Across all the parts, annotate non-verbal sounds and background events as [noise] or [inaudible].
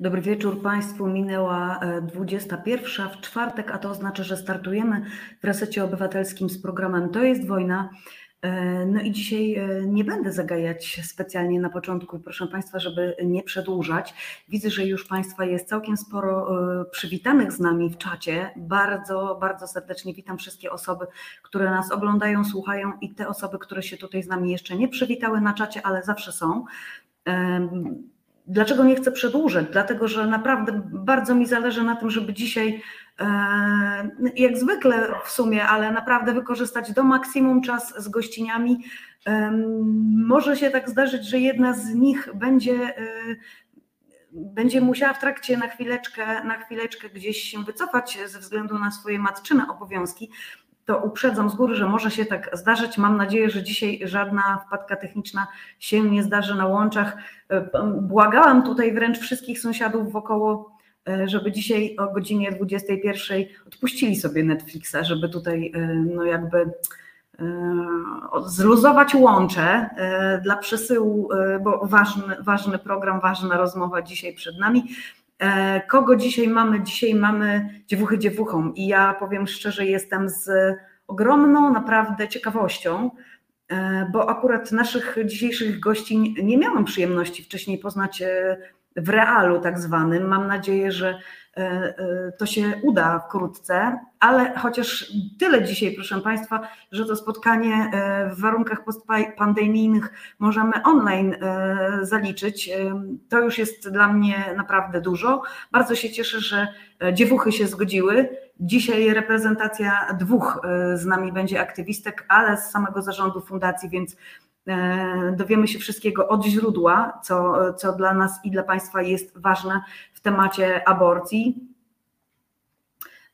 Dobry wieczór Państwu. Minęła 21 w czwartek, a to oznacza, że startujemy w resecie obywatelskim z programem To jest wojna. E, no i dzisiaj e, nie będę zagajać specjalnie na początku, proszę Państwa, żeby nie przedłużać. Widzę, że już Państwa jest całkiem sporo e, przywitanych z nami w czacie. Bardzo, bardzo serdecznie witam wszystkie osoby, które nas oglądają, słuchają i te osoby, które się tutaj z nami jeszcze nie przywitały na czacie, ale zawsze są. Dlaczego nie chcę przedłużać? Dlatego, że naprawdę bardzo mi zależy na tym, żeby dzisiaj, e, jak zwykle w sumie, ale naprawdę wykorzystać do maksimum czas z gościniami. Może się tak zdarzyć, że jedna z nich będzie e, będzie musiała w trakcie na chwileczkę, na chwileczkę gdzieś się wycofać ze względu na swoje matczyne obowiązki, to uprzedzam z góry, że może się tak zdarzyć. Mam nadzieję, że dzisiaj żadna wpadka techniczna się nie zdarzy na łączach. E, błagałam tutaj wręcz wszystkich sąsiadów wokoło, e, żeby dzisiaj o godzinie 21 odpuścili sobie Netflixa, żeby tutaj e, no jakby zluzować łącze dla przesyłu, bo ważny, ważny program, ważna rozmowa dzisiaj przed nami. E, kogo dzisiaj mamy? Dzisiaj mamy dziewuchy dziewuchą i ja powiem szczerze, jestem z ogromną naprawdę ciekawością, e, bo akurat naszych dzisiejszych gości nie miałam przyjemności wcześniej poznać e, w realu tak zwanym. Mam nadzieję, że to się uda wkrótce, ale chociaż tyle dzisiaj, proszę Państwa, że to spotkanie e, w warunkach postpandemijnych możemy online zaliczyć, to już jest dla mnie naprawdę dużo. Bardzo się cieszę, że dziewuchy się zgodziły. Dzisiaj reprezentacja dwóch z nami będzie aktywistek, ale z samego zarządu fundacji, więc dowiemy się wszystkiego od źródła, co, co dla nas i dla Państwa jest ważne w temacie aborcji.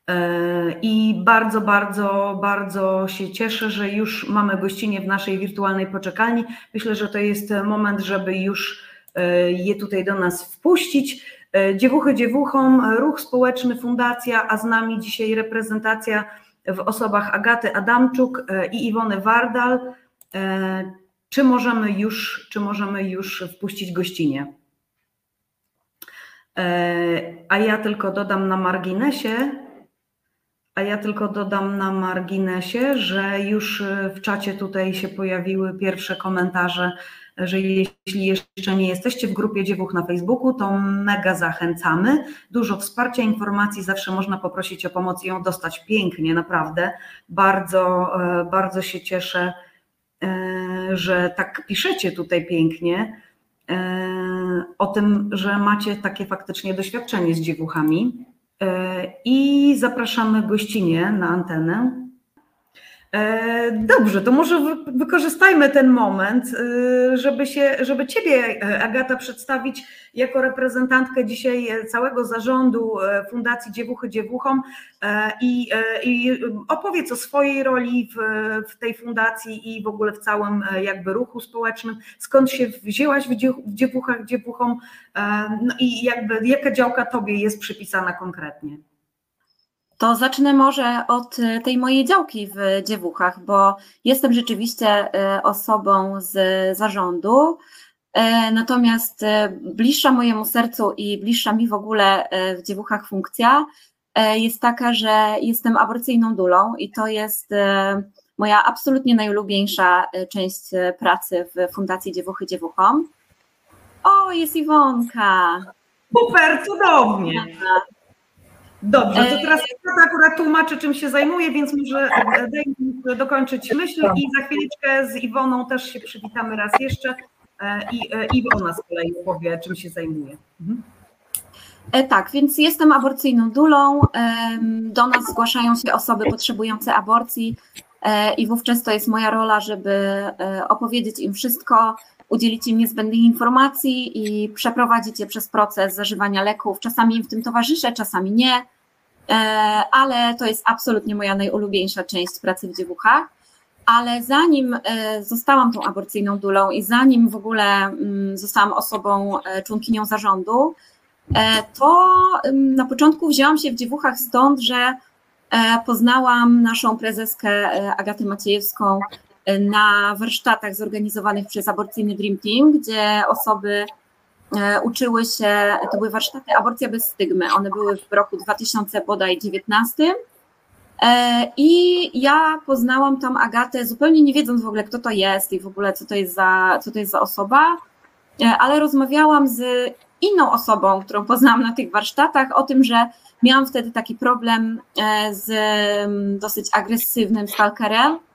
E, I bardzo, bardzo, bardzo się cieszę, że już mamy gościnie w naszej wirtualnej poczekalni. Myślę, że to jest moment, żeby już e, je tutaj do nas wpuścić. E, dziewuchy dziewuchom, ruch społeczny, fundacja, a z nami dzisiaj reprezentacja w osobach Agaty Adamczuk i Iwony Wardal. Czy możemy już, czy możemy już wpuścić gościnie? E, a ja tylko dodam na marginesie, a ja tylko dodam na marginesie, że już w czacie tutaj się pojawiły pierwsze komentarze, że jeśli jeszcze nie jesteście w grupie Dziewuch na Facebooku, to mega zachęcamy. Dużo wsparcia, informacji, zawsze można poprosić o pomoc i ją dostać pięknie, naprawdę. Bardzo, e, bardzo się cieszę, e, że tak piszecie tutaj pięknie. E, o tym, że macie takie faktycznie doświadczenie z dziewuchami e, i zapraszamy gościnie na antenę. E, dobrze, to może wykorzystajmy ten moment, e, żeby, się, żeby Ciebie, Agata, przedstawić jako reprezentantkę dzisiaj całego zarządu Fundacji Dziewuchy Dziewuchom i, i opowiedz o swojej roli w, w, tej fundacji i w ogóle w całym jakby ruchu społecznym. Skąd się wzięłaś w Dziewuchach Dziewuchom no i jakby jaka działka Tobie jest przypisana konkretnie? To zacznę może od e, tej mojej działki w Dziewuchach, bo jestem rzeczywiście e, osobą z zarządu, e, natomiast bliższa mojemu sercu i bliższa mi w ogóle w Dziewuchach funkcja jest taka, że jestem aborcyjną dulą i to jest moja absolutnie najulubieńsza część pracy w Fundacji Dziewuchy Dziewuchom. O, jest Iwonka! Super, cudownie! Dobrze, to teraz ja akurat tłumaczę, czym się zajmuję, więc może daj mi dokończyć myśl i za chwileczkę z Iwoną też się przywitamy raz jeszcze e, i e, Iwona z kolei powie, czym się zajmuje. Mhm. E, tak, więc jestem aborcyjną dulą. Do nas zgłaszają się osoby potrzebujące aborcji i wówczas to jest moja rola, żeby opowiedzieć im wszystko, udzielić im niezbędnych informacji i przeprowadzić je przez proces zażywania leków. Czasami im w tym towarzyszę, czasami nie, e, ale to jest absolutnie moja najulubieńsza część pracy w dziewuchach. Ale zanim e, zostałam tą aborcyjną dulą i zanim w ogóle mm, zostałam osobą, e, członkinią zarządu, to na początku wzięłam się w dziewuchach stąd, że poznałam naszą prezeskę Agatę Maciejewską na warsztatach zorganizowanych przez aborcyjny Dream Team, gdzie osoby uczyły się, to były warsztaty Aborcja bez stygmy, one były w roku 2019 i ja poznałam tam Agatę zupełnie nie wiedząc w ogóle kto to jest i w ogóle co to jest za, co to jest za osoba, ale rozmawiałam z inną osobą, którą poznałam na tych warsztatach o tym, że miałam wtedy taki problem z dosyć agresywnym stalkerem. E,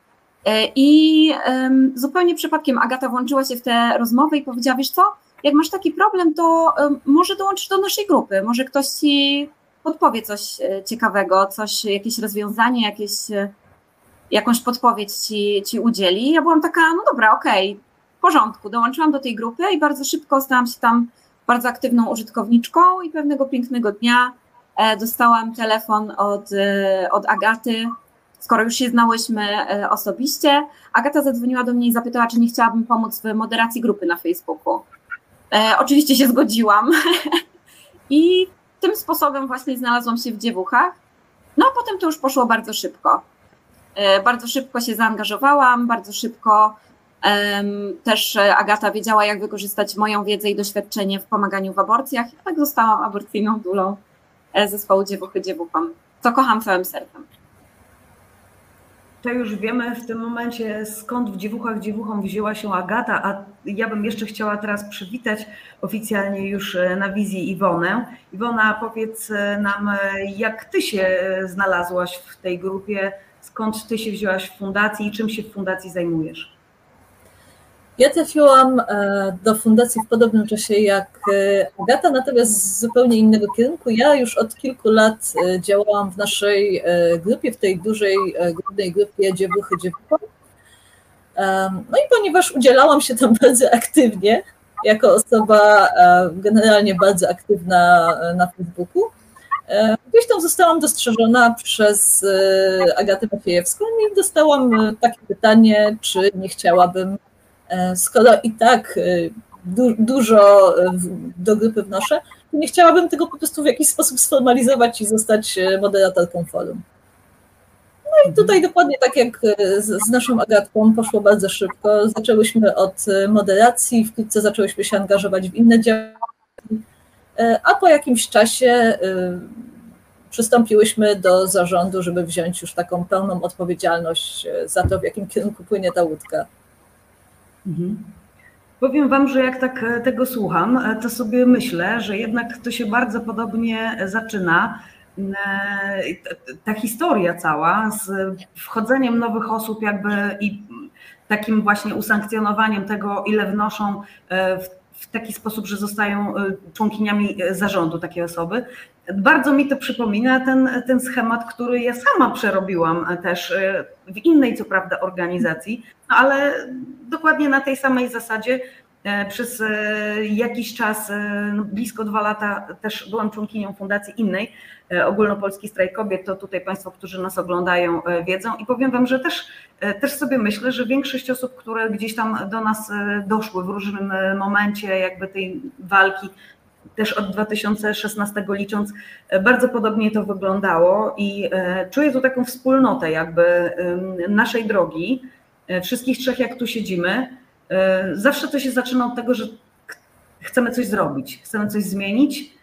I zupełnie przypadkiem Agata włączyła się w tę rozmowę i powiedziała: Wiesz co, jak masz taki problem, to może dołączysz do naszej grupy, może ktoś ci podpowie coś e, ciekawego, coś, jakieś rozwiązanie, jakieś, e, jakąś podpowiedź ci, ci udzieli. Ja byłam taka: No dobra, okej, okay, w porządku. Dołączyłam do tej grupy i bardzo szybko stałam się tam bardzo aktywną użytkowniczką. I pewnego pięknego dnia dostałam telefon od, od Agaty skoro już się znałyśmy e, osobiście, Agata zadzwoniła do mnie i zapytała, czy nie chciałabym pomóc w moderacji grupy na Facebooku. E, oczywiście się zgodziłam. [laughs] I tym sposobem właśnie znalazłam się w dziewuchach. No a potem to już poszło bardzo szybko. E, bardzo szybko się zaangażowałam, bardzo szybko też Agata wiedziała, jak wykorzystać moją wiedzę i doświadczenie w pomaganiu w aborcjach. I tak zostałam aborcyjną dulą zespołu Dziewuchy Dziewuchom, co kocham całym sercem to już wiemy w tym momencie, skąd w dziewuchach dziewuchom wzięła się Agata, a ja bym jeszcze chciała teraz przywitać oficjalnie już e, na wizji Iwonę. Iwona, powiedz e, nam, e, jak ty się znalazłaś w tej grupie, skąd ty się wzięłaś w fundacji i czym się w fundacji zajmujesz? Ja trafiłam e, do fundacji w podobnym czasie jak e, Agata, natomiast z zupełnie innego kierunku. Ja już od kilku lat e, działałam w naszej grupie, w tej dużej, głównej grupie Dziewuchy Dziewuchom. No i ponieważ udzielałam się tam [laughs] bardzo aktywnie, jako osoba generalnie bardzo aktywna na Facebooku, gdzieś tam zostałam dostrzeżona przez Agatę Maciejewską i dostałam takie pytanie, czy nie chciałabym skoro i tak e, du dużo e, do grupy wnoszę, nie chciałabym tego po prostu w jakiś sposób sformalizować i zostać moderatorką forum. No i tutaj dokładnie tak jak z, z naszą Agatką poszło bardzo szybko. Zaczęłyśmy od moderacji, wkrótce zaczęłyśmy się angażować w inne działania, a po jakimś czasie przystąpiłyśmy do zarządu, żeby wziąć już taką pełną odpowiedzialność za to, w jakim kierunku płynie ta łódka. Mhm. Powiem Wam, że jak tak e, tego słucham, e, to sobie myślę, że jednak to się bardzo podobnie zaczyna. E, ta historia cała z wchodzeniem nowych osób, jakby i takim właśnie usankcjonowaniem tego, ile wnoszą w w taki sposób, że zostają e, członkiniami e, zarządu takie osoby. Bardzo mi to przypomina ten, ten schemat, który ja sama przerobiłam e, też w innej, co prawda, organizacji, no ale dokładnie na tej samej zasadzie przez jakiś czas, no blisko dwa lata, też byłam członkinią fundacji innej, E, ogólnopolski strajk kobiet, to tutaj Państwo, którzy nas oglądają, e, wiedzą. I powiem Wam, że też, e, też sobie myślę, że większość osób, które gdzieś tam do nas doszły w różnym momencie jakby tej walki, też od 2016 licząc, bardzo podobnie to wyglądało i czuję tu taką wspólnotę jakby naszej drogi, wszystkich trzech jak tu siedzimy. Zawsze to się zaczyna od tego, że chcemy coś zrobić, chcemy coś zmienić,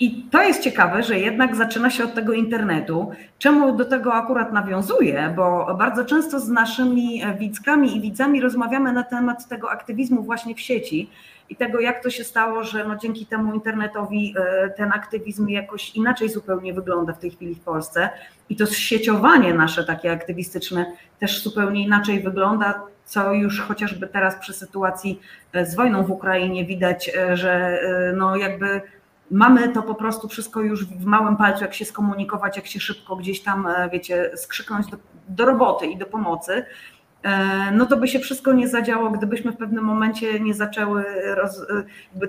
i to jest ciekawe, że jednak zaczyna się od tego internetu. Czemu do tego akurat nawiązuję? Bo bardzo często z naszymi widzkami i widzami rozmawiamy na temat tego aktywizmu właśnie w sieci i tego, jak to się stało, że no dzięki temu internetowi e, ten aktywizm jakoś inaczej zupełnie wygląda w tej chwili w Polsce. I to sieciowanie nasze takie aktywistyczne też zupełnie inaczej wygląda, co już chociażby teraz przy sytuacji e, z wojną w Ukrainie widać, e, że no jakby mamy to po prostu wszystko już w małym palcu, jak się skomunikować, jak się szybko gdzieś tam, e, wiecie, skrzyknąć do, do roboty i do pomocy, e, no to by się wszystko nie zadziało, gdybyśmy w pewnym momencie nie zaczęły roz, e,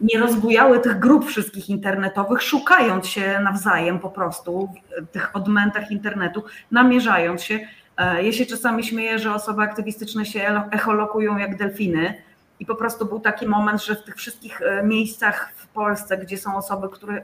nie rozbujały tych grup wszystkich internetowych, szukając się nawzajem po prostu w tych odmętach internetu, namierzając się. Ja się czasami śmieję, że osoby aktywistyczne się echolokują jak delfiny, i po prostu był taki moment, że w tych wszystkich e, miejscach w Polsce, gdzie są osoby, które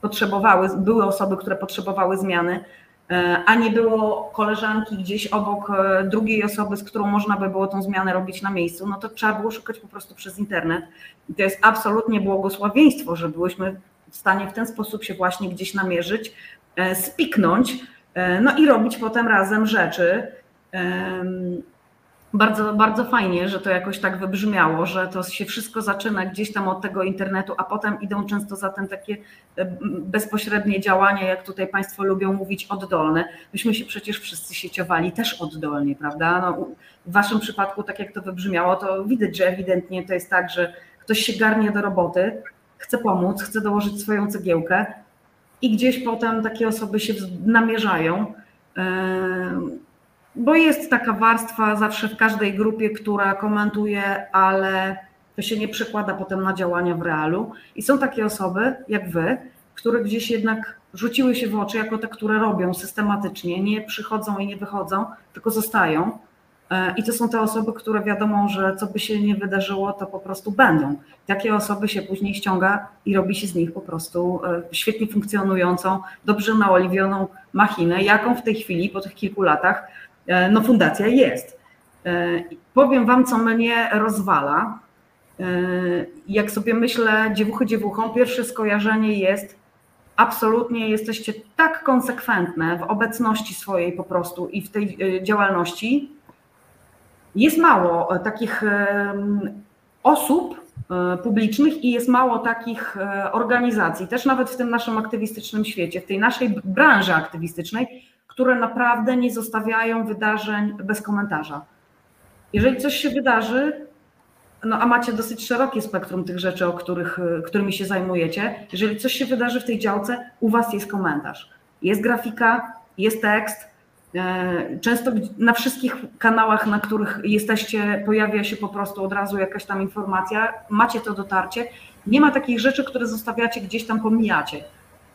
potrzebowały, były osoby, które potrzebowały zmiany, e, a nie było koleżanki gdzieś obok e, drugiej osoby, z którą można by było tą zmianę robić na miejscu, no to trzeba było szukać po prostu przez internet. I to jest absolutnie błogosławieństwo, że byłyśmy w stanie w ten sposób się właśnie gdzieś namierzyć, spiknąć, no i robić potem razem rzeczy. Bardzo, bardzo fajnie, że to jakoś tak wybrzmiało, że to się wszystko zaczyna gdzieś tam od tego internetu, a potem idą często za tym takie e, bezpośrednie działania, jak tutaj Państwo lubią mówić, oddolne. Myśmy się przecież wszyscy sieciowali też oddolnie, prawda? No, w Waszym przypadku, tak jak to wybrzmiało, to widać, że ewidentnie to jest tak, że ktoś się garnie do roboty, chce pomóc, chce dołożyć swoją cegiełkę i gdzieś potem takie osoby się namierzają bo jest taka warstwa zawsze w każdej grupie, która komentuje, ale to się nie przekłada potem na działania w realu. I są takie osoby, jak wy, które gdzieś jednak rzuciły się w oczy jako te, które robią systematycznie, nie przychodzą i nie wychodzą, tylko zostają. E, I to są te osoby, które wiadomo, że co by się nie wydarzyło, to po prostu będą. Takie osoby się później ściąga i robi się z nich po prostu e, świetnie funkcjonującą, dobrze naoliwioną machinę, jaką w tej chwili, po tych kilku latach, E, no fundacja jest. Powiem Wam, co mnie rozwala. Jak sobie myślę, dziewuchy dziewuchą, pierwsze skojarzenie jest absolutnie jesteście tak konsekwentne w obecności swojej po prostu i w tej działalności. Jest mało takich osób publicznych i jest mało takich organizacji, też nawet w tym naszym aktywistycznym świecie, w tej naszej branży aktywistycznej, które naprawdę nie zostawiają wydarzeń bez komentarza. Jeżeli coś się wydarzy, no a macie dosyć szerokie spektrum tych rzeczy, o których, którymi się zajmujecie, jeżeli coś się wydarzy w tej działce, u Was jest komentarz. Jest grafika, jest tekst. E, często na wszystkich kanałach, na których jesteście, pojawia się po prostu od razu jakaś tam informacja, macie to dotarcie. Nie ma takich rzeczy, które zostawiacie gdzieś tam, pomijacie.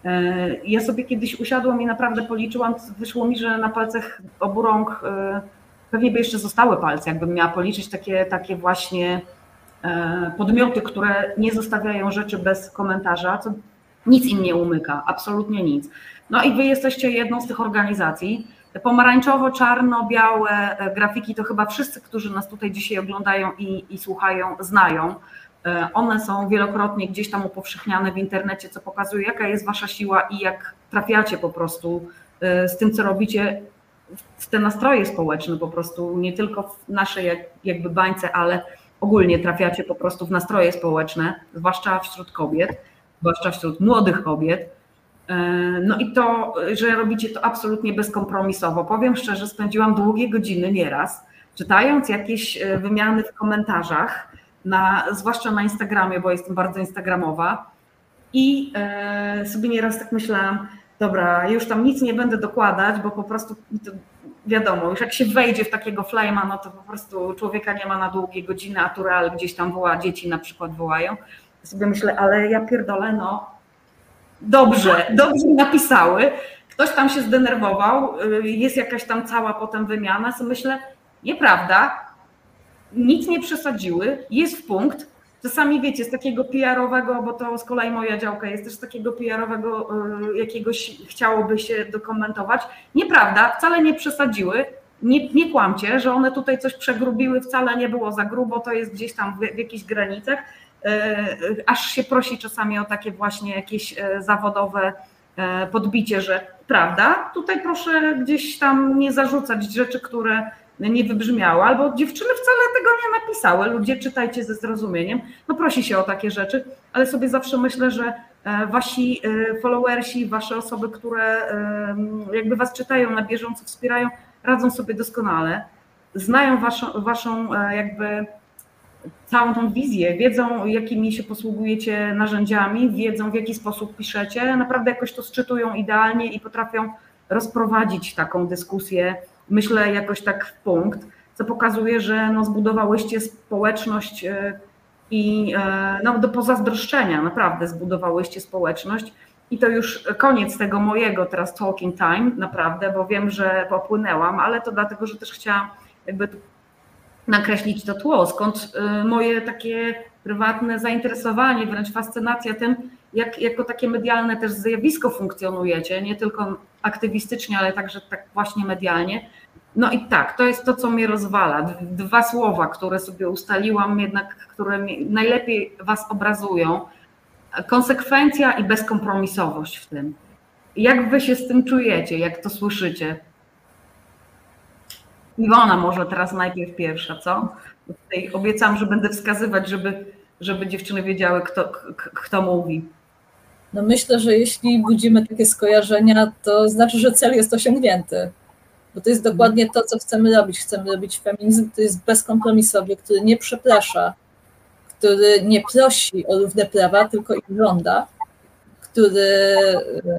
E, ja sobie kiedyś usiadłam i naprawdę policzyłam, wyszło mi, że na palcach obu rąk e, pewnie by jeszcze zostały palce, jakbym miała policzyć takie, takie właśnie podmioty, które nie zostawiają rzeczy bez komentarza, co nic im nie umyka, absolutnie nic. No i wy jesteście jedną z tych organizacji. Pomarańczowo-czarno-białe grafiki to chyba wszyscy, którzy nas tutaj dzisiaj oglądają i, i słuchają, znają. E, one są wielokrotnie gdzieś tam upowszechniane w internecie, co pokazuje, jaka jest wasza siła i jak trafiacie po prostu e, z tym, co robicie w te nastroje społeczne, po prostu nie tylko w naszej jakby bańce, ale ogólnie trafiacie po prostu w nastroje społeczne, zwłaszcza wśród kobiet, zwłaszcza wśród młodych kobiet. E, no i to, że robicie to absolutnie bezkompromisowo. Powiem szczerze, spędziłam długie godziny nieraz, czytając jakieś wymiany w komentarzach, na, zwłaszcza na Instagramie, bo jestem bardzo instagramowa. I e, sobie nieraz tak myślałam, dobra, już tam nic nie będę dokładać, bo po prostu wiadomo, już jak się wejdzie w takiego flama, no to po prostu człowieka nie ma na długie godziny, a tureal gdzieś tam woła, dzieci na przykład wołają. Sobie myślę, ale ja pierdolę, no dobrze, dobrze napisały, ktoś tam się zdenerwował, y, jest jakaś tam cała potem wymiana, sobie myślę, nieprawda, nic nie przesadziły, jest w punkt. Czasami wiecie, z takiego PR-owego, bo to z kolei moja działka jest też z takiego PR-owego y, jakiegoś chciałoby się dokumentować. Nieprawda, wcale nie przesadziły. Nie, nie kłamcie, że one tutaj coś przegrubiły, wcale nie było za grubo, to jest gdzieś tam w, w jakichś granicach. Y, aż się prosi czasami o takie właśnie jakieś zawodowe podbicie, że prawda, tutaj proszę gdzieś tam nie zarzucać rzeczy, które nie wybrzmiało, albo dziewczyny wcale tego nie napisały. Ludzie czytajcie ze zrozumieniem. No prosi się o takie rzeczy, ale sobie zawsze myślę, że e, wasi e, followersi, wasze osoby, które jakby was czytają na bieżąco, wspierają, radzą sobie doskonale, znają waszą, waszą e, jakby całą tą wizję, wiedzą jakimi się posługujecie narzędziami, wiedzą w jaki sposób piszecie, naprawdę jakoś to sczytują idealnie i potrafią rozprowadzić taką dyskusję myślę jakoś tak w punkt, co pokazuje, że no zbudowałyście społeczność e, i e, no do pozazdroszczenia, naprawdę zbudowałyście społeczność. I to już koniec tego mojego teraz talking time, naprawdę, bo wiem, że popłynęłam, ale to dlatego, że też chciałam jakby nakreślić to tło, skąd e, moje takie prywatne zainteresowanie, wręcz fascynacja tym, jak jako takie medialne też zjawisko funkcjonujecie, nie tylko aktywistycznie, ale także tak właśnie medialnie. No i tak, to jest to, co mnie rozwala. Dwa słowa, które sobie ustaliłam, jednak, które najlepiej Was obrazują. Konsekwencja i bezkompromisowość w tym. Jak Wy się z tym czujecie, jak to słyszycie? Iwona może teraz najpierw pierwsza, co? Tutaj obiecam, że będę wskazywać, żeby, żeby dziewczyny wiedziały, kto, kto mówi. No myślę, że jeśli budzimy takie skojarzenia, to znaczy, że cel jest osiągnięty. Bo to jest dokładnie to, co chcemy robić. Chcemy robić feminizm, który jest bezkompromisowy, który nie przeprasza, który nie prosi o równe prawa, tylko ich żąda, który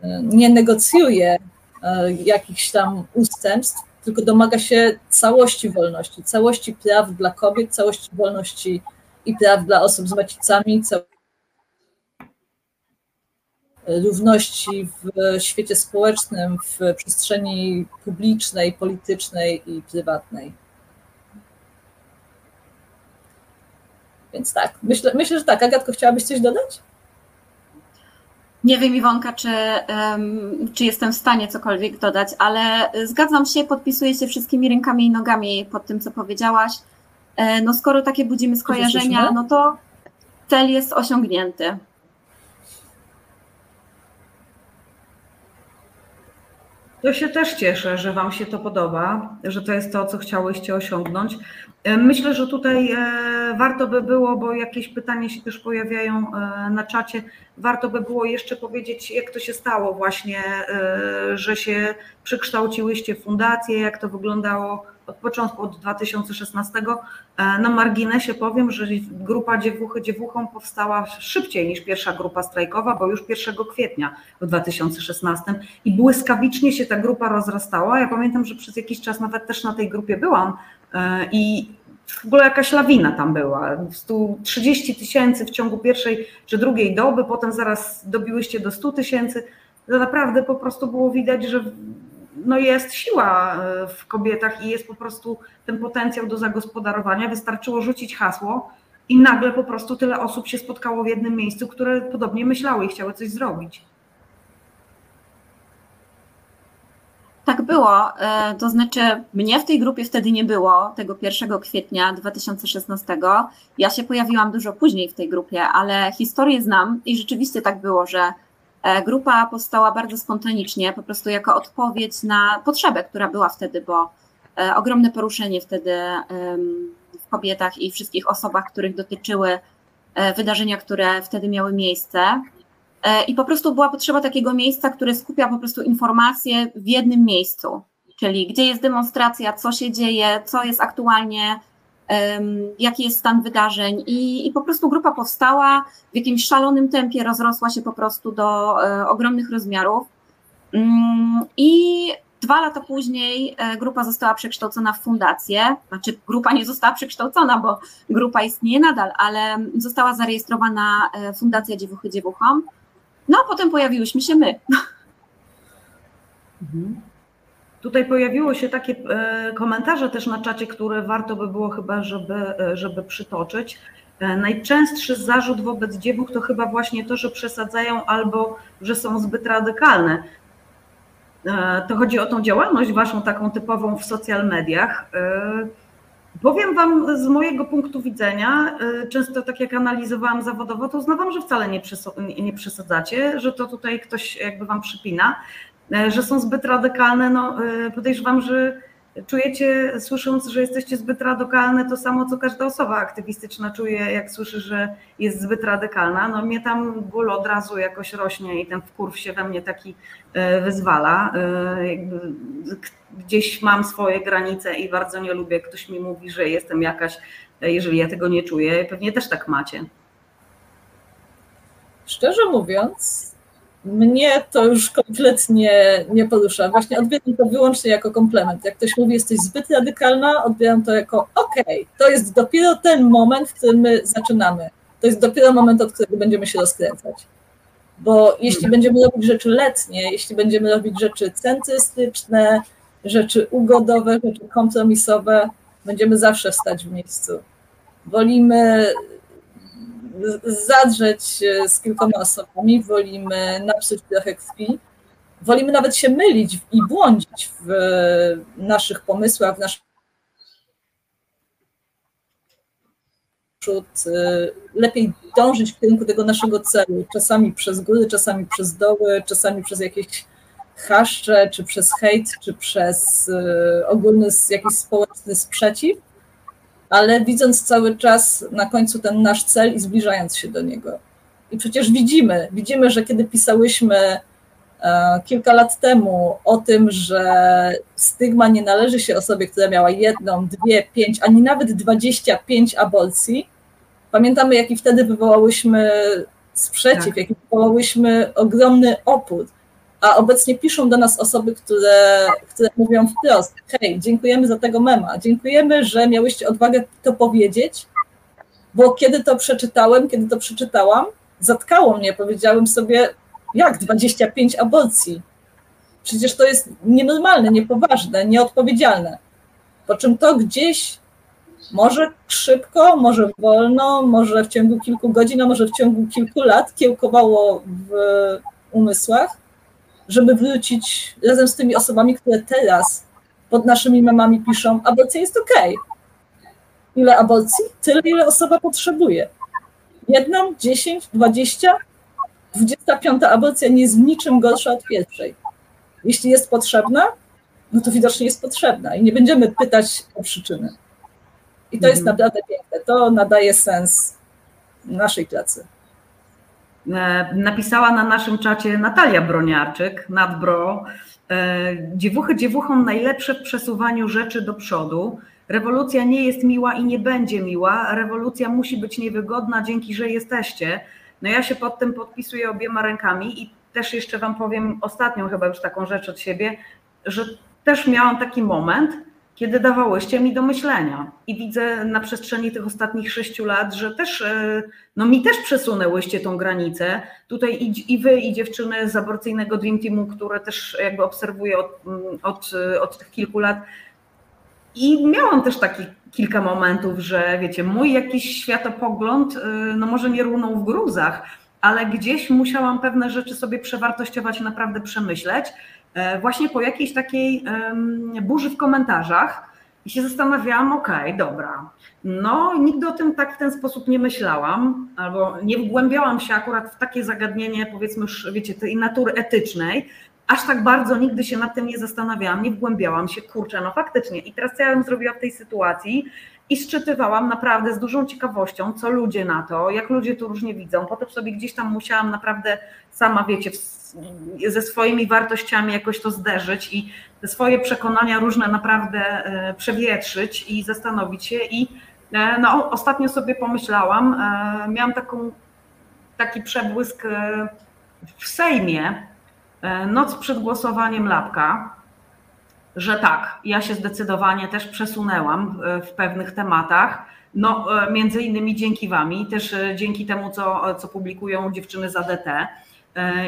e, nie negocjuje e, jakichś tam ustępstw, tylko domaga się całości wolności, całości praw dla kobiet, całości wolności i praw dla osób z macicami, równości w świecie społecznym, w przestrzeni publicznej, politycznej i prywatnej. Więc tak, myślę, myślę, że tak. Agatko, chciałabyś coś dodać? Nie wiem, Iwonka, czy, czy jestem w stanie cokolwiek dodać, ale zgadzam się, podpisuję się wszystkimi rękami i nogami pod tym, co powiedziałaś. E, no skoro takie budzimy skojarzenia, no to cel jest osiągnięty. To się też cieszę, że Wam się to podoba, że to jest to, co chciałyście osiągnąć. E, myślę, że tutaj e, warto by było, bo jakieś pytania się też pojawiają e, na czacie, warto by było jeszcze powiedzieć, jak to się stało właśnie, że się przekształciłyście w fundację, jak to wyglądało od początku, od 2016. Na marginesie powiem, że grupa Dziewuchy Dziewuchą powstała szybciej niż pierwsza grupa strajkowa, bo już 1 kwietnia w 2016 i błyskawicznie się ta grupa rozrastała. Ja pamiętam, że przez jakiś czas nawet też na tej grupie byłam i w ogóle jakaś lawina tam była. 30 tysięcy w ciągu pierwszej czy drugiej doby, potem zaraz dobiłyście do 100 tysięcy. To naprawdę po prostu było widać, że no jest siła e, w kobietach i jest po prostu ten potencjał do zagospodarowania. Wystarczyło rzucić hasło i nagle po prostu tyle osób się spotkało w jednym miejscu, które podobnie myślały i chciały coś zrobić. Tak było. E, to znaczy, mnie w tej grupie wtedy nie było, tego 1 kwietnia 2016. Ja się pojawiłam dużo później w tej grupie, ale historię znam i rzeczywiście tak było, że grupa powstała bardzo spontanicznie, po prostu jako odpowiedź na potrzebę, która była wtedy, bo e, ogromne poruszenie wtedy w kobietach i wszystkich osobach, których dotyczyły wydarzenia, które wtedy miały miejsce. E, I po prostu była potrzeba takiego miejsca, które skupia po prostu informacje w jednym miejscu, czyli gdzie jest demonstracja, co się dzieje, co jest aktualnie, jaki jest stan wydarzeń. I, I po prostu grupa powstała w jakimś szalonym tempie, rozrosła się po prostu do e, ogromnych rozmiarów. Mm, I Dwa lata później e, grupa została przekształcona w fundację. Znaczy, grupa nie została przekształcona, bo grupa istnieje nadal, ale została zarejestrowana Fundacja Dziewuchy Dziewuchom. No, a potem pojawiłyśmy się my. Mhm. Tutaj pojawiło się takie e, komentarze też na czacie, które warto by było chyba, żeby, e, żeby przytoczyć. E, najczęstszy zarzut wobec dziewuch to chyba właśnie to, że przesadzają albo że są zbyt radykalne. To chodzi o tą działalność waszą taką typową w social mediach. Powiem Wam z mojego punktu widzenia, często tak jak analizowałam zawodowo, to uznawam, że wcale nie, przesadzacie, że to tutaj ktoś jakby Wam przypina, że są zbyt radykalne. No, y, podejrzewam, że czujecie, słysząc, że jesteście zbyt radykalne, to samo, co każda osoba aktywistyczna czuje, jak słyszy, że jest zbyt radykalna. No mnie tam ból od razu jakoś rośnie i ten wkurw się we mnie taki e, wyzwala. E, gdzieś mam swoje granice i bardzo nie lubię, ktoś mi mówi, że jestem jakaś, e, jeżeli ja tego nie czuję. Pewnie też tak macie. Szczerze mówiąc, mnie to już kompletnie nie porusza. Właśnie odbieram to wyłącznie jako komplement. Jak ktoś mówi, jesteś zbyt radykalna, odbieram to jako okej, okay, to jest dopiero ten moment, w którym my zaczynamy. To jest dopiero moment, od którego będziemy się rozkręcać. Bo jeśli hmm. będziemy robić rzeczy letnie, jeśli będziemy robić rzeczy centrystyczne, rzeczy ugodowe, rzeczy kompromisowe, będziemy zawsze stać w miejscu. Wolimy zadrzeć z kilkoma osobami, wolimy napsuć trochę krwi, wolimy nawet się mylić i błądzić w naszych pomysłach, w naszych lepiej dążyć w kierunku tego naszego celu, czasami przez góry, czasami przez doły, czasami przez jakieś chaszcze, czy przez hejt, czy przez ogólny jakiś społeczny sprzeciw, ale widząc cały czas na końcu ten nasz cel i zbliżając się do niego. I przecież widzimy, widzimy, że kiedy pisałyśmy kilka lat temu o tym, że stygma nie należy się osobie, która miała jedną, dwie, pięć, ani nawet dwadzieścia pięć aborcji. Pamiętamy, jaki wtedy wywołałyśmy sprzeciw, tak. jaki wywołałyśmy ogromny opór. A obecnie piszą do nas osoby, które, które mówią wprost: Hej, dziękujemy za tego mema, dziękujemy, że miałyście odwagę to powiedzieć, bo kiedy to przeczytałem, kiedy to przeczytałam, zatkało mnie. Powiedziałem sobie, jak 25 aborcji? Przecież to jest nienormalne, niepoważne, nieodpowiedzialne. Po czym to gdzieś może szybko, może wolno, może w ciągu kilku godzin, a może w ciągu kilku lat kiełkowało w umysłach, żeby wrócić razem z tymi osobami, które teraz pod naszymi memami piszą, aborcja jest ok. Ile aborcji? Tyle, ile osoba potrzebuje. Jedną, dziesięć, dwadzieścia, 25 aborcja nie jest niczym gorsza od pierwszej. Jeśli jest potrzebna, no to widocznie jest potrzebna i nie będziemy pytać o przyczyny. I to mhm. jest naprawdę piękne. To nadaje sens naszej pracy. E, napisała na naszym czacie Natalia Broniarczyk, nadbro. E, dziewuchy dziewuchom najlepsze w przesuwaniu rzeczy do przodu. Rewolucja nie jest miła i nie będzie miła. Rewolucja musi być niewygodna, dzięki, że jesteście. No ja się pod tym podpisuję obiema rękami i też jeszcze Wam powiem ostatnią chyba już taką rzecz od siebie, że też miałam taki moment, kiedy dawałyście mi do myślenia. I widzę na przestrzeni tych ostatnich sześciu lat, że też, e, no mi też przesunęłyście tą granicę. Tutaj i, i wy, i dziewczyny z aborcyjnego Dream Teamu, które też jakby obserwuję od, od, od tych kilku lat. I miałam też taki kilka momentów, że wiecie, mój jakiś światopogląd, y, no może nie runął w gruzach, ale gdzieś musiałam pewne rzeczy sobie przewartościować, naprawdę przemyśleć. E, właśnie po jakiejś takiej burzy w komentarzach i się zastanawiałam, okej, okay, dobra, no nigdy o tym tak w ten sposób nie myślałam, albo nie wgłębiałam się akurat w takie zagadnienie, powiedzmy już, wiecie, tej natury etycznej, aż tak bardzo nigdy się nad tym nie zastanawiałam, nie wgłębiałam się, kurczę, no faktycznie. I teraz co ja bym zrobiła w tej sytuacji? I szczytywałam naprawdę z dużą ciekawością, co ludzie na to, jak ludzie to różnie widzą. Potem sobie gdzieś tam musiałam naprawdę sama, wiecie, ze swoimi wartościami jakoś to zderzyć i te swoje przekonania różne naprawdę e, przewietrzyć i zastanowić się. I e, no, ostatnio sobie pomyślałam, e, miałam taką, taki przebłysk w Sejmie, noc przed głosowaniem Lapka, że tak, ja się zdecydowanie też przesunęłam w pewnych tematach. No, e, między innymi dzięki Wami, też e, dzięki temu, co, co publikują dziewczyny z ADT.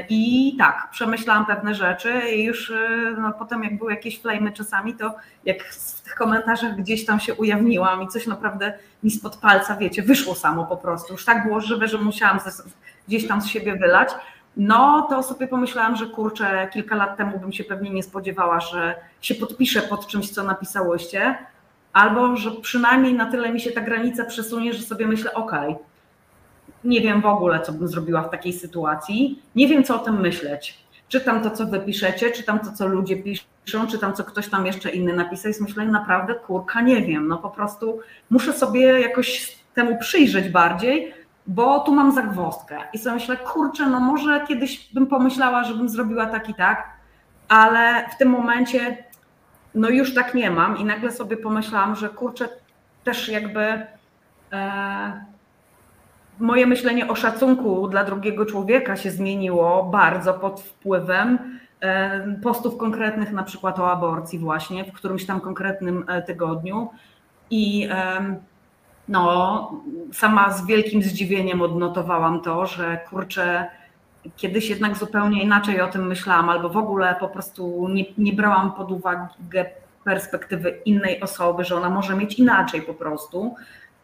I tak, przemyślałam pewne rzeczy i już no, potem jak były jakieś flamy czasami, to jak w tych komentarzach gdzieś tam się ujawniłam i coś naprawdę mi spod palca, wiecie, wyszło samo po prostu. Już tak było żywe, że musiałam gdzieś tam z siebie wylać no to sobie pomyślałam, że kurczę, kilka lat temu bym się pewnie nie spodziewała, że się podpiszę pod czymś, co napisałyście, albo że przynajmniej na tyle mi się ta granica przesunie, że sobie myślę, okej, okay, nie wiem w ogóle, co bym zrobiła w takiej sytuacji, nie wiem, co o tym myśleć. Czytam to, co wy piszecie, czytam to, co ludzie piszą, czytam, co ktoś tam jeszcze inny napisał i myślę, naprawdę, kurka, nie wiem, no po prostu muszę sobie jakoś temu przyjrzeć bardziej, bo tu mam zagwozdkę. I sobie myślę, kurczę, no może kiedyś bym pomyślała, żebym zrobiła tak i tak, ale w tym momencie no już tak nie mam. I nagle sobie pomyślałam, że kurczę, też jakby e, moje myślenie o szacunku dla drugiego człowieka się zmieniło bardzo pod wpływem e, postów konkretnych, na przykład o aborcji właśnie, w którymś tam konkretnym e, tygodniu. I e, no, sama z wielkim zdziwieniem odnotowałam to, że kurczę, kiedyś jednak zupełnie inaczej o tym myślałam, albo w ogóle po prostu nie, nie brałam pod uwagę perspektywy innej osoby, że ona może mieć inaczej po prostu.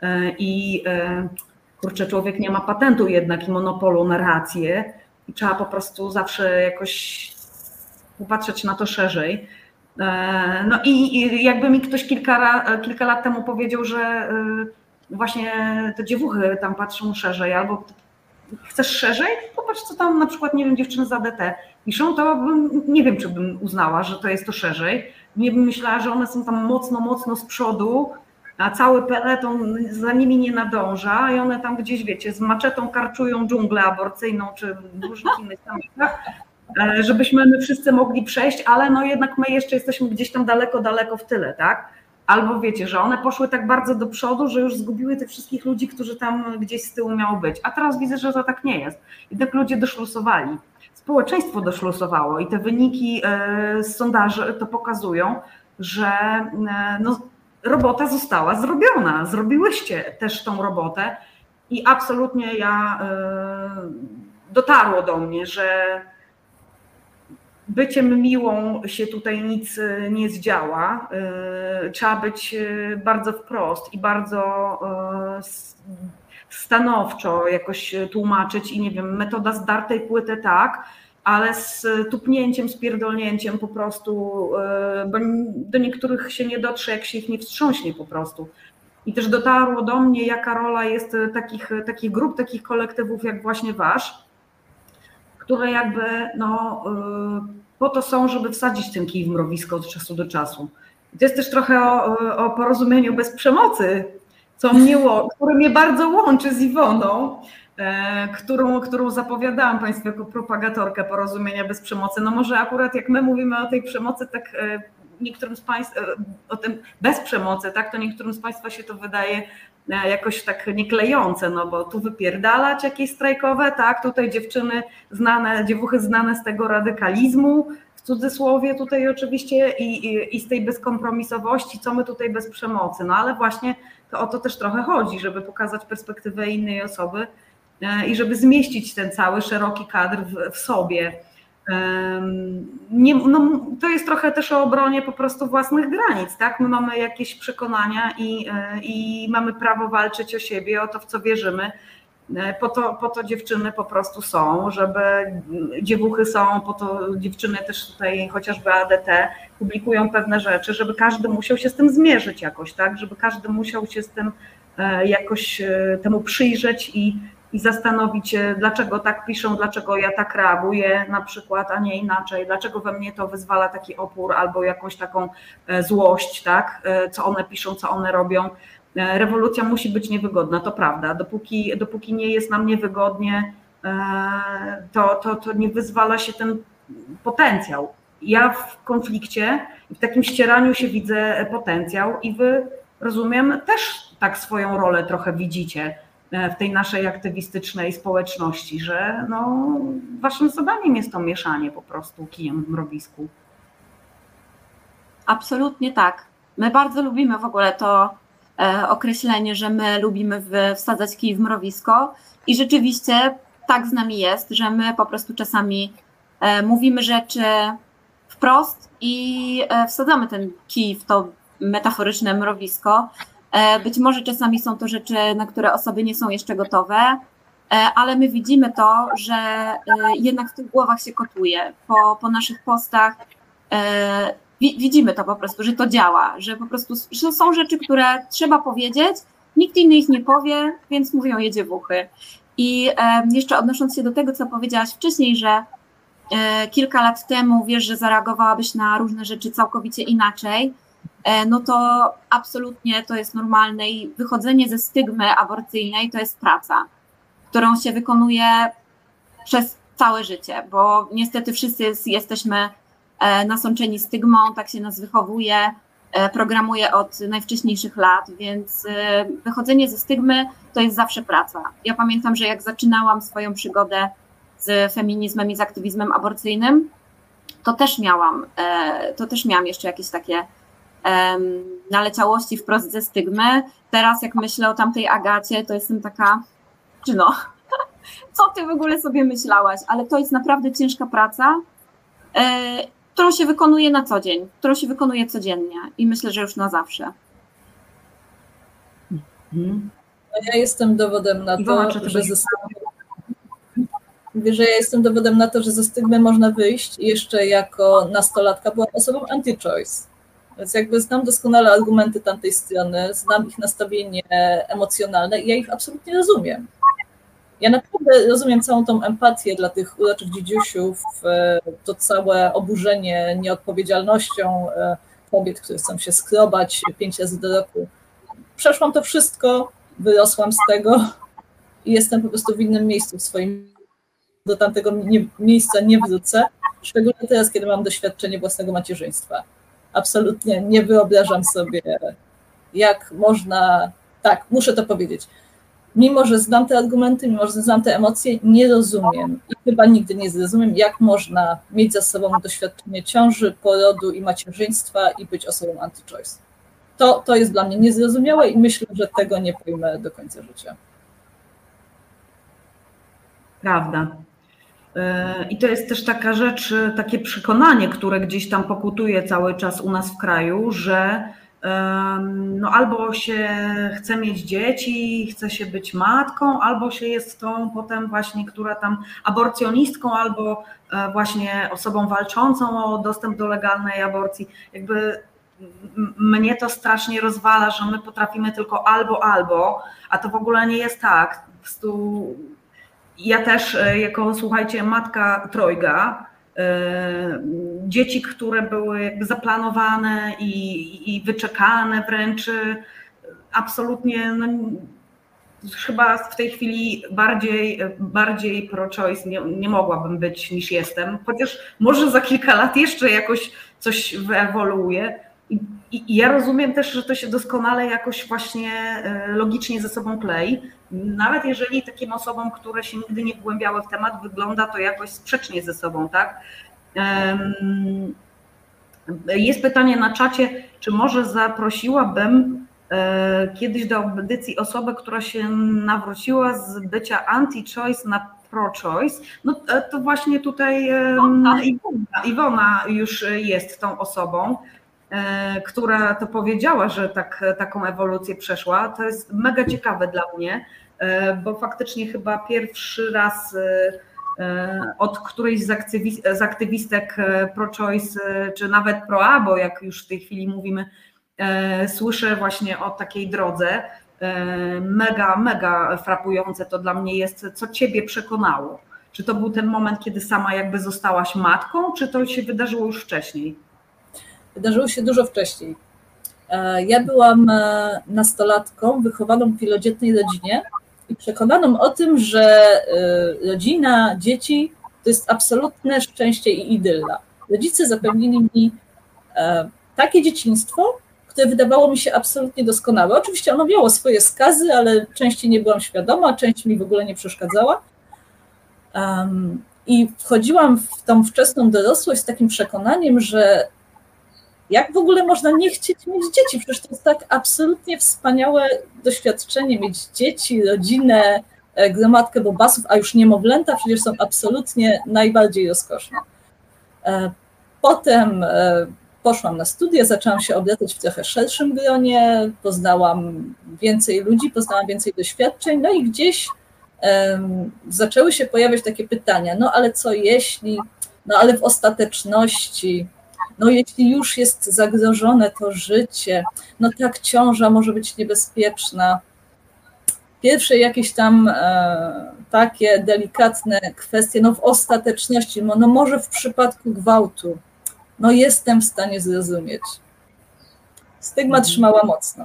E, I e, kurczę, człowiek nie ma patentu jednak i monopolu na rację i trzeba po prostu zawsze jakoś popatrzeć na to szerzej. E, no i, jakby mi ktoś kilka, kilka lat temu powiedział, że właśnie te dziewuchy tam patrzą szerzej, albo chcesz szerzej? Popatrz, co tam na przykład, nie wiem, dziewczyny z ADT piszą, to bym, nie wiem, czy bym uznała, że to jest to szerzej. Nie bym myślała, że one są tam mocno, mocno z przodu, a cały peleton za nimi nie nadąża i one tam gdzieś, wiecie, z maczetą karczują dżunglę aborcyjną czy różnych innych tematach, żebyśmy my wszyscy mogli przejść, ale no jednak my jeszcze jesteśmy gdzieś tam daleko, daleko w tyle, tak? Albo wiecie, że one poszły tak bardzo do przodu, że już zgubiły tych wszystkich ludzi, którzy tam gdzieś z tyłu miało być. A teraz widzę, że to tak nie jest. Jednak ludzie doszlusowali. Społeczeństwo doszlusowało i te wyniki e, z sondaży to pokazują, że e, no, robota została zrobiona. Zrobiłyście też tą robotę i absolutnie ja e, dotarło do mnie, że byciem miłą się tutaj nic e, nie zdziała. E, trzeba być bardzo wprost i bardzo stanowczo jakoś tłumaczyć i nie wiem, metoda zdartej płyty tak, ale z tupnięciem, z pierdolnięciem po prostu, bo do niektórych się nie dotrze, jak się ich nie wstrząśnie po prostu. I też dotarło do mnie, jaka rola jest takich, takich grup, takich kolektywów jak właśnie wasz, które jakby no, e, po to są, żeby wsadzić ten kij w mrowisko od czasu do czasu. I to jest też trochę o, o porozumieniu bez przemocy, co mnie, [laughs] które mnie bardzo łączy z Iwoną, E, którą, którą zapowiadałam Państwu jako propagatorkę porozumienia bez przemocy. No może akurat jak my mówimy o tej przemocy, tak e, niektórym z Państwa, e, o tym bez przemocy, tak, to niektórym z Państwa się to wydaje jakoś tak nieklejące, no bo tu wypierdalać jakieś strajkowe, tak, tutaj dziewczyny znane, dziewuchy znane z tego radykalizmu, w cudzysłowie tutaj oczywiście i, i, i z tej bezkompromisowości, co my tutaj bez przemocy, no ale właśnie to o to też trochę chodzi, żeby pokazać perspektywę innej osoby, E, i żeby zmieścić ten cały szeroki kadr w, w sobie. Nie, no, to jest trochę też o obronie po prostu własnych granic, tak? My mamy jakieś przekonania i, e, i mamy prawo walczyć o siebie, o to, w co wierzymy. E, po to, po to dziewczyny po prostu są, żeby dziewuchy są, po to dziewczyny też tutaj, chociażby ADT, publikują pewne rzeczy, żeby każdy musiał się z tym zmierzyć jakoś, tak? Żeby każdy musiał się z tym jakoś temu przyjrzeć i, i zastanowić się, dlaczego tak piszą, dlaczego ja tak reaguję na przykład, a nie inaczej, dlaczego we mnie to wyzwala taki opór albo jakąś taką e, złość, tak, e, co one piszą, co one robią. E, rewolucja musi być niewygodna, to prawda. Dopóki, dopóki nie jest nam niewygodnie, to, to, to nie wyzwala się ten potencjał. Ja w konflikcie, w takim ścieraniu się widzę potencjał i wy, rozumiem, też tak swoją rolę trochę widzicie w tej naszej aktywistycznej społeczności, że no, waszym zadaniem jest to mieszanie po prostu kijem w mrowisku. Absolutnie tak. My bardzo lubimy w ogóle to e, określenie, że my lubimy wsadzać kij w mrowisko i rzeczywiście tak z nami jest, że my po prostu czasami e, mówimy rzeczy wprost i wsadzamy ten kij w to metaforyczne mrowisko, E, być może czasami są to rzeczy, na które osoby nie są jeszcze gotowe, e, ale my widzimy to, że e, jednak w tych głowach się kotuje. Po, po naszych postach widzimy to po prostu, że to działa, że po prostu że są rzeczy, które trzeba powiedzieć, nikt inny ich nie powie, więc mówią je dziewuchy. I jeszcze odnosząc się do tego, co powiedziałaś wcześniej, że kilka lat temu wiesz, że zareagowałabyś na różne rzeczy całkowicie inaczej, E, no to absolutnie to jest normalne i wychodzenie ze stygmy aborcyjnej to jest praca, którą się wykonuje przez całe życie, bo niestety wszyscy jesteśmy e, nasączeni stygmą, tak się nas wychowuje, e, programuje od najwcześniejszych lat, więc wychodzenie ze stygmy to jest zawsze praca. Ja pamiętam, że jak zaczynałam swoją przygodę z feminizmem i z aktywizmem aborcyjnym, to też miałam, to też miałam jeszcze jakieś takie naleciałości wprost ze stygmy. Teraz jak myślę o tamtej Agacie, to jestem taka, czy no, [laughs] co ty w ogóle sobie myślałaś? Ale to jest naprawdę ciężka praca, e, którą się wykonuje na co dzień, którą się wykonuje codziennie i myślę, że już na zawsze. Mhm. Ja jestem dowodem na to, że zostałam Mówię, że ja jestem dowodem na to, że ze stygmy można wyjść i jeszcze jako nastolatka byłam osobą anti-choice. Więc jakby znam doskonale argumenty tamtej strony, znam ich nastawienie emocjonalne i ja ich absolutnie rozumiem. Ja naprawdę rozumiem całą tą empatię dla tych uroczych dziedziusiów, e, to całe oburzenie nieodpowiedzialnością e, kobiet, które chcą się skrobać pięć razy do roku. Przeszłam to wszystko, wyrosłam z tego i jestem po prostu w innym miejscu w swoim. Do tamtego nie, miejsca nie wrócę, szczególnie teraz, kiedy mam doświadczenie własnego macierzyństwa. Absolutnie nie wyobrażam sobie, jak można. Tak, muszę to powiedzieć mimo że znam te argumenty, mimo że znam te emocje, nie rozumiem i chyba nigdy nie zrozumiem, jak można mieć za sobą doświadczenie ciąży, porodu i macierzyństwa i być osobą anti-choice. To, to jest dla mnie niezrozumiałe i myślę, że tego nie pojmę do końca życia. Prawda. I to jest też taka rzecz, takie przekonanie, które gdzieś tam pokutuje cały czas u nas w kraju, że no albo się chce mieć dzieci, chce się być matką, albo się jest tą potem właśnie, która tam aborcjonistką, albo e, właśnie osobą walczącą o dostęp do legalnej aborcji. Jakby mnie to strasznie rozwala, że my potrafimy tylko albo, albo, a to w ogóle nie jest tak. Po prostu ja też e, jako, słuchajcie, matka trojga, E, dzieci, które były jakby zaplanowane i, i wyczekane wręcz, absolutnie no, chyba w tej chwili bardziej, bardziej pro-choice nie, nie mogłabym być niż jestem, chociaż może za kilka lat jeszcze jakoś coś wyewoluuje. I, I, ja rozumiem też, że to się doskonale jakoś właśnie e, logicznie ze sobą klei. Nawet jeżeli takim osobom, które się nigdy nie wgłębiały w temat, wygląda to jakoś sprzecznie ze sobą, tak? Jest pytanie na czacie, czy może zaprosiłabym e, kiedyś do audycji osobę, która się nawróciła z bycia anti-choice na pro-choice. No e, to właśnie tutaj Iwona, Iwona już jest tą osobą. E, która to powiedziała, że tak, taką ewolucję przeszła. To jest mega ciekawe dla mnie, e, bo faktycznie chyba pierwszy raz e, od którejś z aktywistek pro-choice, czy nawet pro-abo, jak już w tej chwili mówimy, słyszę właśnie o takiej drodze. Mega, mega frapujące to dla mnie jest, co ciebie przekonało. Czy to był ten moment, kiedy sama jakby zostałaś matką, czy to się wydarzyło już wcześniej? Wydarzyło się dużo wcześniej. E, ja byłam e, nastolatką wychowaną w wielodzietnej rodzinie i przekonaną o tym, że e, rodzina, dzieci to jest absolutne szczęście i idylla. Rodzice zapewnili mi takie dzieciństwo, które wydawało mi się absolutnie doskonałe. Oczywiście ono miało swoje skazy, ale części nie byłam świadoma, część mi w ogóle nie przeszkadzała. I wchodziłam w tą wczesną dorosłość z takim przekonaniem, że jak w ogóle można nie chcieć mieć dzieci? Przecież to jest tak absolutnie wspaniałe doświadczenie mieć dzieci, rodzinę, e, gromadkę bobasów, a już niemowlęta przecież są absolutnie najbardziej rozkoszne. E, potem e, poszłam na studia, zaczęłam się obracać w trochę szerszym gronie, poznałam więcej ludzi, poznałam więcej doświadczeń, no i gdzieś um, zaczęły się pojawiać takie pytania, no ale co jeśli, no ale w ostateczności no jeśli już jest zagrożone to życie, no tak ciąża może być niebezpieczna. Pierwsze jakieś tam e, takie delikatne kwestie, no w ostateczności, no, no może w przypadku gwałtu, no jestem w stanie zrozumieć. Stygma mhm. trzymała mocno.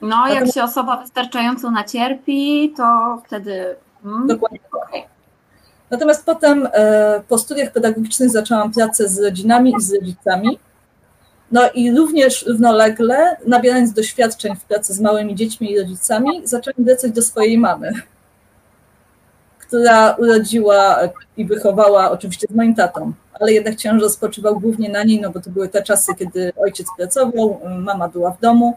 No, jak się osoba wystarczająco nacierpi, to wtedy. Hmm, Dokładnie. Okay. Natomiast potem e, po studiach pedagogicznych zaczęłam pracę z rodzinami i z rodzicami. No i również równolegle, nabierając doświadczeń w pracy z małymi dziećmi i rodzicami, zaczęłam wracać do swojej mamy, która urodziła i wychowała oczywiście z moim tatą, ale jednak ciężar spoczywał głównie na niej, no bo to były te czasy, kiedy ojciec pracował, mama była w domu.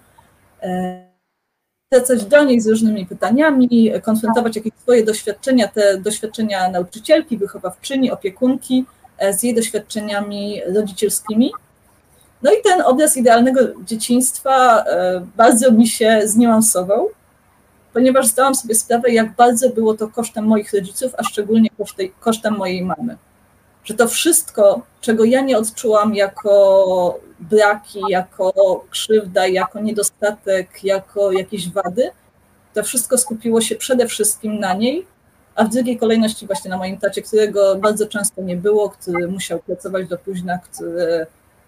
Wracać do niej z różnymi pytaniami, konfrontować jakieś swoje doświadczenia, te doświadczenia nauczycielki, wychowawczyni, opiekunki e, z jej doświadczeniami rodzicielskimi. No i ten obraz idealnego dzieciństwa e, bardzo mi się zniuansował. ponieważ zdałam sobie sprawę, jak bardzo było to kosztem moich rodziców, a szczególnie kosztem mojej mamy. Że to wszystko, czego ja nie odczułam jako braki, jako krzywda, jako niedostatek, jako jakieś wady, to wszystko skupiło się przede wszystkim na niej, a w drugiej kolejności właśnie na moim tacie, którego bardzo często nie było, który musiał pracować do późna, który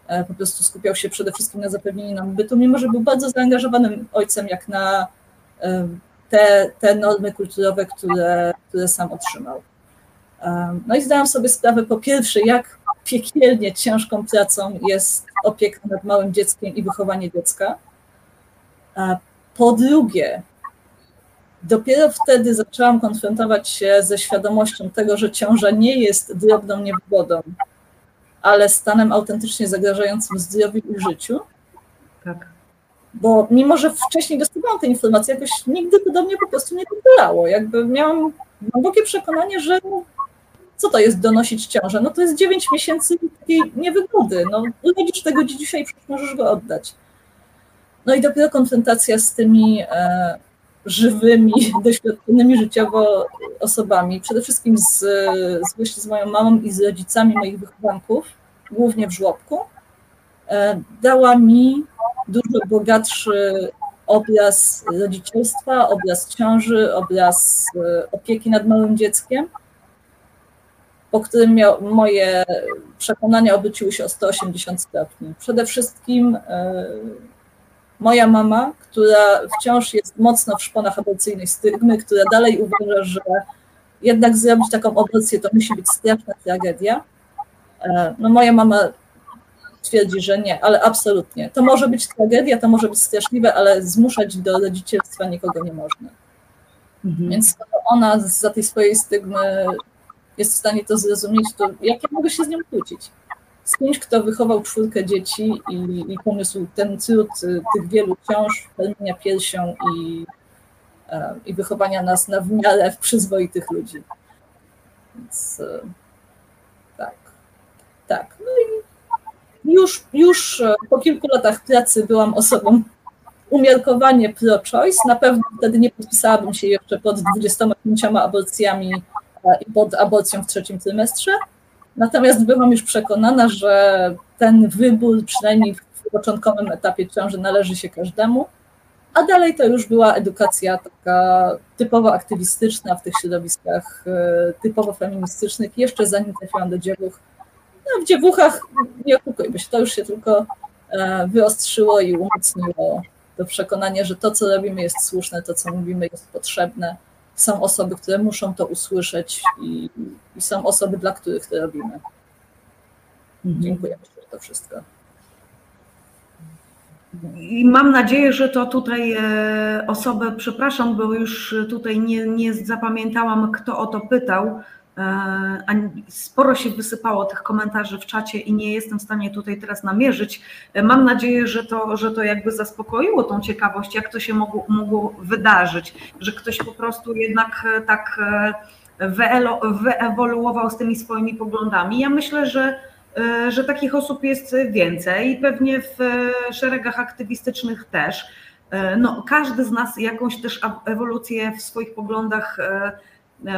e, po prostu skupiał się przede wszystkim na zapewnieniu nam bytu, mimo że był bardzo zaangażowanym ojcem, jak na e, te, te normy kulturowe, które, które sam otrzymał. No i zdałam sobie sprawę po pierwsze, jak piekielnie ciężką pracą jest opieka nad małym dzieckiem i wychowanie dziecka. Po drugie, Dopiero wtedy zaczęłam konfrontować się ze świadomością tego, że ciąża nie jest drobną niewygodą, ale stanem autentycznie zagrażającym zdrowiu i życiu. Tak. Bo mimo, że wcześniej dostawałam te informacje, jakoś nigdy to do mnie po prostu nie dobierało. Jakby miałam głębokie przekonanie, że co to jest donosić ciążę? No to jest 9 miesięcy takiej niewygody. No urodzisz tego dzisiaj, przecież możesz go oddać. No i dopiero konfrontacja z tymi e, żywymi, [laughs] doświadczonymi życiowo osobami, przede wszystkim z, z, z moją mamą i z rodzicami moich wychowanków, głównie w żłobku, e, dała mi dużo bogatszy obraz rodzicielstwa, obraz ciąży, obraz e, opieki nad małym dzieckiem, po którym miał, moje przekonania obróciły się o 180 stopni. Przede wszystkim e, moja mama, która wciąż jest mocno w szponach aborcyjnej stygmy, która dalej uważa, że jednak zrobić taką aborcję to musi być straszna tragedia. E, no moja mama twierdzi, że nie, ale absolutnie. To może być tragedia, to może być straszliwe, ale zmuszać do rodzicielstwa nikogo nie można. Mhm. Więc ona za tej swojej stygmy jest w stanie to zrozumieć, to jak ja mogę się z nią kłócić? z kimś, kto wychował czwórkę dzieci i, i poniósł ten trud y, tych wielu ciąż, pełnienia piersią i, e, i wychowania nas na w miarę przyzwoitych ludzi. Więc e, tak, tak. No i już, już e, po kilku latach pracy byłam osobą umiarkowanie pro-choice. Na pewno wtedy nie podpisałabym się jeszcze pod 25 aborcjami pod aborcją w trzecim trymestrze, Natomiast byłam już przekonana, że ten wybór, przynajmniej w początkowym etapie ciąży, należy się każdemu, a dalej to już była edukacja taka typowo aktywistyczna w tych środowiskach e, typowo feministycznych, jeszcze zanim trafiłam do dziewuch. No, w dziewuchach, nie okupujmy się, to już się tylko e, wyostrzyło i umocniło to przekonanie, że to, co robimy, jest słuszne, to, co mówimy, jest potrzebne są osoby, które muszą to usłyszeć i, i są osoby, dla których to robimy. Mhm. Dziękuję za to wszystko. I mam nadzieję, że to tutaj e, osoby, przepraszam, bo już tutaj nie, nie zapamiętałam, kto o to pytał, sporo się wysypało tych komentarzy w czacie i nie jestem w stanie tutaj teraz namierzyć. E, mam nadzieję, że to, że to jakby zaspokoiło tą ciekawość, jak to się mogło, mogło wydarzyć, że ktoś po prostu jednak e, tak wyewoluował z tymi swoimi poglądami. Ja myślę, że, że takich osób jest więcej i pewnie w szeregach aktywistycznych też. No, każdy z nas jakąś też ewolucję w swoich poglądach E,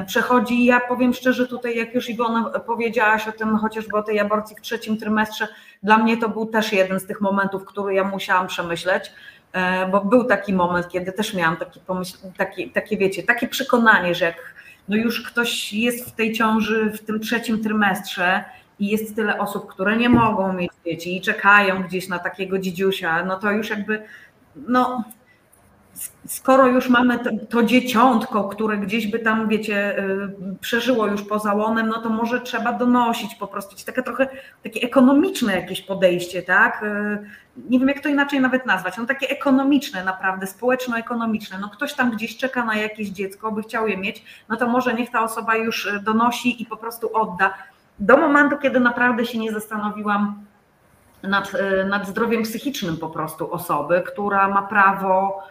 przechodzi. Ja powiem szczerze, tutaj jak już Iwona powiedziałaś o tym, chociażby o tej aborcji w trzecim trymestrze, dla mnie to był też jeden z tych momentów, który ja musiałam przemyśleć, e, bo był taki moment, kiedy też miałam taki pomyśl, taki, takie wiecie, takie przekonanie, że jak no już ktoś jest w tej ciąży w tym trzecim trymestrze i jest tyle osób, które nie mogą mieć dzieci i czekają gdzieś na takiego dzidziusia, no to już jakby no skoro już mamy to, dzieciątko, które gdzieś by tam, wiecie, y, przeżyło już poza łonem, no to może trzeba donosić po prostu. Takie trochę takie ekonomiczne jakieś podejście, tak? Y, nie wiem, jak to inaczej nawet nazwać. No takie ekonomiczne naprawdę, społeczno-ekonomiczne. No ktoś tam gdzieś czeka na jakieś dziecko, by chciał je mieć, no to może niech ta osoba już y, donosi i po prostu odda. Do momentu, kiedy naprawdę się nie zastanowiłam nad, nad zdrowiem psychicznym po prostu osoby, która ma prawo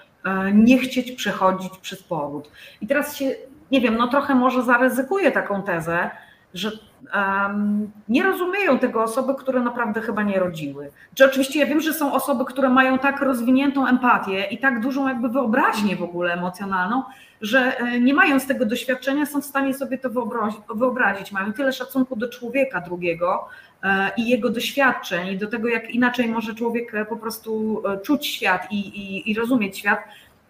nie chcieć przechodzić przez poród. I teraz się, nie wiem, no trochę może zaryzykuję taką tezę, że um, nie rozumieją tego osoby, które naprawdę chyba nie rodziły. Czy oczywiście ja wiem, że są osoby, które mają tak rozwiniętą empatię i tak dużą jakby wyobraźnię w ogóle emocjonalną, że e, nie mając tego doświadczenia są w stanie sobie to wyobrazić, mają tyle szacunku do człowieka drugiego e, i jego doświadczeń i do tego, jak inaczej może człowiek e, po prostu czuć świat i, i, i rozumieć świat,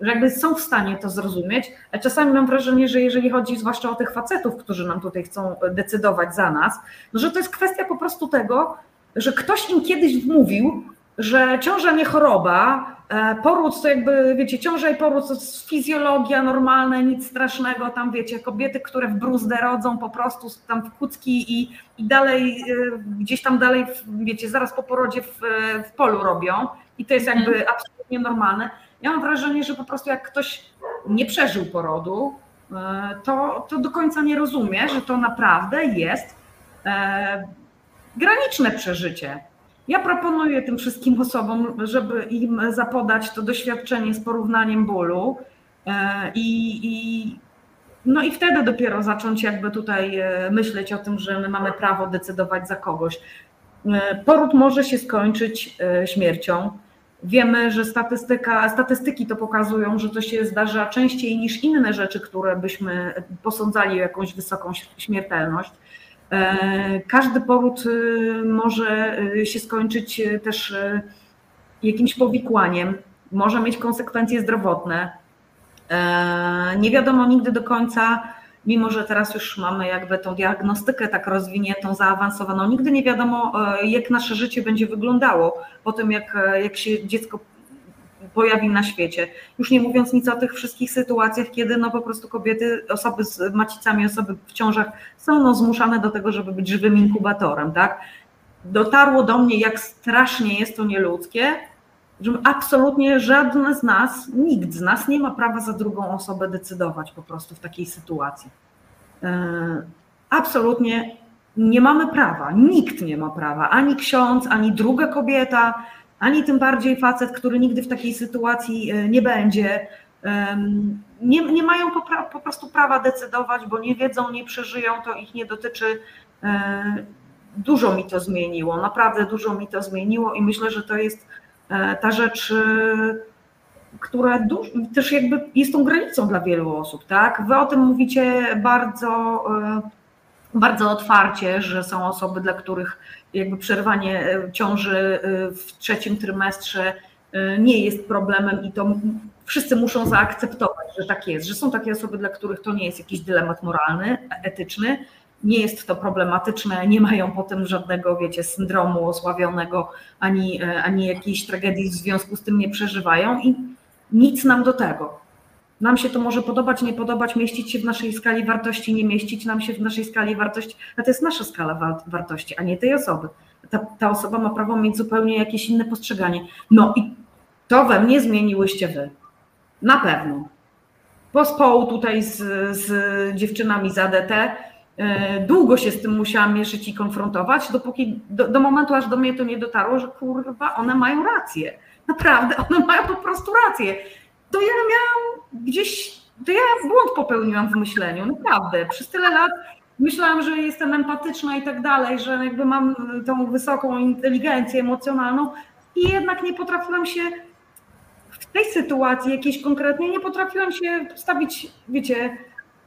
że jakby są w stanie to zrozumieć, a czasami mam wrażenie, że jeżeli chodzi zwłaszcza o tych facetów, którzy nam tutaj chcą decydować za nas, no że to jest kwestia po prostu tego, że ktoś im kiedyś wmówił, że ciąża nie choroba, e, poród to jakby, wiecie, ciąża i poród to jest fizjologia normalna, nic strasznego, tam wiecie, kobiety, które w bruzdę rodzą po prostu tam w kucki i, i dalej, e, gdzieś tam dalej, wiecie, zaraz po porodzie w, w polu robią i to jest jakby mhm. absolutnie normalne. Ja mam wrażenie, że po prostu jak ktoś nie przeżył porodu, e, to, to do końca nie rozumie, że to naprawdę jest graniczne przeżycie ja proponuję tym wszystkim osobom, żeby im zapodać to doświadczenie z porównaniem bólu e, i, i no i wtedy dopiero zacząć jakby tutaj e, myśleć o tym, że my mamy prawo decydować za kogoś. E, poród może się skończyć śmiercią. Wiemy, że statystyka, statystyki to pokazują, że to się zdarza częściej niż inne rzeczy, które byśmy posądzali o jakąś wysoką śmiertelność. E, każdy poród y, może y, się skończyć y, też jakimś powikłaniem, może mieć konsekwencje zdrowotne. E, nie wiadomo nigdy do końca, mimo że teraz już mamy jakby tą diagnostykę tak rozwiniętą, zaawansowaną, nigdy nie wiadomo, e, jak nasze życie będzie wyglądało po tym, jak, jak się dziecko pojawi na świecie. Już nie mówiąc nic o tych wszystkich sytuacjach, kiedy no po prostu kobiety, osoby z macicami, osoby w ciążach są no zmuszane do tego, żeby być żywym inkubatorem, tak? Dotarło do mnie, jak strasznie jest to nieludzkie, że absolutnie żadne z nas, nikt z nas nie ma prawa za drugą osobę decydować po prostu w takiej sytuacji. E, absolutnie nie mamy prawa, nikt nie ma prawa, ani ksiądz, ani druga kobieta, ani tym bardziej facet, który nigdy w takiej sytuacji e, nie będzie. Nie, nie mają po, po, prostu prawa decydować, bo nie wiedzą, nie przeżyją, to ich nie dotyczy. E, dużo mi to zmieniło, naprawdę dużo mi to zmieniło i myślę, że to jest e, ta rzecz, która też jakby jest tą granicą dla wielu osób, tak? Wy o tym mówicie bardzo, bardzo otwarcie, że są osoby, dla których jakby przerwanie e, ciąży e, w trzecim trymestrze e, nie jest problemem i to wszyscy muszą zaakceptować, że tak jest, że są takie osoby, dla których to nie jest jakiś dylemat moralny, etyczny, nie jest to problematyczne, nie mają potem żadnego, wiecie, syndromu osławionego, ani, ani jakiejś tragedii w związku z tym nie przeżywają i nic nam do tego. Nam się to może podobać, nie podobać, mieścić się w naszej skali wartości, nie mieścić nam się w naszej skali wartości, a to jest nasza skala wartości, a nie tej osoby. Ta, ta osoba ma prawo mieć zupełnie jakieś inne postrzeganie. No i to we mnie zmieniłyście wy. Na pewno. Pospołu tutaj z, z dziewczynami z ADT. E, długo się z tym musiałam mieszyć i konfrontować, dopóki do, do momentu, aż do mnie to nie dotarło, że kurwa, one mają rację. Naprawdę, one mają po prostu rację to ja miałam gdzieś, to ja błąd popełniłam w myśleniu, naprawdę. Przez tyle lat myślałam, że jestem empatyczna i tak dalej, że jakby mam tą wysoką inteligencję emocjonalną i jednak nie potrafiłam się w tej sytuacji jakiejś konkretnie, nie potrafiłam się postawić, wiecie,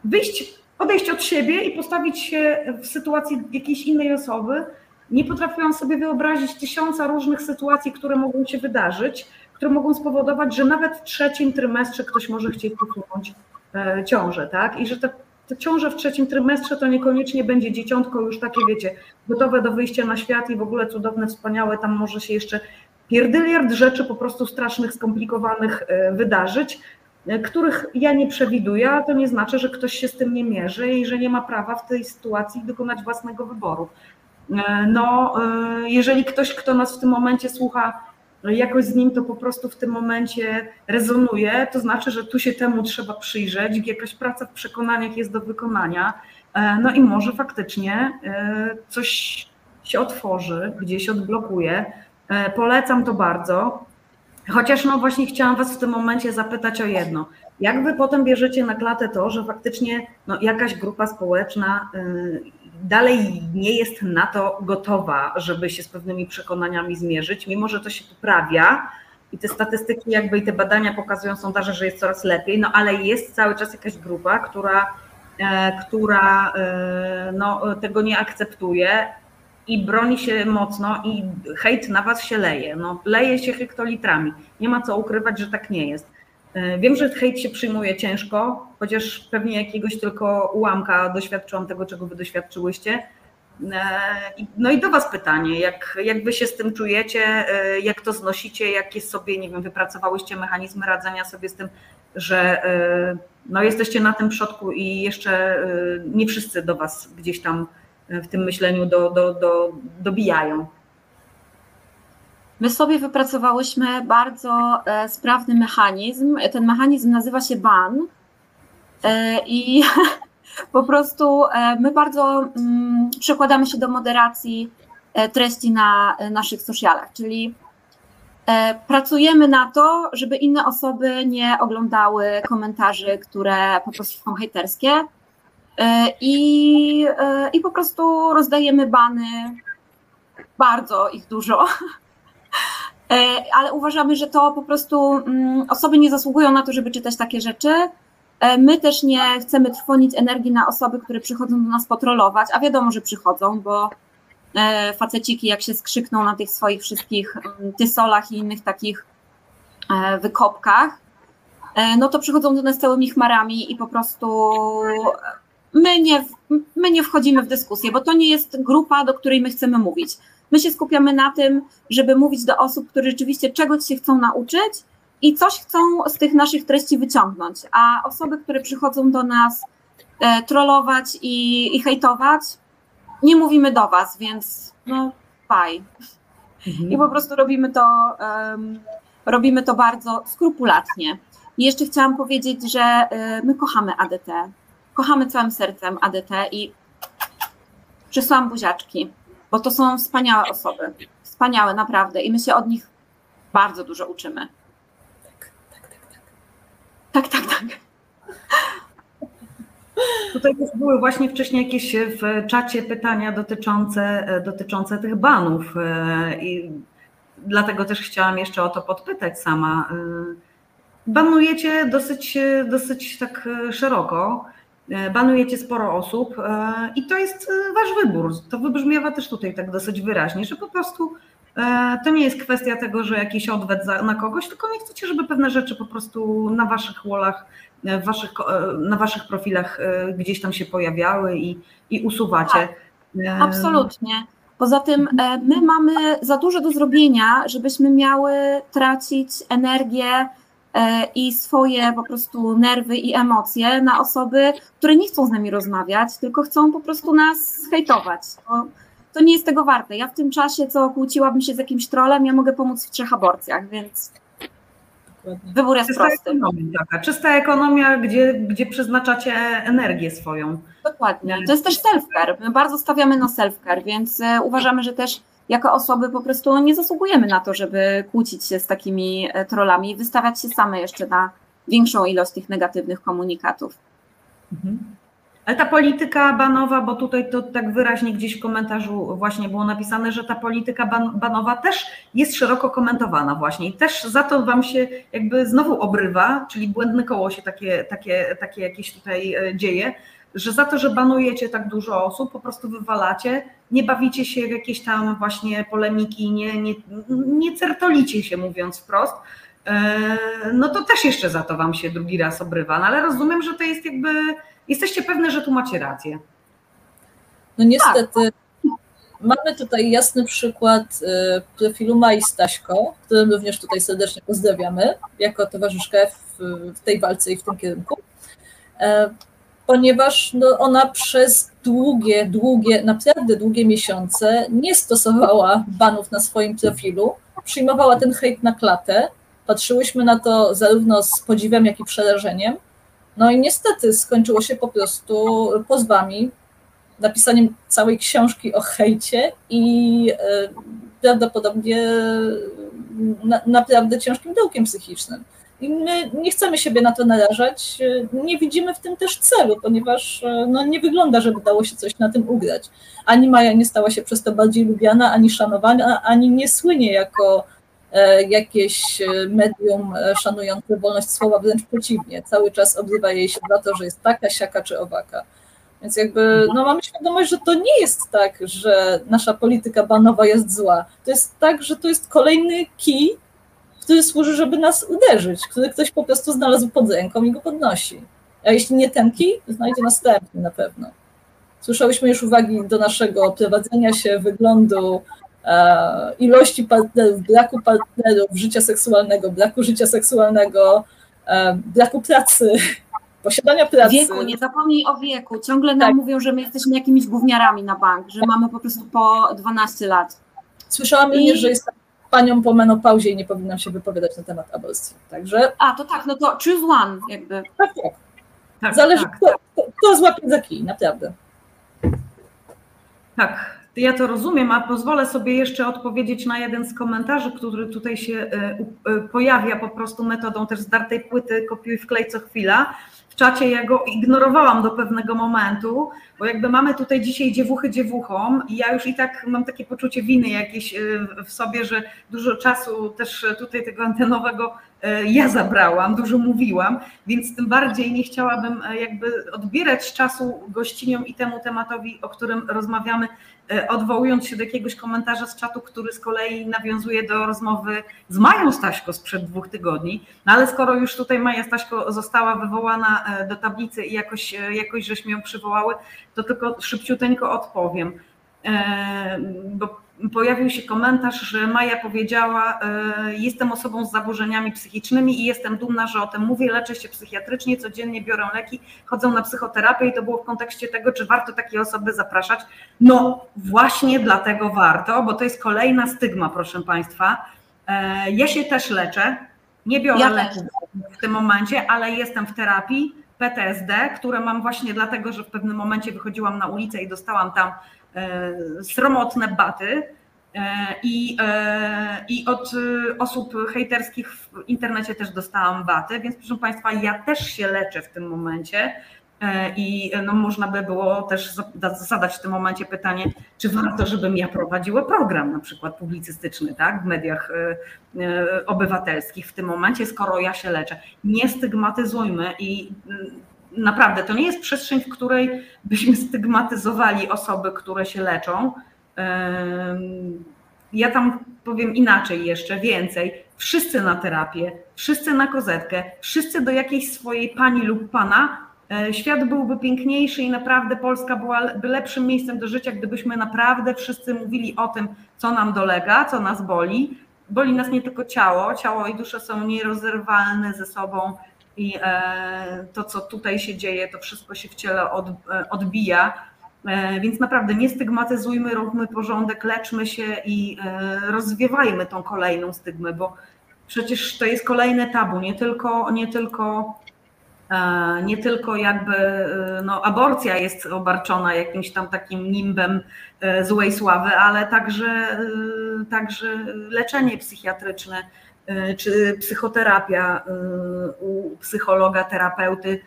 wyjść, odejść od siebie i postawić się w sytuacji jakiejś innej osoby. Nie potrafiłam sobie wyobrazić tysiąca różnych sytuacji, które mogą się wydarzyć które mogą spowodować, że nawet w trzecim trymestrze ktoś może chcieć usunąć e, ciążę, tak? I że te, te ciąże w trzecim trymestrze to niekoniecznie będzie dzieciątko już takie, wiecie, gotowe do wyjścia na świat i w ogóle cudowne, wspaniałe, tam może się jeszcze pierdyliard rzeczy po prostu strasznych, skomplikowanych e, wydarzyć, e, których ja nie przewiduję, a to nie znaczy, że ktoś się z tym nie mierzy i że nie ma prawa w tej sytuacji dokonać własnego wyboru. No, jeżeli ktoś, kto nas w tym momencie słucha, no jakoś z nim to po prostu w tym momencie rezonuje, to znaczy, że tu się temu trzeba przyjrzeć, jakaś praca w przekonaniach jest do wykonania, e, no i może faktycznie e, coś się otworzy, gdzieś odblokuje. E, polecam to bardzo. Chociaż no właśnie chciałam Was w tym momencie zapytać o jedno. Jak Wy potem bierzecie na klatę to, że faktycznie no, jakaś grupa społeczna y, dalej nie jest na to gotowa, żeby się z pewnymi przekonaniami zmierzyć, mimo że to się poprawia i te statystyki jakby i te badania pokazują sondaże, że jest coraz lepiej, no ale jest cały czas jakaś grupa, która, e, która e, no, tego nie akceptuje i broni się mocno i hejt na was się leje. No, leje się hektolitrami. Nie ma co ukrywać, że tak nie jest. E, wiem, że hejt się przyjmuje ciężko, chociaż pewnie jakiegoś tylko ułamka doświadczyłam tego, czego wy doświadczyłyście. E, no i do was pytanie, jak, jak wy się z tym czujecie, e, jak to znosicie, jakie sobie, nie wiem, wypracowałyście mechanizmy radzenia sobie z tym, że no jesteście na tym przodku i jeszcze nie wszyscy do was gdzieś tam w tym myśleniu do, do, do, dobijają. My sobie wypracowałyśmy bardzo e, sprawny mechanizm. Ten mechanizm nazywa się BAN. E, i [laughs] po prostu e, my bardzo mm, przykładamy się do moderacji treści na naszych socialach, czyli pracujemy na to, żeby inne osoby nie oglądały komentarzy, które po prostu są hejterskie. I, i po prostu rozdajemy bany, bardzo ich dużo [laughs] ale uważamy, że to po prostu mm, osoby nie zasługują na to, żeby czytać takie rzeczy. E, my też nie chcemy trwonić energii na osoby, które przychodzą do nas potrolować, a wiadomo, że przychodzą, bo e, faceciki jak się skrzykną na tych swoich wszystkich mm, tysolach i innych takich wykopkach, no to przychodzą do nas całymi chmarami i po prostu my nie, my nie wchodzimy w dyskusję, bo to nie jest grupa, do której my chcemy mówić. My się skupiamy na tym, żeby mówić do osób, które rzeczywiście czegoś się chcą nauczyć i coś chcą z tych naszych treści wyciągnąć. A osoby, które przychodzą do nas e, trollować i, i hejtować, nie mówimy do Was, więc no faj. Mhm. I po prostu robimy to, um, robimy to bardzo skrupulatnie. I jeszcze chciałam powiedzieć, że y, my kochamy ADT. Kochamy całym sercem ADT i przysłałam buziaczki bo to są wspaniałe osoby. Wspaniałe, naprawdę. I my się od nich bardzo dużo uczymy. Tak, tak, tak. Tak, tak, tak. Tutaj też były właśnie wcześniej jakieś w czacie pytania dotyczące, dotyczące tych banów. I dlatego też chciałam jeszcze o to podpytać sama. Banujecie dosyć, dosyć tak szeroko. E, banujecie sporo osób e, i to jest e, wasz wybór. To wybrzmiewa też tutaj tak dosyć wyraźnie, że po prostu to nie jest kwestia tego, że jakiś odwet na kogoś, tylko nie chcecie, żeby pewne rzeczy po prostu na waszych wallach, waszych, na waszych profilach gdzieś tam się pojawiały i, i usuwacie. Tak, absolutnie. Poza tym my mamy za dużo do zrobienia, żebyśmy miały tracić energię i swoje po prostu nerwy i emocje na osoby, które nie chcą z nami rozmawiać, tylko chcą po prostu nas hejtować. To, to nie jest tego warte. Ja w tym czasie, co kłóciłabym się z jakimś trolem, ja mogę pomóc w trzech aborcjach, więc wybór jest czysta prosty. Ekonomia, taka, czysta ekonomia, gdzie, gdzie przeznaczacie energię swoją. Dokładnie. To jest też self-care. My bardzo stawiamy na self-care, więc e, uważamy, że też jako osoby po prostu nie zasługujemy na to, żeby kłócić się z takimi e, trollami i wystawiać się same jeszcze na większą ilość tych negatywnych komunikatów. Mhm. Ale ta polityka banowa, bo tutaj to tak wyraźnie gdzieś w komentarzu właśnie było napisane, że ta polityka ban banowa też jest szeroko komentowana właśnie i też za to wam się jakby znowu obrywa, czyli błędne koło się takie, takie, takie jakieś tutaj e, dzieje, że za to, że banujecie tak dużo osób, po prostu wywalacie, nie bawicie się w jakieś tam właśnie polemiki, nie, nie, nie certolicie się, mówiąc wprost, e, no to też jeszcze za to wam się drugi raz obrywa. No ale rozumiem, że to jest jakby, jesteście pewne, że tu macie rację. No niestety, tak. mamy tutaj jasny przykład e, profilu Mai Staśko, którym również tutaj serdecznie pozdrawiamy, jako towarzyszkę w, w tej walce i w tym kierunku e, ponieważ no, ona przez długie, długie, naprawdę długie miesiące nie stosowała banów na swoim profilu, przyjmowała ten hejt na klatę. Patrzyłyśmy na to zarówno z podziwem, jak i przerażeniem. No i niestety skończyło się po prostu pozwami, napisaniem całej książki o hejcie i e, prawdopodobnie na, naprawdę ciężkim dołkiem psychicznym. I my nie chcemy siebie na to narażać, nie widzimy w tym też celu, ponieważ no, nie wygląda, żeby dało się coś na tym ugrać. Ani Maja nie stała się przez to bardziej lubiana, ani szanowana, ani nie słynie jako e, jakieś medium szanujące wolność słowa, wręcz przeciwnie. Cały czas obrywa jej się za to, że jest taka, siaka czy owaka. Więc jakby no mamy świadomość, że to nie jest tak, że nasza polityka banowa jest zła. To jest tak, że to jest kolejny kij, który służy, żeby nas uderzyć, który ktoś po prostu znalazł pod ręką i go podnosi. A jeśli nie ten kij, znajdzie następny na pewno. Słyszałyśmy już uwagi do naszego prowadzenia się, wyglądu, e, ilości partnerów, braku partnerów, życia seksualnego, braku życia seksualnego, e, braku pracy, [laughs] posiadania pracy. Wieku, nie zapomnij o wieku. Ciągle nam tak. mówią, że my jesteśmy jakimiś gówniarami na bank, że mamy po prostu po 12 lat. Słyszałam I... również, że jest panią po menopauzie i nie powinnam się wypowiadać na temat aborcji. Także... A, to tak, no to choose one jakby. Tak, tak. tak Zależy, tak, kto, tak. kto złapie za kij, naprawdę. Tak, ja to rozumiem, a pozwolę sobie jeszcze odpowiedzieć na jeden z komentarzy, który tutaj się e, e, pojawia po prostu metodą też zdartej płyty kopiuj wklej co chwila w czacie ja go ignorowałam do pewnego momentu, bo jakby mamy tutaj dzisiaj dziewuchy dziewuchom i ja już i tak mam takie poczucie winy jakieś y, w sobie, że dużo czasu też tutaj tego antenowego y, ja zabrałam, dużo mówiłam, więc tym bardziej nie chciałabym y, jakby odbierać czasu gościniom i temu tematowi, o którym rozmawiamy, odwołując się do jakiegoś komentarza z czatu, który z kolei nawiązuje do rozmowy z Mają Staśko sprzed dwóch tygodni. No ale skoro już tutaj Maja Staśko została wywołana do tablicy i jakoś, jakoś żeśmy ją przywołały, to tylko szybciuteńko odpowiem. E, bo pojawił się komentarz, że Maja powiedziała: e, Jestem osobą z zaburzeniami psychicznymi i jestem dumna, że o tym mówię. Leczę się psychiatrycznie, codziennie biorę leki, chodzę na psychoterapię i to było w kontekście tego, czy warto takie osoby zapraszać. No, właśnie dlatego warto, bo to jest kolejna stygma, proszę Państwa. E, ja się też leczę, nie biorę ja leków w tym momencie, ale jestem w terapii PTSD, które mam właśnie dlatego, że w pewnym momencie wychodziłam na ulicę i dostałam tam sromotne baty. E, I, e, I od osób hejterskich w internecie też dostałam baty, więc proszę Państwa, ja też się leczę w tym momencie. I no, można by było też zadać w tym momencie pytanie, czy warto, żebym ja prowadziła program na przykład publicystyczny tak, w mediach obywatelskich w tym momencie, skoro ja się leczę. Nie stygmatyzujmy i naprawdę to nie jest przestrzeń, w której byśmy stygmatyzowali osoby, które się leczą. Ja tam powiem inaczej jeszcze, więcej. Wszyscy na terapię, wszyscy na kozetkę, wszyscy do jakiejś swojej pani lub pana E, świat byłby piękniejszy i naprawdę Polska byłaby lepszym miejscem do życia, gdybyśmy naprawdę wszyscy mówili o tym, co nam dolega, co nas boli. Boli nas nie tylko ciało, ciało i dusza są nierozerwalne ze sobą i e, to, co tutaj się dzieje, to wszystko się w ciele e, odbija. Więc naprawdę nie stygmatyzujmy, róbmy porządek, leczmy się i rozwiewajmy tą kolejną stygmę, bo przecież to jest kolejne tabu, nie tylko, nie tylko E, nie tylko jakby e, no, aborcja jest obarczona jakimś tam takim nimbem e, złej sławy, ale także, także leczenie psychiatryczne czy psychoterapia u psychologa, terapeuty.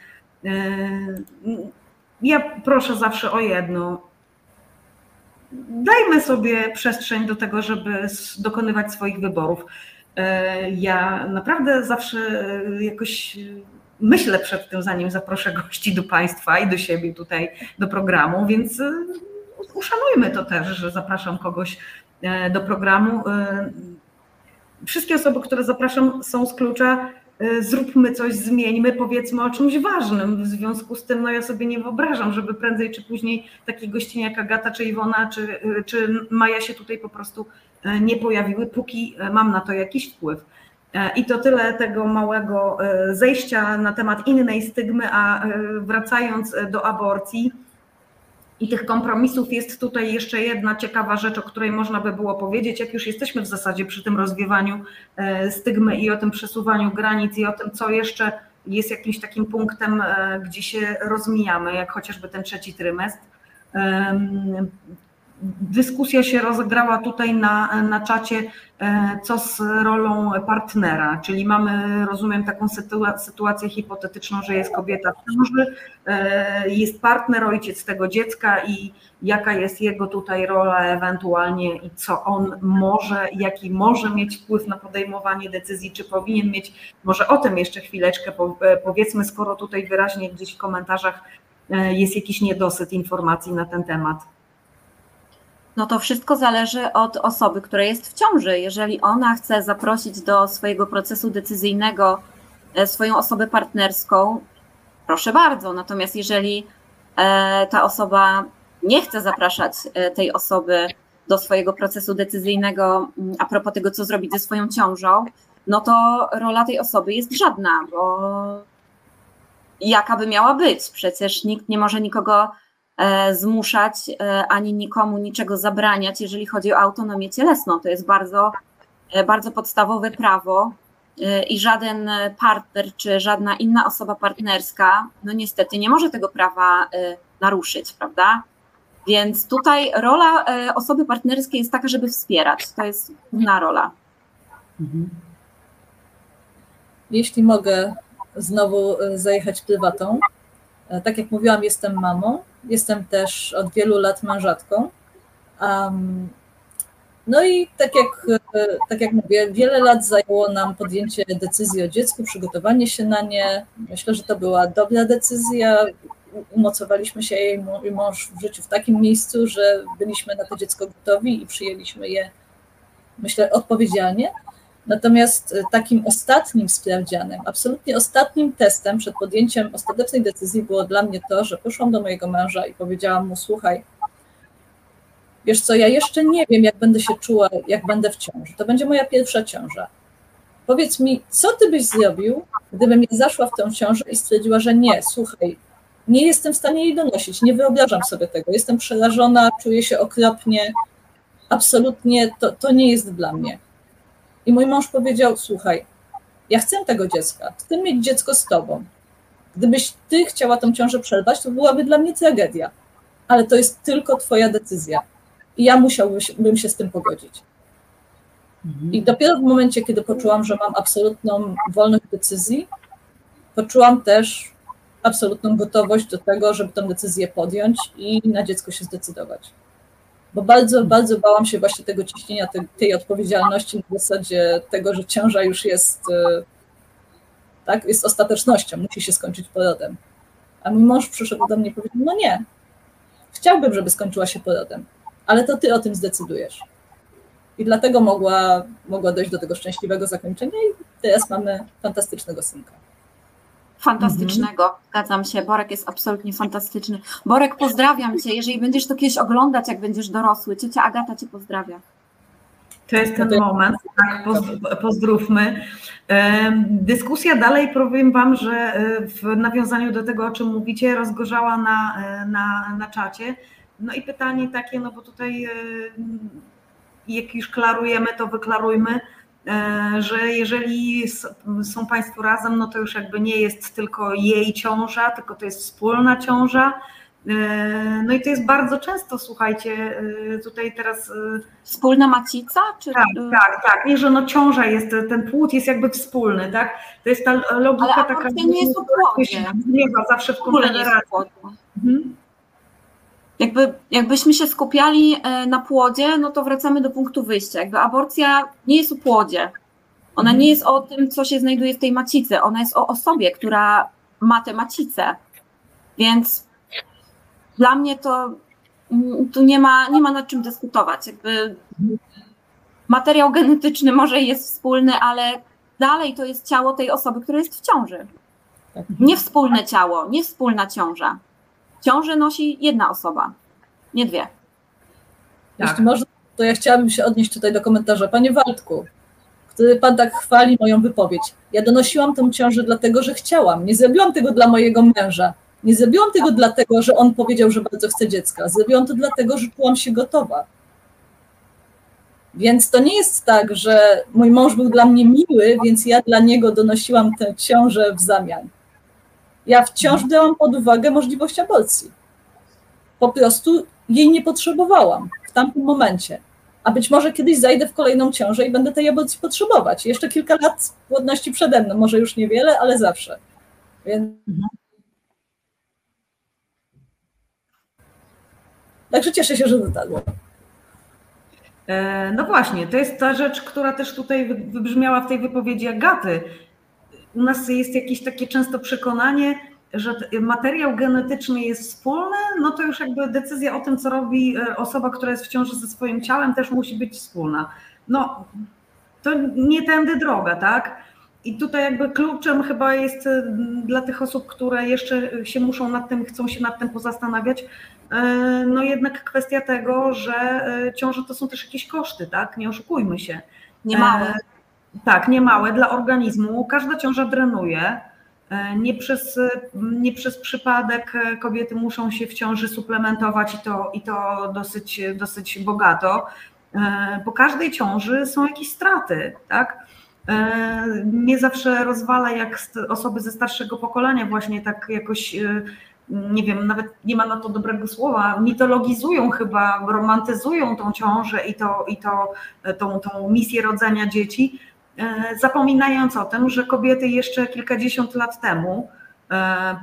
Ja proszę zawsze o jedno. Dajmy sobie przestrzeń do tego, żeby dokonywać swoich wyborów. Ja naprawdę zawsze jakoś myślę przed tym, zanim zaproszę gości do Państwa i do siebie tutaj do programu, więc y, uszanujmy to też, że zapraszam kogoś do programu. Wszystkie osoby, które zapraszam, są z klucza. E, zróbmy coś, zmieńmy, powiedzmy o czymś ważnym. W związku z tym, no ja sobie nie wyobrażam, żeby prędzej czy później takie gościnie jak Agata, czy Iwona, czy, czy Maja się tutaj po prostu nie pojawiły, póki mam na to jakiś wpływ. I to tyle tego małego zejścia na temat innej stygmy, a wracając do aborcji i tych kompromisów, jest tutaj jeszcze jedna ciekawa rzecz, o której można by było powiedzieć, jak już jesteśmy w zasadzie przy tym rozwiewaniu stygmy i o tym przesuwaniu granic i o tym, co jeszcze jest jakimś takim punktem, gdzie się rozmijamy, jak chociażby ten trzeci trymestr dyskusja się rozegrała tutaj na, na czacie, e, co z rolą partnera, czyli mamy, rozumiem, taką sytuację hipotetyczną, że jest kobieta w ciąży, e, jest partner, ojciec tego dziecka i jaka jest jego tutaj rola ewentualnie i co on może, jaki może mieć wpływ na podejmowanie decyzji, czy powinien mieć, może o tym jeszcze chwileczkę powiedzmy, skoro tutaj wyraźnie gdzieś w komentarzach jest jakiś niedosyt informacji na ten temat no to wszystko zależy od osoby, która jest w ciąży. Jeżeli ona chce zaprosić do swojego procesu decyzyjnego e, swoją osobę partnerską, proszę bardzo. Natomiast jeżeli e, ta osoba nie chce zapraszać e, tej osoby do swojego procesu decyzyjnego mm, a propos tego, co zrobić ze swoją ciążą, no to rola tej osoby jest żadna, bo jaka by miała być? Przecież nikt nie może nikogo zmuszać e, ani nikomu niczego zabraniać, jeżeli chodzi o autonomię cielesną. To jest bardzo, e, bardzo podstawowe prawo i żaden partner czy żadna inna osoba partnerska, no niestety nie może tego prawa naruszyć, prawda? Więc tutaj rola osoby partnerskiej jest taka, żeby wspierać. To jest główna rola. Mhm. Jeśli mogę znowu zajechać prywatą, tak jak mówiłam, jestem mamą Jestem też od wielu lat mężatką. No i tak jak, tak jak mówię, wiele lat zajęło nam podjęcie decyzji o dziecku, przygotowanie się na nie. Myślę, że to była dobra decyzja. Umocowaliśmy się jej i mąż w życiu w takim miejscu, że byliśmy na to dziecko gotowi i przyjęliśmy je, myślę, odpowiedzialnie. Natomiast e, takim ostatnim sprawdzianem, absolutnie ostatnim testem przed podjęciem ostatecznej decyzji było dla mnie to, że poszłam do mojego męża i powiedziałam mu: Słuchaj, wiesz co, ja jeszcze nie wiem, jak będę się czuła, jak będę w ciąży. To będzie moja pierwsza ciąża. Powiedz mi, co ty byś zrobił, gdybym ja zaszła w tę ciążę i stwierdziła, że nie, słuchaj, nie jestem w stanie jej donosić, nie wyobrażam sobie tego, jestem przerażona, czuję się okropnie, absolutnie to, to nie jest dla mnie. I mój mąż powiedział: Słuchaj, ja chcę tego dziecka, chcę mieć dziecko z tobą. Gdybyś ty chciała tą ciążę przerwać, to byłaby dla mnie tragedia. Ale to jest tylko twoja decyzja. I ja musiałbym się z tym pogodzić. Mhm. I dopiero w momencie, kiedy poczułam, że mam absolutną wolność decyzji, poczułam też absolutną gotowość do tego, żeby tę decyzję podjąć i na dziecko się zdecydować bo bardzo, bardzo bałam się właśnie tego ciśnienia, tej, tej odpowiedzialności na zasadzie tego, że ciąża już jest, e, tak, jest ostatecznością, musi się skończyć porodem. A mój mąż przyszedł do mnie i powiedział, no nie, chciałbym, żeby skończyła się porodem, ale to ty o tym zdecydujesz. I dlatego mogła, mogła dojść do tego szczęśliwego zakończenia i teraz mamy fantastycznego synka fantastycznego. Mhm. Zgadzam się. Borek jest absolutnie fantastyczny. Borek, pozdrawiam cię. Jeżeli będziesz to kiedyś oglądać, jak będziesz dorosły, ciocia Agata cię pozdrawia. To jest ten moment, tak, pozdrówmy. Dyskusja dalej, powiem Wam, że e, w nawiązaniu do tego, o czym mówicie, rozgorzała na, e, na, na czacie. No i pytanie takie, no bo tutaj e, jak już klarujemy, to wyklarujmy, że jeżeli są Państwo razem, no to już jakby nie jest tylko jej ciąża, tylko to jest wspólna ciąża. E, no i to jest bardzo często, słuchajcie, e, tutaj teraz. Wspólna macica? Czy... Tak, tak, tak. Nie, że no ciąża jest, ten płód jest jakby wspólny, tak? To jest ta logika Ale taka. nie jest o płodzie. zawsze w konfederacji. Mhm jakby, jakbyśmy się skupiali e, na płodzie, no to wracamy do punktu wyjścia. Jakby aborcja nie jest o płodzie. Ona nie jest o tym, co się znajduje w tej macicy. Ona jest o osobie, która ma tę macicę. Więc dla mnie to tu nie ma, nie ma nad czym dyskutować. Jakby materiał genetyczny może jest wspólny, ale dalej to jest ciało tej osoby, która jest w ciąży. Nie wspólne ciało, nie wspólna ciąża ciążę nosi jedna osoba, nie dwie. Tak. Jeśli można, to ja chciałabym się odnieść tutaj do komentarza. Panie Waldku, który Pan tak chwali moją wypowiedź. Ja donosiłam tę ciążę dlatego, że chciałam. Nie zrobiłam tego dla mojego męża. Nie zrobiłam tego dlatego, że on powiedział, że bardzo chce dziecka. Zrobiłam to dlatego, że czułam się gotowa. Więc to nie jest tak, że mój mąż był dla mnie miły, więc ja dla niego donosiłam tę ciążę w zamian ja wciąż brałam pod uwagę możliwość aborcji. Po prostu jej nie potrzebowałam w tamtym momencie. A być może kiedyś zajdę w kolejną ciążę i będę tej aborcji potrzebować. Jeszcze kilka lat płodności przede mną, może już niewiele, ale zawsze. Więc... Mhm. Także cieszę się, że dotarło. E, no właśnie, to jest ta rzecz, która też tutaj wybrzmiała w tej wypowiedzi Agaty. U nas jest jakieś takie często przekonanie, że materiał genetyczny jest wspólny, no to już jakby decyzja o tym, co robi e, osoba, która jest w ciąży ze swoim ciałem, też musi być wspólna. No, to nie tędy droga, tak? I tutaj jakby kluczem chyba jest e, dla tych osób, które jeszcze się muszą nad tym, chcą się nad tym pozastanawiać, e, no jednak kwestia tego, że ciąże to są też jakieś koszty, tak? Nie oszukujmy się. Nie małe. Tak, nie małe dla organizmu. Każda ciąża drenuje. E, nie przez, nie przez przypadek kobiety muszą się w ciąży suplementować i to, i to dosyć, dosyć bogato. E, po każdej ciąży są jakieś straty, tak? E, mnie zawsze rozwala, jak osoby ze starszego pokolenia właśnie tak jakoś, nie wiem, nawet nie ma na to dobrego słowa, mitologizują chyba, romantyzują tą ciążę i, to, i to, tą, tą misję rodzenia dzieci, E, zapominając o tym, że kobiety jeszcze kilkadziesiąt lat temu, e,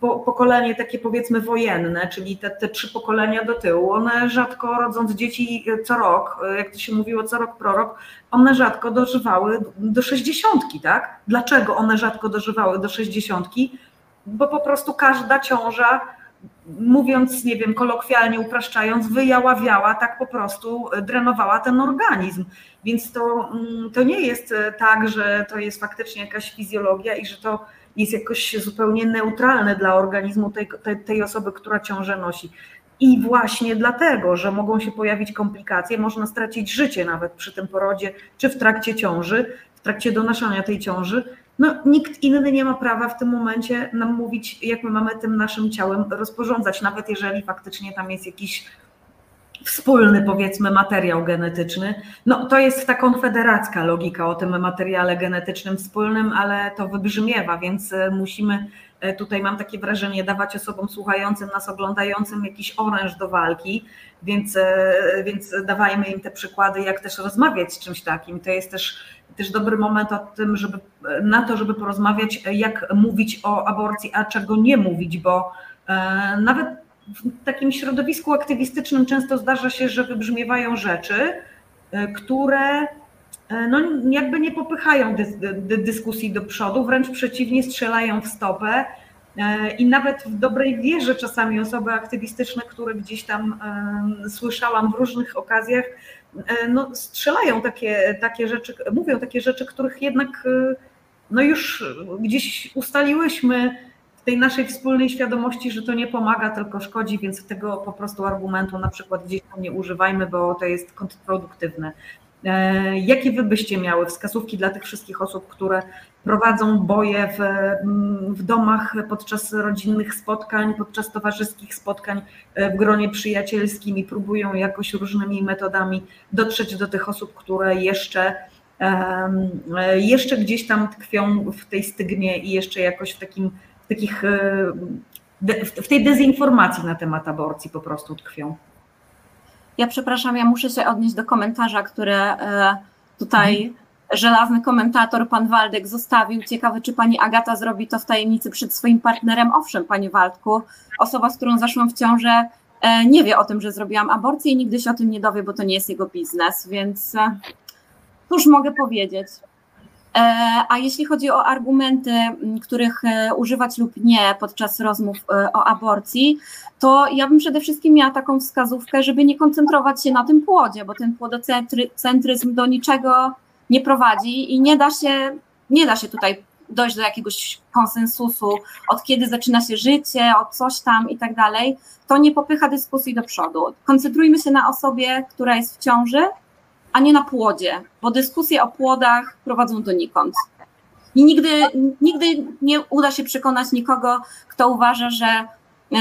pokolenie takie powiedzmy wojenne, czyli te, te trzy pokolenia do tyłu, one rzadko rodząc dzieci co rok, jak to się mówiło, co rok prorok, one rzadko dożywały do sześćdziesiątki, tak? Dlaczego one rzadko dożywały do sześćdziesiątki? Bo po prostu każda ciąża mówiąc, nie wiem, kolokwialnie upraszczając, wyjaławiała, tak po prostu drenowała ten organizm. Więc to, mm, to nie jest e, tak, że to jest faktycznie jakaś fizjologia i że to jest jakoś zupełnie neutralne dla organizmu tej, tej, tej osoby, która ciążę nosi. I właśnie dlatego, że mogą się pojawić komplikacje, można stracić życie nawet przy tym porodzie, czy w trakcie ciąży, w trakcie donoszenia tej ciąży, no, nikt inny nie ma prawa w tym momencie nam mówić, jak my mamy tym naszym ciałem rozporządzać, nawet jeżeli faktycznie tam jest jakiś wspólny, powiedzmy, materiał genetyczny. No, to jest ta konfederacka logika o tym materiale genetycznym wspólnym, ale to wybrzmiewa, więc e, musimy e, tutaj, mam takie wrażenie, dawać osobom słuchającym nas, oglądającym jakiś oręż do walki, więc, e, więc dawajmy im te przykłady, jak też rozmawiać z czymś takim. To jest też też dobry moment o tym, żeby, na to, żeby porozmawiać, jak mówić o aborcji, a czego nie mówić, bo e, nawet w takim środowisku aktywistycznym często zdarza się, że wybrzmiewają rzeczy, e, które e, no, jakby nie popychają dyskusji do przodu, wręcz przeciwnie, strzelają w stopę. I nawet w dobrej wierze czasami osoby aktywistyczne, które gdzieś tam słyszałam w różnych okazjach, no, strzelają takie, takie rzeczy, mówią takie rzeczy, których jednak e, no już gdzieś ustaliłyśmy w tej naszej wspólnej świadomości, że to nie pomaga, tylko szkodzi, więc tego po prostu argumentu na przykład gdzieś tam nie używajmy, bo to jest kontrproduktywne. E, jakie wy byście miały wskazówki dla tych wszystkich osób, które prowadzą boje w, w domach podczas rodzinnych spotkań, podczas towarzyskich spotkań w gronie przyjacielskim i próbują jakoś różnymi metodami dotrzeć do tych osób, które jeszcze, jeszcze gdzieś tam tkwią w tej stygmie i jeszcze jakoś w takim w takich w tej dezinformacji na temat aborcji po prostu tkwią. Ja przepraszam, ja muszę się odnieść do komentarza, który e, tutaj mhm. Żelazny komentator, pan Waldek, zostawił. Ciekawy, czy pani Agata zrobi to w tajemnicy przed swoim partnerem. Owszem, panie Waldku, osoba, z którą zaszłam w ciążę, e, nie wie o tym, że zrobiłam aborcję i nigdy się o tym nie dowie, bo to nie jest jego biznes, więc e, cóż mogę powiedzieć. E, a jeśli chodzi o argumenty, których używać lub nie podczas rozmów o aborcji, to ja bym przede wszystkim miała taką wskazówkę, żeby nie koncentrować się na tym płodzie, bo ten płodocentryzm do niczego nie prowadzi i nie da się, nie da się tutaj dojść do jakiegoś konsensusu, od kiedy zaczyna się życie, od coś tam i tak dalej, to nie popycha dyskusji do przodu. Koncentrujmy się na osobie, która jest w ciąży, a nie na płodzie, bo dyskusje o płodach prowadzą donikąd. I nigdy, nigdy nie uda się przekonać nikogo, kto uważa, że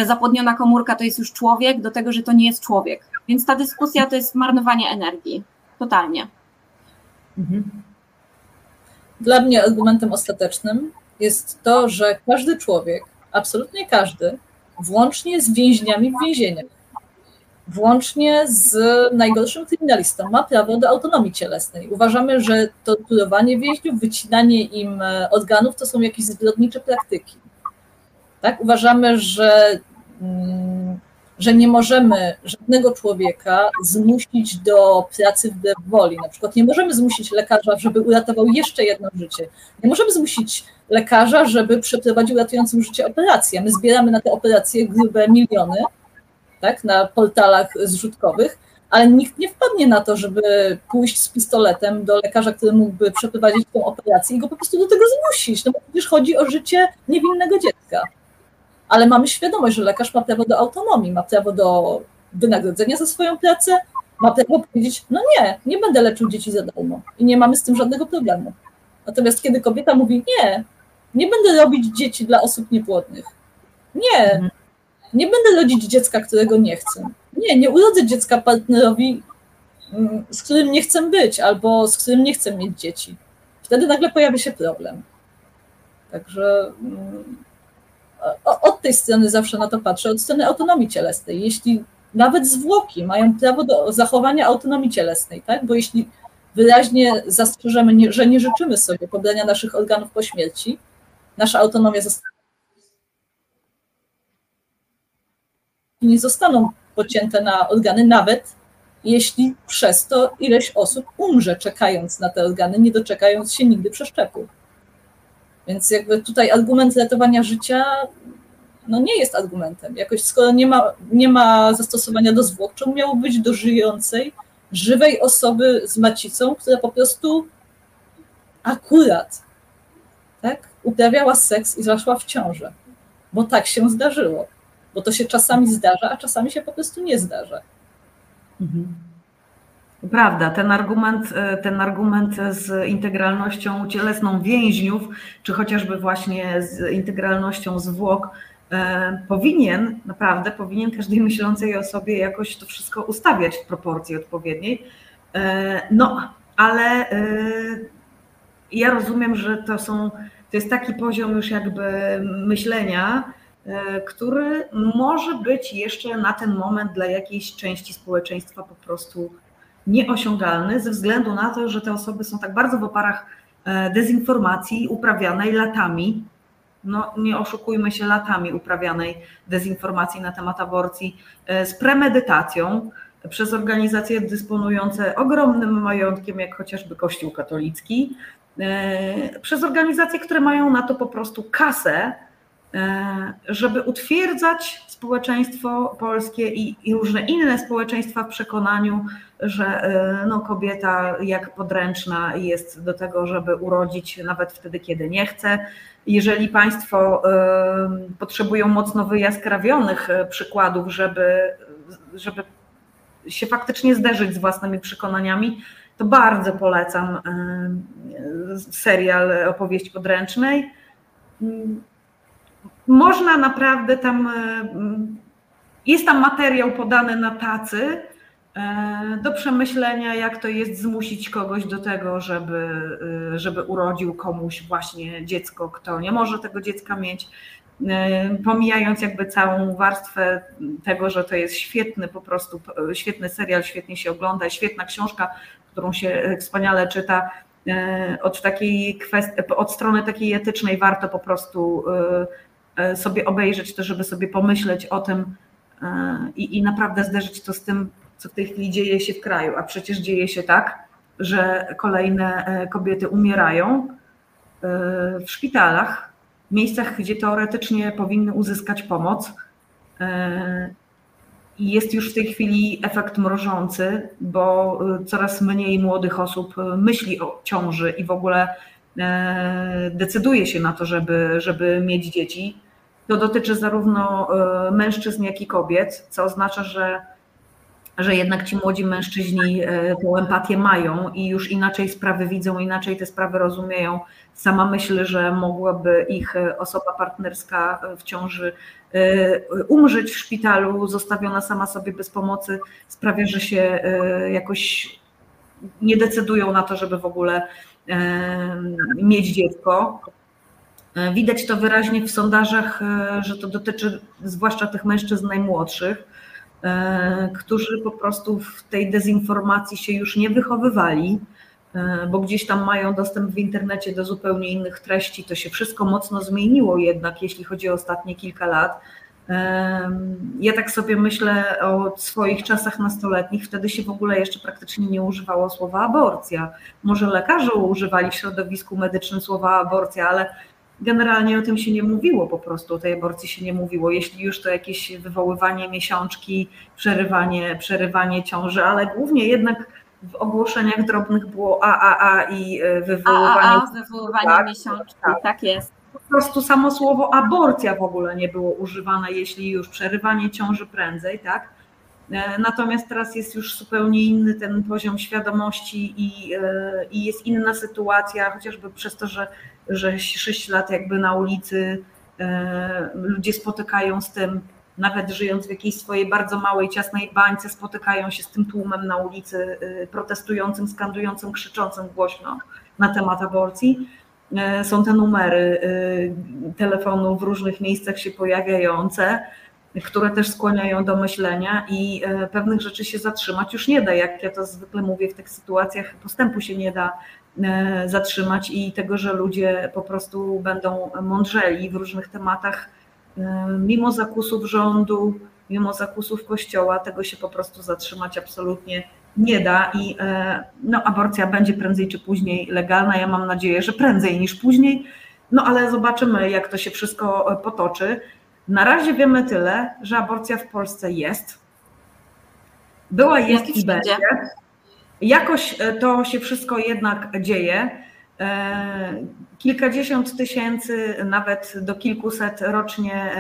zapłodniona komórka to jest już człowiek, do tego, że to nie jest człowiek. Więc ta dyskusja to jest marnowanie energii. Totalnie. Mhm. Dla mnie argumentem ostatecznym jest to, że każdy człowiek, absolutnie każdy, włącznie z więźniami w więzieniach, włącznie z najgorszym kryminalistą, ma prawo do autonomii cielesnej. Uważamy, że torturowanie więźniów, wycinanie im e, organów to są jakieś zbrodnicze praktyki. Tak? Uważamy, że, mm, że nie możemy żadnego człowieka zmusić do pracy wbrew woli. Na przykład nie możemy zmusić lekarza, żeby uratował jeszcze jedno życie. Nie możemy zmusić lekarza, żeby przeprowadził ratującą życie operację. My zbieramy na te operacje grube miliony, tak, na portalach zrzutkowych, ale nikt nie wpadnie na to, żeby pójść z pistoletem do lekarza, który mógłby przeprowadzić tą operację i go po prostu do tego zmusić, no bo przecież chodzi o życie niewinnego dziecka. Ale mamy świadomość, że lekarz ma prawo do autonomii, ma prawo do wynagrodzenia za swoją pracę, ma prawo powiedzieć, no nie, nie będę leczył dzieci za darmo i nie mamy z tym żadnego problemu. Natomiast kiedy kobieta mówi, nie, nie będę robić dzieci dla osób niepłodnych, nie, mhm. Nie będę rodzić dziecka, którego nie chcę. Nie, nie urodzę dziecka partnerowi, mm, z którym nie chcę być, albo z którym nie chcę mieć dzieci. Wtedy nagle pojawia się problem. Także mm, od tej strony zawsze na to patrzę, od strony autonomii cielesnej. Jeśli nawet zwłoki mają prawo do zachowania autonomii cielesnej, tak? bo jeśli wyraźnie zastrzeżemy, że nie życzymy sobie pobrania naszych organów po śmierci, nasza autonomia zostanie nie zostaną pocięte na organy, nawet jeśli przez to ileś osób umrze, czekając na te organy, nie doczekając się nigdy przeszczepu. Więc jakby tutaj argument ratowania życia no nie jest argumentem. Jakoś skoro nie ma, nie ma zastosowania do zwłok, czemu miało być do żyjącej, żywej osoby z macicą, która po prostu akurat tak, uprawiała seks i zaszła w ciążę. Bo tak się zdarzyło bo to się czasami zdarza, a czasami się po prostu nie zdarza. Mhm. Prawda, ten argument, e, ten argument z integralnością cielesną więźniów, czy chociażby właśnie z integralnością zwłok, e, powinien, naprawdę powinien każdej myślącej osobie jakoś to wszystko ustawiać w proporcji odpowiedniej. E, no, ale ja rozumiem, że to są, to jest taki poziom już jakby myślenia, który może być jeszcze na ten moment dla jakiejś części społeczeństwa po prostu nieosiągalny, ze względu na to, że te osoby są tak bardzo w oparach e, dezinformacji uprawianej latami. No, nie oszukujmy się, latami uprawianej dezinformacji na temat aborcji e, z premedytacją przez organizacje dysponujące ogromnym majątkiem, jak chociażby Kościół katolicki, przez organizacje, które mają na to po prostu kasę, E, żeby utwierdzać społeczeństwo polskie i, i, różne inne społeczeństwa w przekonaniu, że e, no, kobieta jak podręczna jest do tego, żeby urodzić nawet wtedy, kiedy nie chce. Jeżeli Państwo y, potrzebują mocno wyjaskrawionych przykładów, żeby, żeby się faktycznie zderzyć z własnymi przekonaniami, to bardzo polecam y, serial Opowieść podręcznej można naprawdę tam, e, jest tam materiał podany na tacy e, do przemyślenia, jak to jest zmusić kogoś do tego, żeby, e, żeby urodził komuś właśnie dziecko, kto nie może tego dziecka mieć. Pomijając jakby całą warstwę tego, że to jest świetny po prostu, świetny serial, świetnie się ogląda, świetna książka, którą się wspaniale czyta, od takiej kwestii, od strony takiej etycznej warto po prostu sobie obejrzeć, to żeby sobie pomyśleć o tym e, i, i naprawdę zderzyć to z tym, co w tej chwili dzieje się w kraju. A przecież dzieje się tak, że kolejne e, kobiety umierają w szpitalach, miejscach, gdzie teoretycznie powinny uzyskać pomoc. I jest już w tej chwili efekt mrożący, bo coraz mniej młodych osób myśli o ciąży i w ogóle decyduje się na to, żeby, żeby mieć dzieci. To dotyczy zarówno e, mężczyzn, jak i kobiet, co oznacza, że, że jednak ci młodzi mężczyźni e, tę empatię mają i już inaczej sprawy widzą, inaczej te sprawy rozumieją. Sama myśl, że mogłaby ich e, osoba partnerska w ciąży umrzeć w szpitalu, zostawiona sama sobie bez pomocy, sprawia, że się jakoś nie decydują na to, żeby w ogóle mieć dziecko. E, widać to wyraźnie w sondażach, e, że to dotyczy zwłaszcza tych mężczyzn najmłodszych. którzy po prostu w tej dezinformacji się już nie wychowywali, bo gdzieś tam mają dostęp w internecie do zupełnie innych treści. To się wszystko mocno zmieniło jednak, jeśli chodzi o ostatnie kilka lat. Ja tak sobie myślę o swoich czasach nastoletnich, wtedy się w ogóle jeszcze praktycznie nie używało słowa aborcja. Może lekarze używali w środowisku medycznym słowa aborcja, ale generalnie o tym się nie mówiło po prostu, o tej aborcji się nie mówiło. Jeśli już to jakieś wywoływanie miesiączki, przerywanie, przerywanie ciąży, ale głównie jednak w ogłoszeniach drobnych było AAA i e, wywoływanie. AAA, wywoływanie tak, miesiączki, tak. tak jest po prostu samo słowo aborcja w ogóle nie było używane, jeśli już przerywanie ciąży prędzej, tak? E, natomiast teraz jest już zupełnie inny ten poziom świadomości i, e, i jest inna sytuacja, chociażby przez to, że, że 6 lat jakby na ulicy e, ludzie spotykają z tym, nawet żyjąc w jakiejś swojej bardzo małej, ciasnej bańce, spotykają się z tym tłumem na ulicy protestującym, skandującym, krzyczącym głośno na temat aborcji E, są te numery e, telefonów w różnych miejscach się pojawiające, które też skłaniają do myślenia i e, pewnych rzeczy się zatrzymać już nie da. Jak ja to zwykle mówię w tych sytuacjach, postępu się nie da zatrzymać i tego, że ludzie po prostu będą mądrzeli w różnych tematach, mimo zakusów rządu, mimo zakusów kościoła, tego się po prostu zatrzymać absolutnie nie da i e, no, aborcja będzie prędzej czy później legalna. Ja mam nadzieję, że prędzej niż później, no ale zobaczymy, jak to się wszystko e, potoczy. Na razie wiemy tyle, że aborcja w Polsce jest. Była, jest i będzie. Jakoś e, to się wszystko jednak dzieje. Kilkadziesiąt tysięcy, nawet do kilkuset rocznie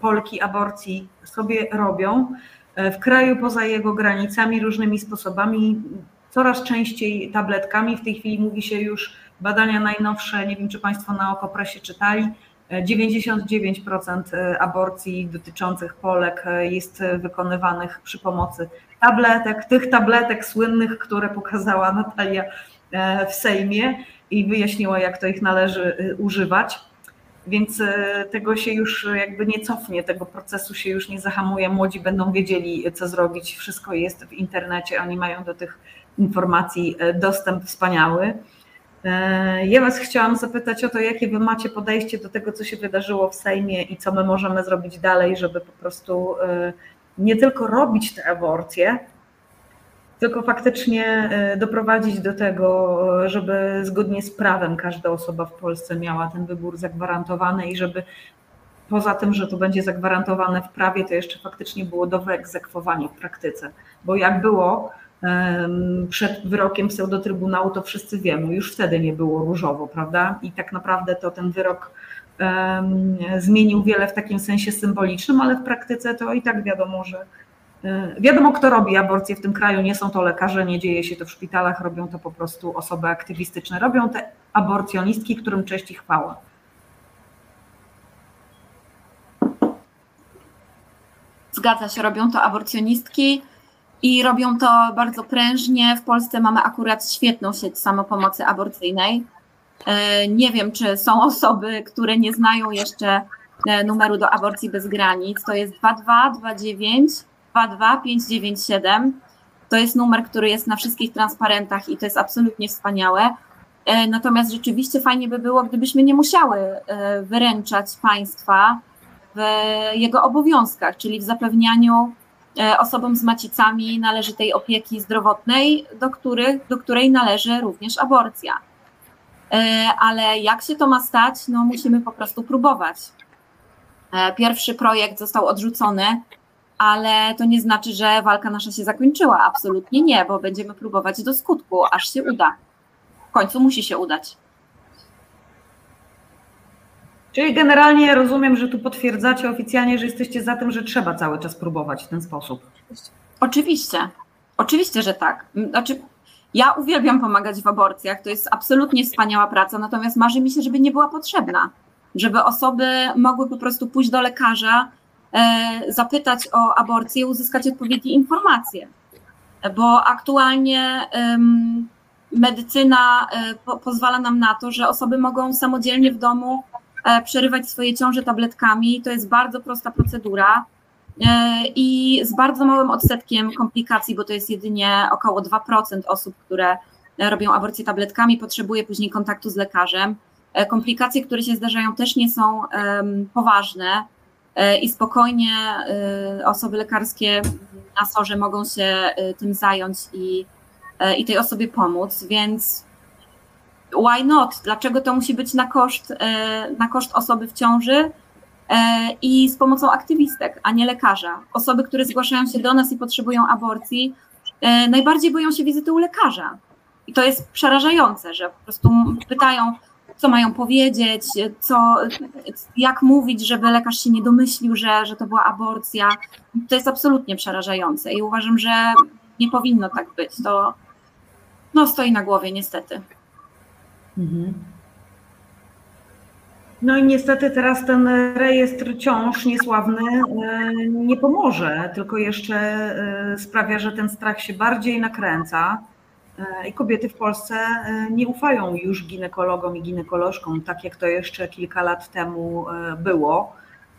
Polki aborcji sobie robią. E, w kraju poza jego granicami różnymi sposobami, coraz częściej tabletkami. W tej chwili mówi się już badania najnowsze, nie wiem czy Państwo na Okopresie czytali, 99% e, aborcji dotyczących Polek e, jest wykonywanych przy pomocy tabletek, tych tabletek słynnych, które pokazała Natalia w Sejmie i wyjaśniła, jak to ich należy używać więc e, tego się już jakby nie cofnie, tego procesu się już nie zahamuje. Młodzi będą wiedzieli, co zrobić. Wszystko jest w internecie, oni mają do tych informacji e, dostęp wspaniały. E, ja Was chciałam zapytać o to, jakie Wy macie podejście do tego, co się wydarzyło w Sejmie i co my możemy zrobić dalej, żeby po prostu nie tylko robić te aborcje, tylko faktycznie e, doprowadzić do tego, żeby zgodnie z prawem każda osoba w Polsce miała ten wybór zagwarantowany i żeby poza tym, że to będzie zagwarantowane w prawie, to jeszcze faktycznie było do wyegzekwowania w praktyce. Bo jak było przed wyrokiem pseudotrybunału, to wszyscy wiemy, już wtedy nie było różowo, prawda? I tak naprawdę to ten wyrok zmienił wiele w takim sensie symbolicznym, ale w praktyce to i tak wiadomo, że E, wiadomo, kto robi aborcję w tym kraju, nie są to lekarze, nie dzieje się to w szpitalach, robią to po prostu osoby aktywistyczne. Robią te aborcjonistki, którym cześć i chwała. Zgadza się, robią to aborcjonistki i robią to bardzo prężnie. W Polsce mamy akurat świetną sieć samopomocy aborcyjnej. E, nie wiem, czy są [laughs] osoby, które nie znają jeszcze e, numeru do aborcji bez granic. To jest 2229 22597. To jest numer, który jest na wszystkich transparentach i to jest absolutnie wspaniałe. E, natomiast rzeczywiście fajnie by było, gdybyśmy nie musiały wyręczać państwa w jego obowiązkach, czyli w zapewnianiu osobom z macicami należytej opieki zdrowotnej, do, których, do której należy również aborcja. Ale jak się to ma stać? No musimy po prostu próbować. Pierwszy projekt został odrzucony ale to nie znaczy, że walka nasza się zakończyła. Absolutnie nie, bo będziemy próbować do skutku, aż się uda. W końcu musi się udać. Czyli generalnie rozumiem, że tu potwierdzacie oficjalnie, że jesteście za tym, że trzeba cały czas próbować w ten sposób. Oczywiście. Oczywiście, że tak. Znaczy, ja uwielbiam pomagać w aborcjach, to jest absolutnie wspaniała praca, natomiast marzy mi się, żeby nie była potrzebna. Żeby osoby mogły po prostu pójść do lekarza, E, zapytać o aborcję, uzyskać odpowiednie informacje. Bo aktualnie medycyna e, pozwala nam na to, że osoby mogą samodzielnie w domu e, przerywać swoje ciąże tabletkami. To jest bardzo prosta procedura. I z bardzo małym odsetkiem komplikacji, bo to jest jedynie około 2% osób, które robią aborcję tabletkami, potrzebuje później kontaktu z lekarzem. Komplikacje, które się zdarzają, też nie są poważne i spokojnie osoby lekarskie na sorze mogą się tym zająć i, i tej osobie pomóc, więc why not? Dlaczego to musi być na koszt, na koszt osoby w ciąży? I z pomocą aktywistek, a nie lekarza. Osoby, które zgłaszają się do nas i potrzebują aborcji, najbardziej boją się wizyty u lekarza. I to jest przerażające, że po prostu pytają, co mają powiedzieć, co, jak mówić, żeby lekarz się nie domyślił, że, że to była aborcja. To jest absolutnie przerażające i uważam, że nie powinno tak być. To no, stoi na głowie, niestety. Mhm. No i niestety teraz ten rejestr ciąż niesławny nie pomoże, tylko jeszcze sprawia, że ten strach się bardziej nakręca. I kobiety w Polsce nie ufają już ginekologom i ginekolożkom, tak jak to jeszcze kilka lat temu było.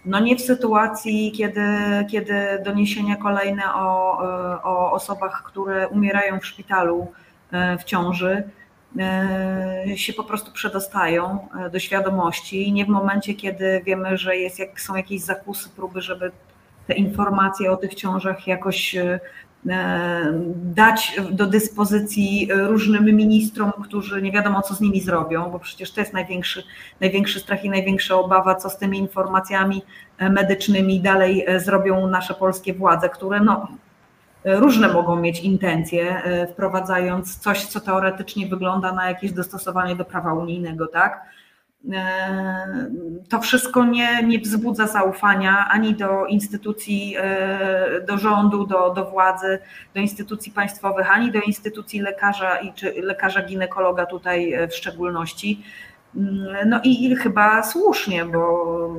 No nie w sytuacji, kiedy, kiedy doniesienia kolejne o, o osobach, które umierają w szpitalu w ciąży, się po prostu przedostają do świadomości nie w momencie, kiedy wiemy, że jest, jak są jakieś zakusy, próby, żeby te informacje o tych ciążach jakoś dać do dyspozycji różnym ministrom, którzy nie wiadomo, co z nimi zrobią, bo przecież to jest największy, największy strach i największa obawa, co z tymi informacjami medycznymi dalej zrobią nasze polskie władze, które no, różne mogą mieć intencje, wprowadzając coś, co teoretycznie wygląda na jakieś dostosowanie do prawa unijnego, tak? To wszystko nie, nie wzbudza zaufania ani do instytucji, do rządu, do, do władzy, do instytucji państwowych, ani do instytucji lekarza i czy lekarza ginekologa tutaj w szczególności. No i, i chyba słusznie, bo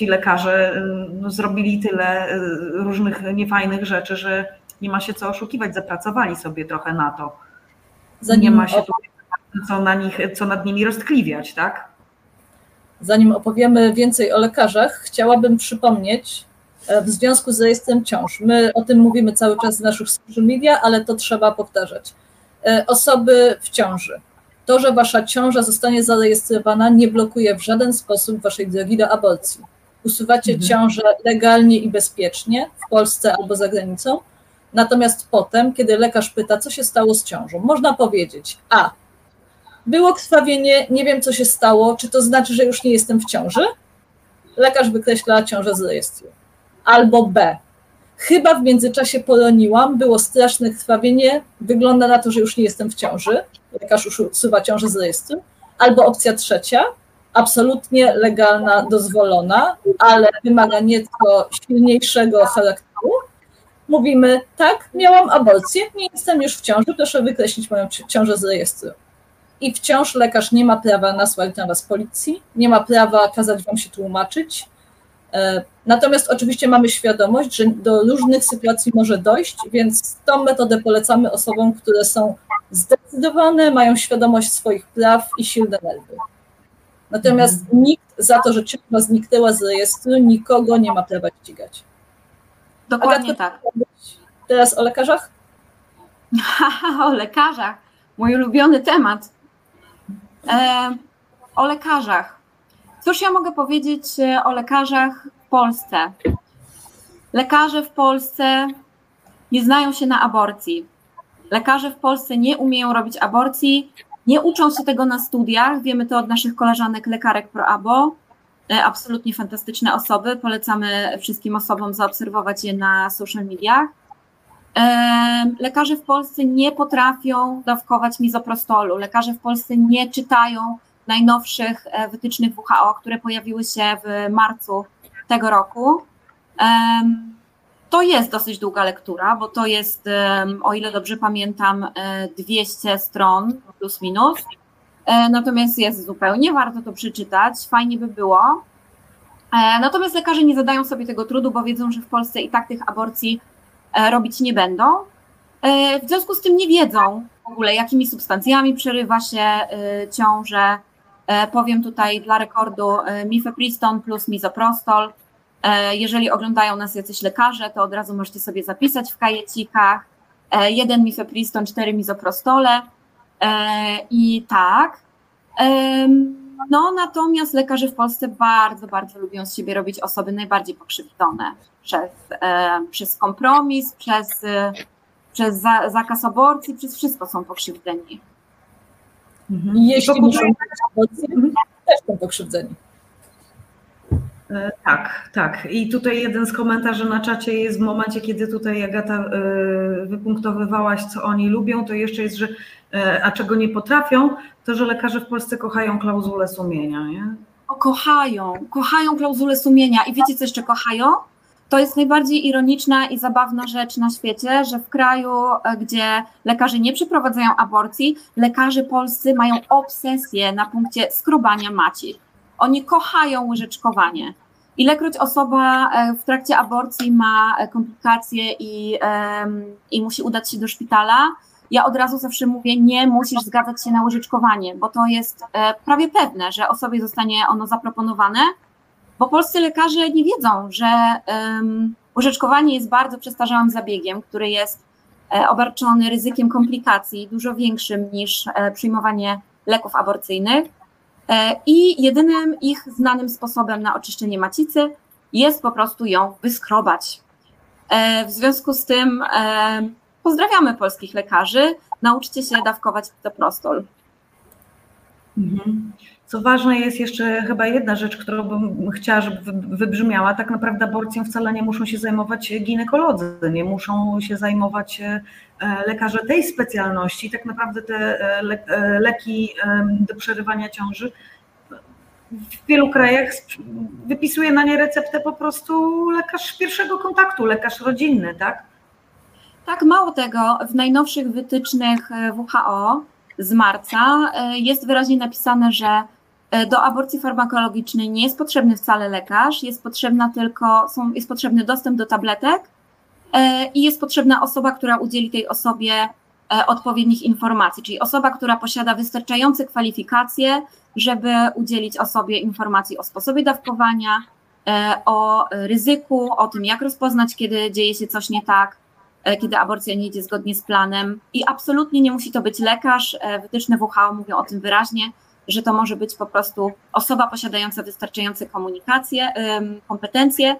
ci lekarze no, zrobili tyle różnych niefajnych rzeczy, że nie ma się co oszukiwać, zapracowali sobie trochę na to. Zanim nie ma się co, na nich, co nad nimi roztkliwiać, tak? Zanim opowiemy więcej o lekarzach, chciałabym przypomnieć w związku z rejestrem ciąż. My o tym mówimy cały czas w naszych social media, ale to trzeba powtarzać. Osoby w ciąży. To, że wasza ciąża zostanie zarejestrowana, nie blokuje w żaden sposób waszej drogi do aborcji usuwacie mhm. ciążę legalnie i bezpiecznie w Polsce albo za granicą. Natomiast potem, kiedy lekarz pyta, co się stało z ciążą, można powiedzieć: A, było krwawienie, nie wiem, co się stało, czy to znaczy, że już nie jestem w ciąży? Lekarz wykreśla ciążę z rejestru. Albo B, chyba w międzyczasie poroniłam, było straszne krwawienie, wygląda na to, że już nie jestem w ciąży. Lekarz usuwa ciążę z rejestru. Albo opcja trzecia, absolutnie legalna, dozwolona, ale wymaga nieco silniejszego charakteru. Mówimy, tak, miałam aborcję, nie jestem już w ciąży, proszę wykreślić moją ciążę z rejestru. I wciąż lekarz nie ma prawa nasłać na was policji, nie ma prawa kazać wam się tłumaczyć. Natomiast oczywiście mamy świadomość, że do różnych sytuacji może dojść, więc tą metodę polecamy osobom, które są zdecydowane, mają świadomość swoich praw i silne nerwy. Natomiast mhm. nikt za to, że ciąża zniknęła z rejestru, nikogo nie ma prawa ścigać. Dokładnie tak. Teraz o lekarzach? [laughs] o lekarzach. Mój ulubiony temat. E, o lekarzach. Cóż ja mogę powiedzieć e, o lekarzach w Polsce? Lekarze w Polsce nie znają się na aborcji. Lekarze w Polsce nie umieją robić aborcji, nie uczą się tego na studiach, wiemy to od naszych koleżanek lekarek ProAbo, e, absolutnie fantastyczne osoby, polecamy wszystkim osobom zaobserwować je na social mediach. E, lekarze w Polsce nie potrafią dawkować mizoprostolu, lekarze w Polsce nie czytają najnowszych e, wytycznych WHO, które pojawiły się w marcu tego roku. To jest dosyć długa lektura, bo to jest, o ile dobrze pamiętam, 200 stron plus minus. E, natomiast jest zupełnie, warto to przeczytać, fajnie by było. E, natomiast lekarze nie zadają sobie tego trudu, bo wiedzą, że w Polsce i tak tych aborcji e, robić nie będą. W związku z tym nie wiedzą w ogóle, jakimi substancjami przerywa się ciążę. Powiem tutaj dla rekordu mifepriston plus mizoprostol E, jeżeli oglądają nas jacyś lekarze, to od razu możecie sobie zapisać w kajecikach. E, jeden mifepriston, cztery mizoprostole. I tak. No natomiast lekarze w Polsce bardzo, bardzo lubią z siebie robić osoby najbardziej pokrzywdzone przez, przez kompromis, przez, przez zakaz aborcji, przez wszystko są pokrzywdzeni. Mhm. I jeśli muszą aborcję, też są pokrzywdzeni. E, tak, tak. I tutaj jeden z komentarzy na czacie jest w momencie, kiedy tutaj Agata e, wypunktowywałaś, co oni lubią, to jeszcze jest, że e, a czego nie potrafią, to że lekarze w Polsce kochają klauzulę sumienia, nie? O, kochają, kochają klauzulę sumienia i wiecie co jeszcze kochają? To jest najbardziej ironiczna i zabawna rzecz na świecie, że w kraju, gdzie lekarze nie przeprowadzają aborcji, lekarze polscy mają obsesję na punkcie skrobania maci. Oni kochają łyżeczkowanie. Ilekroć osoba e, w trakcie aborcji ma e, komplikacje i, i musi udać się do szpitala, ja od razu zawsze mówię, nie musisz zgadzać się na łyżeczkowanie, bo to jest e, prawie pewne, że osobie zostanie ono zaproponowane, bo polscy lekarze nie wiedzą, że łyżeczkowanie jest bardzo przestarzałym zabiegiem, który jest obarczony ryzykiem komplikacji dużo większym niż przyjmowanie leków aborcyjnych I jedynym ich znanym sposobem na oczyszczenie macicy jest po prostu ją wyskrobać. E, w związku z tym e, pozdrawiamy polskich lekarzy. Nauczcie się dawkować pitoprostol. Mhm. Co ważne jest jeszcze chyba jedna rzecz, którą bym chciała, żeby wybrzmiała. Tak naprawdę aborcją wcale nie muszą się zajmować ginekolodzy, nie muszą się zajmować lekarze tej specjalności. Tak naprawdę te leki do przerywania ciąży w wielu krajach wypisuje na nie receptę po prostu lekarz pierwszego kontaktu, lekarz rodzinny, tak? Tak, mało tego, w najnowszych wytycznych e, WHO z marca e, jest wyraźnie napisane, że e, do aborcji farmakologicznej nie jest potrzebny wcale lekarz, jest potrzebna tylko, są, jest potrzebny dostęp do tabletek i jest potrzebna osoba, która udzieli tej osobie odpowiednich informacji, czyli osoba, która posiada wystarczające kwalifikacje żeby udzielić osobie informacji o sposobie dawkowania, e, o ryzyku, o tym, jak rozpoznać, kiedy dzieje się coś nie tak, e, kiedy aborcja nie idzie zgodnie z planem. I absolutnie nie musi to być lekarz. E, wytyczne WHO mówią o tym wyraźnie, że to może być po prostu osoba posiadająca wystarczające komunikacje, kompetencje.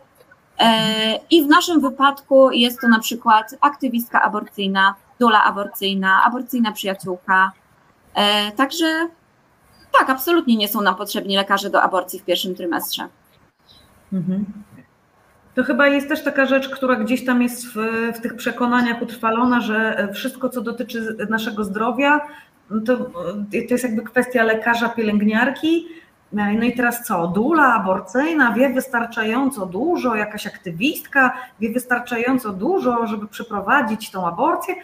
I w naszym wypadku jest to na przykład aktywistka aborcyjna, dula aborcyjna, aborcyjna przyjaciółka. Także tak, absolutnie nie są nam potrzebni lekarze do aborcji w pierwszym trymestrze. Mhm. To chyba jest też taka rzecz, która gdzieś tam jest w, w, tych przekonaniach utrwalona, że wszystko, co dotyczy naszego zdrowia, to, to jest jakby kwestia lekarza, pielęgniarki. No i teraz co? Dula aborcyjna wie wystarczająco dużo, jakaś aktywistka wie wystarczająco dużo, żeby przeprowadzić tą aborcję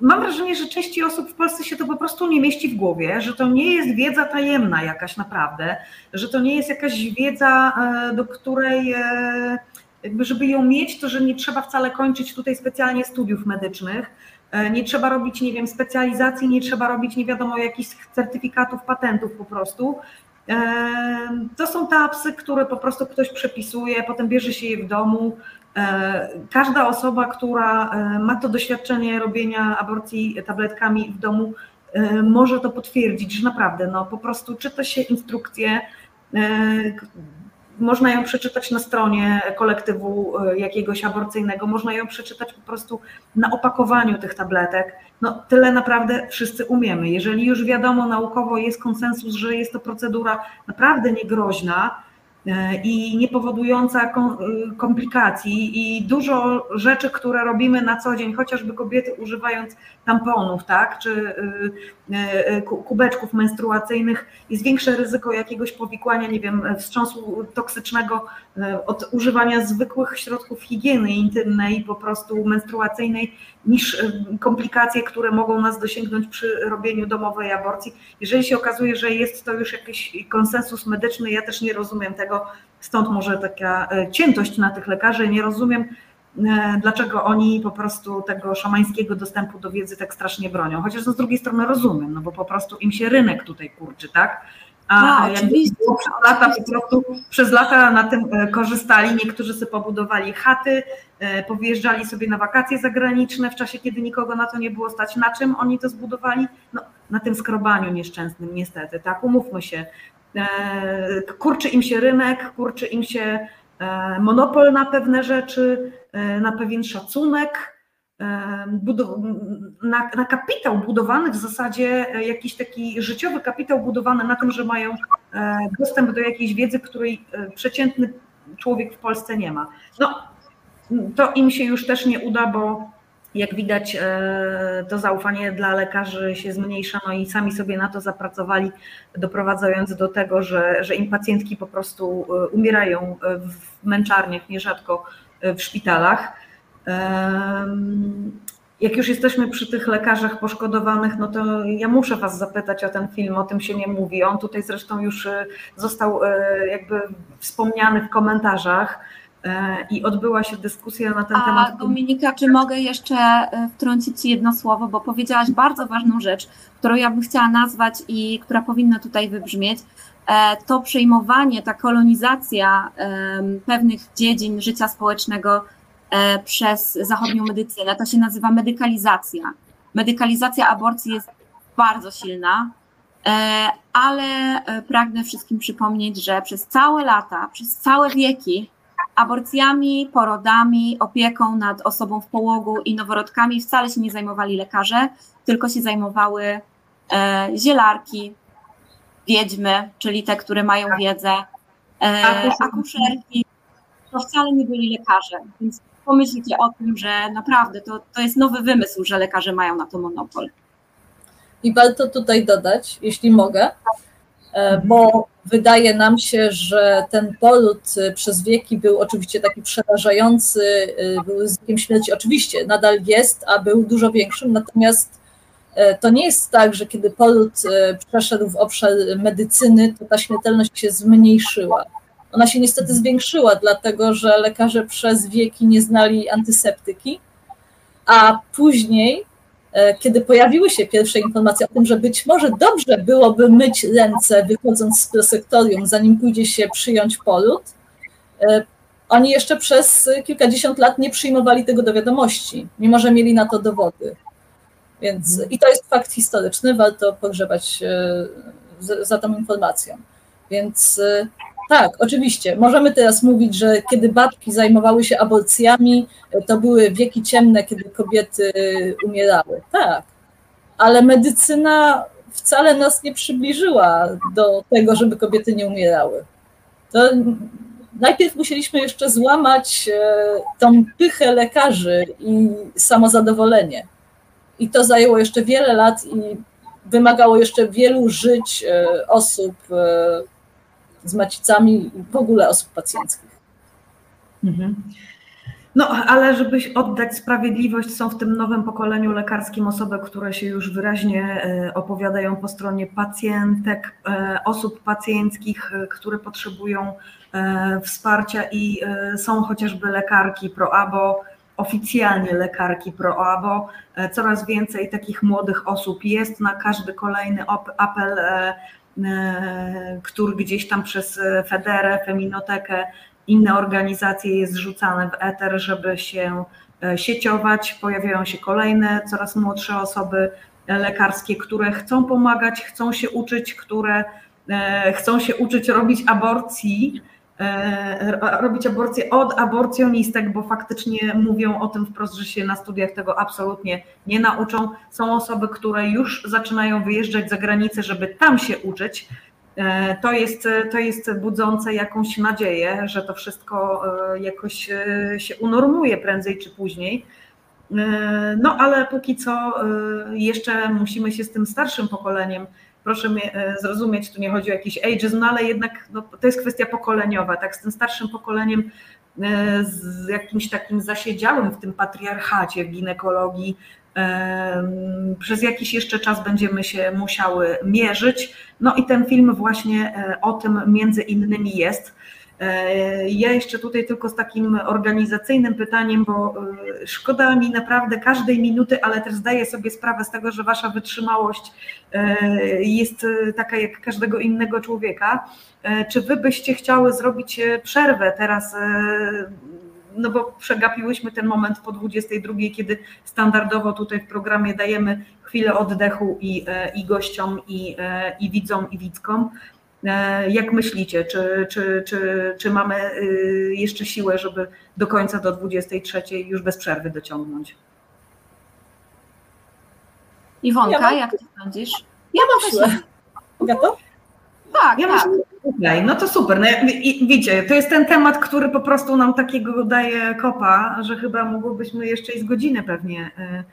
mam wrażenie, że części osób w Polsce się to po prostu nie mieści w głowie, że to nie jest wiedza tajemna jakaś naprawdę, że to nie jest jakaś wiedza, e, do której e, jakby żeby ją mieć, to że nie trzeba wcale kończyć tutaj specjalnie studiów medycznych, e, nie trzeba robić, nie wiem, specjalizacji, nie trzeba robić nie wiadomo jakichś certyfikatów, patentów po prostu. To są tapsy, które po prostu ktoś przepisuje, potem bierze się je w domu, E, każda osoba, która e, ma to doświadczenie robienia aborcji tabletkami w domu, e, może to potwierdzić, że naprawdę no, po prostu czyta się instrukcję, można ją przeczytać na stronie kolektywu jakiegoś aborcyjnego, można ją przeczytać po prostu na opakowaniu tych tabletek. No tyle naprawdę wszyscy umiemy. Jeżeli już wiadomo naukowo jest konsensus, że jest to procedura naprawdę niegroźna, E, i nie powodująca e, komplikacji i dużo rzeczy, które robimy na co dzień, chociażby kobiety używając tamponów, tak, czy e, kubeczków menstruacyjnych, jest większe ryzyko jakiegoś powikłania, nie wiem, wstrząsu toksycznego od używania zwykłych środków higieny intymnej, po prostu menstruacyjnej, niż komplikacje, które mogą nas dosięgnąć przy robieniu domowej aborcji. Jeżeli się okazuje, że jest to już jakiś konsensus medyczny, ja też nie rozumiem tego, stąd może taka e, ciętość na tych lekarzy, nie rozumiem, e, dlaczego oni po prostu tego szamańskiego dostępu do wiedzy tak strasznie bronią. Chociaż no z drugiej strony rozumiem, no bo po prostu im się rynek tutaj kurczy, tak? A A, jak oczywiście, przez lata po prostu przez lata na tym e, korzystali. Niektórzy sobie pobudowali chaty, powyjeżdżali sobie na wakacje zagraniczne w czasie, kiedy nikogo na to nie było stać. Na czym oni to zbudowali? No, na tym skrobaniu nieszczęsnym, niestety, tak, umówmy się. E, Kurczy im się rynek, kurczy im się e, monopol na pewne rzeczy, e, na pewien szacunek, na, na kapitał budowany w zasadzie, jakiś taki życiowy kapitał budowany na tym, że mają dostęp do jakiejś wiedzy, której przeciętny człowiek w Polsce nie ma. No, to im się już też nie uda, bo jak widać, e, to zaufanie dla lekarzy się zmniejsza, no i sami sobie na to zapracowali, doprowadzając do tego, że, że im pacjentki po prostu e, umierają e, w męczarniach, nierzadko w szpitalach. Jak już jesteśmy przy tych lekarzach poszkodowanych, no to ja muszę Was zapytać o ten film, o tym się nie mówi. On tutaj zresztą już został jakby wspomniany w komentarzach i odbyła się dyskusja na ten A temat. Dominika, czy mogę jeszcze e, wtrącić Ci jedno słowo, bo powiedziałaś bardzo ważną rzecz, którą ja bym chciała nazwać i która powinna tutaj wybrzmieć. E, To przejmowanie, ta kolonizacja pewnych dziedzin życia społecznego e, przez zachodnią medycynę, to się nazywa medykalizacja. Medykalizacja aborcji jest bardzo silna, e, ale e, pragnę wszystkim przypomnieć, że przez całe lata, przez całe wieki aborcjami, porodami, opieką nad osobą w połogu i noworodkami wcale się nie zajmowali lekarze, tylko się zajmowały e, zielarki, wiedźmy, czyli te, które mają wiedzę, e, Akuszerki. to wcale nie byli lekarze, więc pomyślcie o tym, że naprawdę to, to jest nowy wymysł, że lekarze mają na to monopol. I warto tutaj dodać, jeśli mogę, bo wydaje nam się, że ten poród e, przez wieki był oczywiście taki przerażający, e, był ryzykiem śmierci. Oczywiście nadal jest, a był dużo większym, natomiast e, to nie jest tak, że kiedy poród e, przeszedł w obszar medycyny, to ta śmiertelność się zmniejszyła. Ona się niestety zwiększyła, dlatego że lekarze przez wieki nie znali antyseptyki, a później e, kiedy pojawiły się pierwsze informacje o tym, że być może dobrze byłoby myć ręce wychodząc z prosektorium, zanim pójdzie się przyjąć poród, e, oni jeszcze przez kilkadziesiąt lat nie przyjmowali tego do wiadomości, mimo że mieli na to dowody. Więc i to jest fakt historyczny, warto pogrzebać e, za, tą informacją. Więc e, tak, oczywiście, możemy teraz mówić, że kiedy babki zajmowały się aborcjami, to były wieki ciemne, kiedy kobiety umierały. Tak, ale medycyna wcale nas nie przybliżyła do tego, żeby kobiety nie umierały. To najpierw musieliśmy jeszcze złamać e, tą pychę lekarzy i samozadowolenie. I to zajęło jeszcze wiele lat i wymagało jeszcze wielu żyć e, osób e, z macicami w ogóle osób pacjenckich. Mhm. No, ale żeby oddać sprawiedliwość, są w tym nowym pokoleniu lekarskim osoby, które się już wyraźnie e, opowiadają po stronie pacjentek, e, osób pacjenckich, e, które potrzebują wsparcia i są chociażby lekarki pro-abo, oficjalnie lekarki pro-abo. Coraz więcej takich młodych osób jest na każdy kolejny apel, który gdzieś tam przez e, Federę, Feminotekę, inne organizacje jest rzucane w eter, żeby się e, sieciować. Pojawiają się kolejne, coraz młodsze osoby e, lekarskie, które chcą pomagać, chcą się uczyć, które e, chcą się uczyć robić aborcji, e, robić aborcję od aborcjonistek, bo faktycznie mówią o tym wprost, że się na studiach tego absolutnie nie nauczą. Są osoby, które już zaczynają wyjeżdżać za granicę, żeby tam się uczyć. E, To jest, to jest budzące jakąś nadzieję, że to wszystko e, jakoś e, się unormuje prędzej czy później. E, No ale póki co e, jeszcze musimy się z tym starszym pokoleniem, proszę mnie e, zrozumieć, tu nie chodzi o jakiś ageism, no ale jednak no, to jest kwestia pokoleniowa, tak, z tym starszym pokoleniem, e, z jakimś takim zasiedziałym w tym patriarchacie w ginekologii, em, przez jakiś jeszcze czas będziemy się musiały mierzyć. No i ten film właśnie e, o tym między innymi jest. Ja jeszcze tutaj tylko z takim organizacyjnym pytaniem, bo szkoda mi naprawdę każdej minuty, ale też zdaję sobie sprawę z tego, że wasza wytrzymałość jest taka jak każdego innego człowieka. Czy wy byście chciały zrobić przerwę teraz no bo przegapiłyśmy ten moment po 22, kiedy standardowo tutaj w programie dajemy chwilę oddechu i, e, i gościom, i, e, i widzom, i widzkom. E, jak myślicie, czy, czy, czy, czy mamy jeszcze siłę, żeby do końca do 23 już bez przerwy dociągnąć? Iwonka, ja jak ty sądzisz? Ja mam siłę. Gotow? Tak, ja tak. Myślę, okay, no to super. No, i, wiecie, to jest ten temat, który po prostu nam takiego daje kopa, że chyba mogłybyśmy jeszcze i z godziny pewnie y,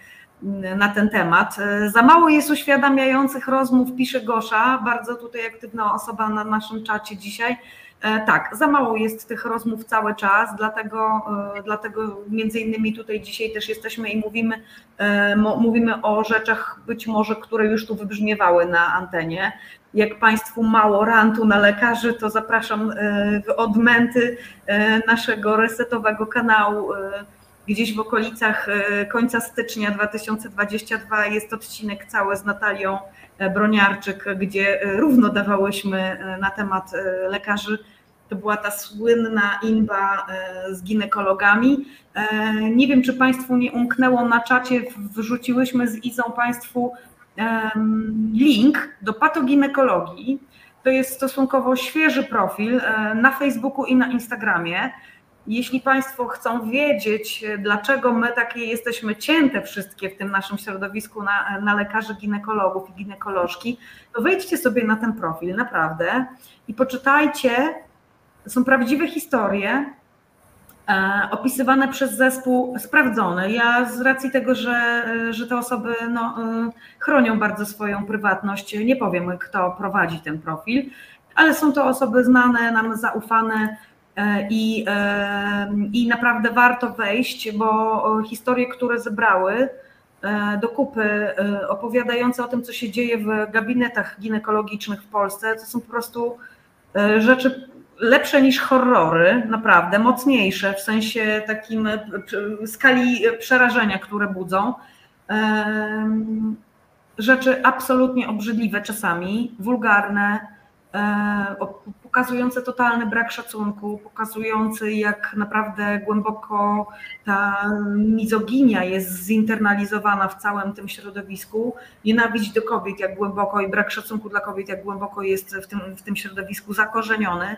na ten temat. Za mało jest uświadamiających rozmów, pisze Gosza, bardzo tutaj aktywna osoba na naszym czacie dzisiaj. E, tak, za mało jest tych rozmów cały czas, dlatego, e, dlatego między innymi tutaj dzisiaj też jesteśmy i mówimy, e, mówimy o rzeczach być może, które już tu wybrzmiewały na antenie. Jak Państwu mało rantu na lekarzy, to zapraszam w odmęty naszego resetowego kanału. Gdzieś w okolicach końca stycznia 2022 jest odcinek cały z Natalią Broniarczyk, gdzie równo dawałyśmy na temat lekarzy. To była ta słynna inba z ginekologami. Nie wiem, czy Państwu nie umknęło na czacie, wrzuciłyśmy z Izą Państwu link do patoginekologii. To jest stosunkowo świeży profil na Facebooku i na Instagramie. Jeśli Państwo chcą wiedzieć, dlaczego my takie jesteśmy cięte wszystkie w tym naszym środowisku na, na lekarzy ginekologów i ginekolożki, to wejdźcie sobie na ten profil, naprawdę, i poczytajcie. Są prawdziwe historie, e, opisywane przez zespół sprawdzony. Ja z racji tego, że, że te osoby no, e, chronią bardzo swoją prywatność, nie powiem, kto prowadzi ten profil, ale są to osoby znane, nam zaufane E, I, e, I naprawdę warto wejść, bo historie, które zebrały e, do kupy, opowiadające o tym, co się dzieje w gabinetach ginekologicznych w Polsce, to są po prostu rzeczy lepsze niż horrory, naprawdę, mocniejsze w sensie takim skali przerażenia, które budzą. Rzeczy absolutnie obrzydliwe czasami, wulgarne, pokazujące totalny brak szacunku, pokazujący jak naprawdę głęboko ta mizoginia jest zinternalizowana w całym tym środowisku, nienawiść do kobiet jak głęboko i brak szacunku dla kobiet jak głęboko jest w tym, w tym środowisku zakorzeniony.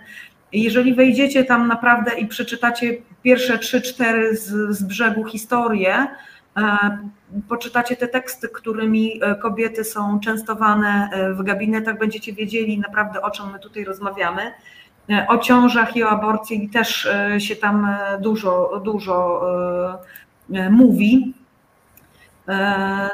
Jeżeli wejdziecie tam naprawdę i przeczytacie pierwsze trzy, cztery z, z brzegu historie, poczytacie te teksty, którymi e, kobiety są częstowane e, w gabinetach, będziecie wiedzieli naprawdę o czym my tutaj rozmawiamy. O ciążach i o aborcji też się tam dużo, dużo mówi.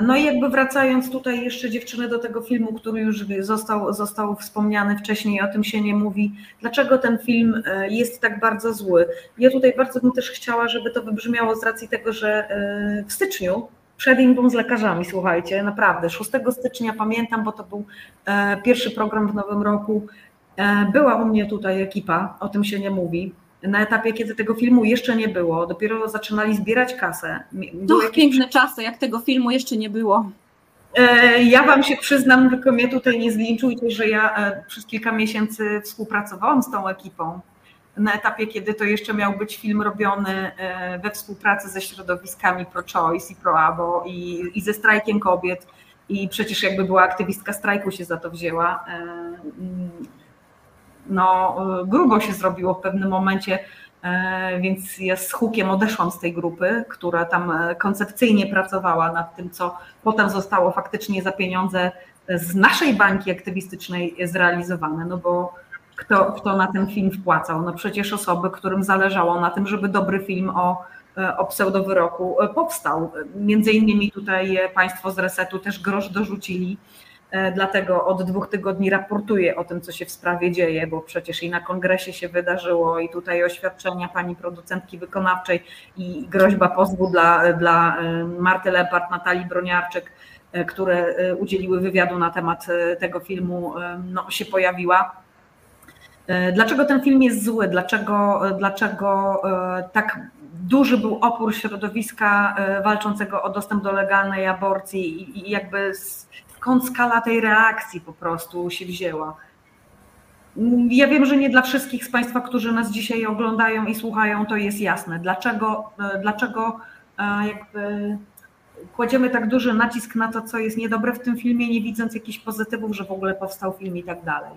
No i jakby wracając tutaj jeszcze dziewczyny do tego filmu, który już został, został wspomniany wcześniej, o tym się nie mówi. Dlaczego ten film jest tak bardzo zły? Ja tutaj bardzo bym też chciała, żeby to wybrzmiało z racji tego, że w styczniu przed z lekarzami, słuchajcie, naprawdę, 6 stycznia pamiętam, bo to był pierwszy program w nowym roku, była u mnie tutaj ekipa, o tym się nie mówi, na etapie, kiedy tego filmu jeszcze nie było, dopiero zaczynali zbierać kasę. To jakieś... piękne czasy, jak tego filmu jeszcze nie było. E, ja Wam się przyznam, tylko mnie tutaj nie zlinczujcie, że ja e, przez kilka miesięcy współpracowałam z tą ekipą. Na etapie, kiedy to jeszcze miał być film robiony e, we współpracy ze środowiskami pro-choice i pro-abo i, i ze strajkiem kobiet. I przecież jakby była aktywistka strajku się za to wzięła no, grubo się zrobiło w pewnym momencie, e, więc ja z hukiem odeszłam z tej grupy, która tam e, koncepcyjnie pracowała nad tym, co potem zostało faktycznie za pieniądze z naszej bańki aktywistycznej zrealizowane, no bo kto, kto na ten film wpłacał? No przecież osoby, którym zależało na tym, żeby dobry film o, e, o pseudowyroku powstał. Między innymi tutaj Państwo z Resetu też grosz dorzucili E, dlatego od dwóch tygodni raportuję o tym, co się w sprawie dzieje, bo przecież i na kongresie się wydarzyło, i tutaj oświadczenia pani producentki wykonawczej, i groźba pozwu dla, dla e, Marty Lepard, Natalii Broniarczyk, e, które udzieliły wywiadu na temat tego filmu, no, się pojawiła. Dlaczego ten film jest zły? Dlaczego, dlaczego tak duży był opór środowiska walczącego o dostęp do legalnej aborcji i jakby skąd skala tej reakcji po prostu się wzięła? Ja wiem, że nie dla wszystkich z Państwa, którzy nas dzisiaj oglądają i słuchają, to jest jasne. Dlaczego, dlaczego jakby kładziemy tak duży nacisk na to, co jest niedobre w tym filmie, nie widząc jakichś pozytywów, że w ogóle powstał film i tak dalej.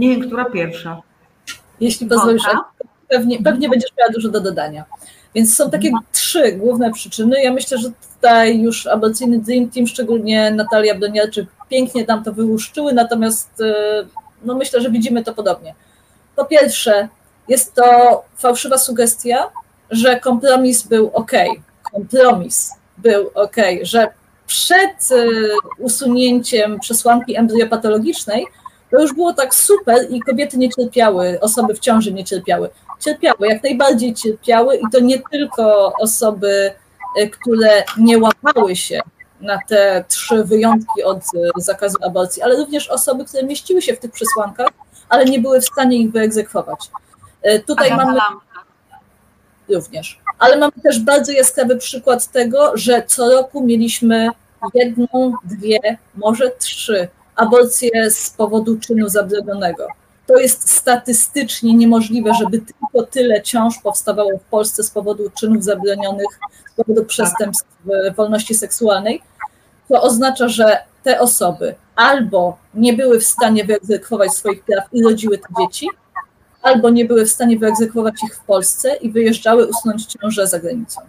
Nie wiem, która pierwsza. Jeśli pozwolisz, pewnie, pewnie będziesz miała dużo do dodania. Więc są takie mhm. trzy główne przyczyny. Ja myślę, że tutaj już aborcyjny Dream Team, szczególnie Natalia Broniarczyk, pięknie tam to wyłuszczyły, natomiast e, no myślę, że widzimy to podobnie. Po pierwsze, jest to fałszywa sugestia, że kompromis był ok. Kompromis był ok, że przed e, usunięciem przesłanki embryopatologicznej to już było tak super i kobiety nie cierpiały, osoby w ciąży nie cierpiały. Cierpiały, jak najbardziej cierpiały i to nie tylko osoby, e, które nie łapały się na te trzy wyjątki od e, zakazu aborcji, ale również osoby, które mieściły się w tych przesłankach, ale nie były w stanie ich wyegzekwować. E, tutaj mamy również, ale mamy też bardzo jaskrawy przykład tego, że co roku mieliśmy jedną, dwie, może trzy aborcje z powodu czynu zabronionego. To jest statystycznie niemożliwe, żeby tylko tyle ciąż powstawało w Polsce z powodu czynów zabronionych, z powodu przestępstw wolności seksualnej. To oznacza, że te osoby albo nie były w stanie wyegzekwować swoich praw i rodziły te dzieci, albo nie były w stanie wyegzekwować ich w Polsce i wyjeżdżały usunąć ciążę za granicą.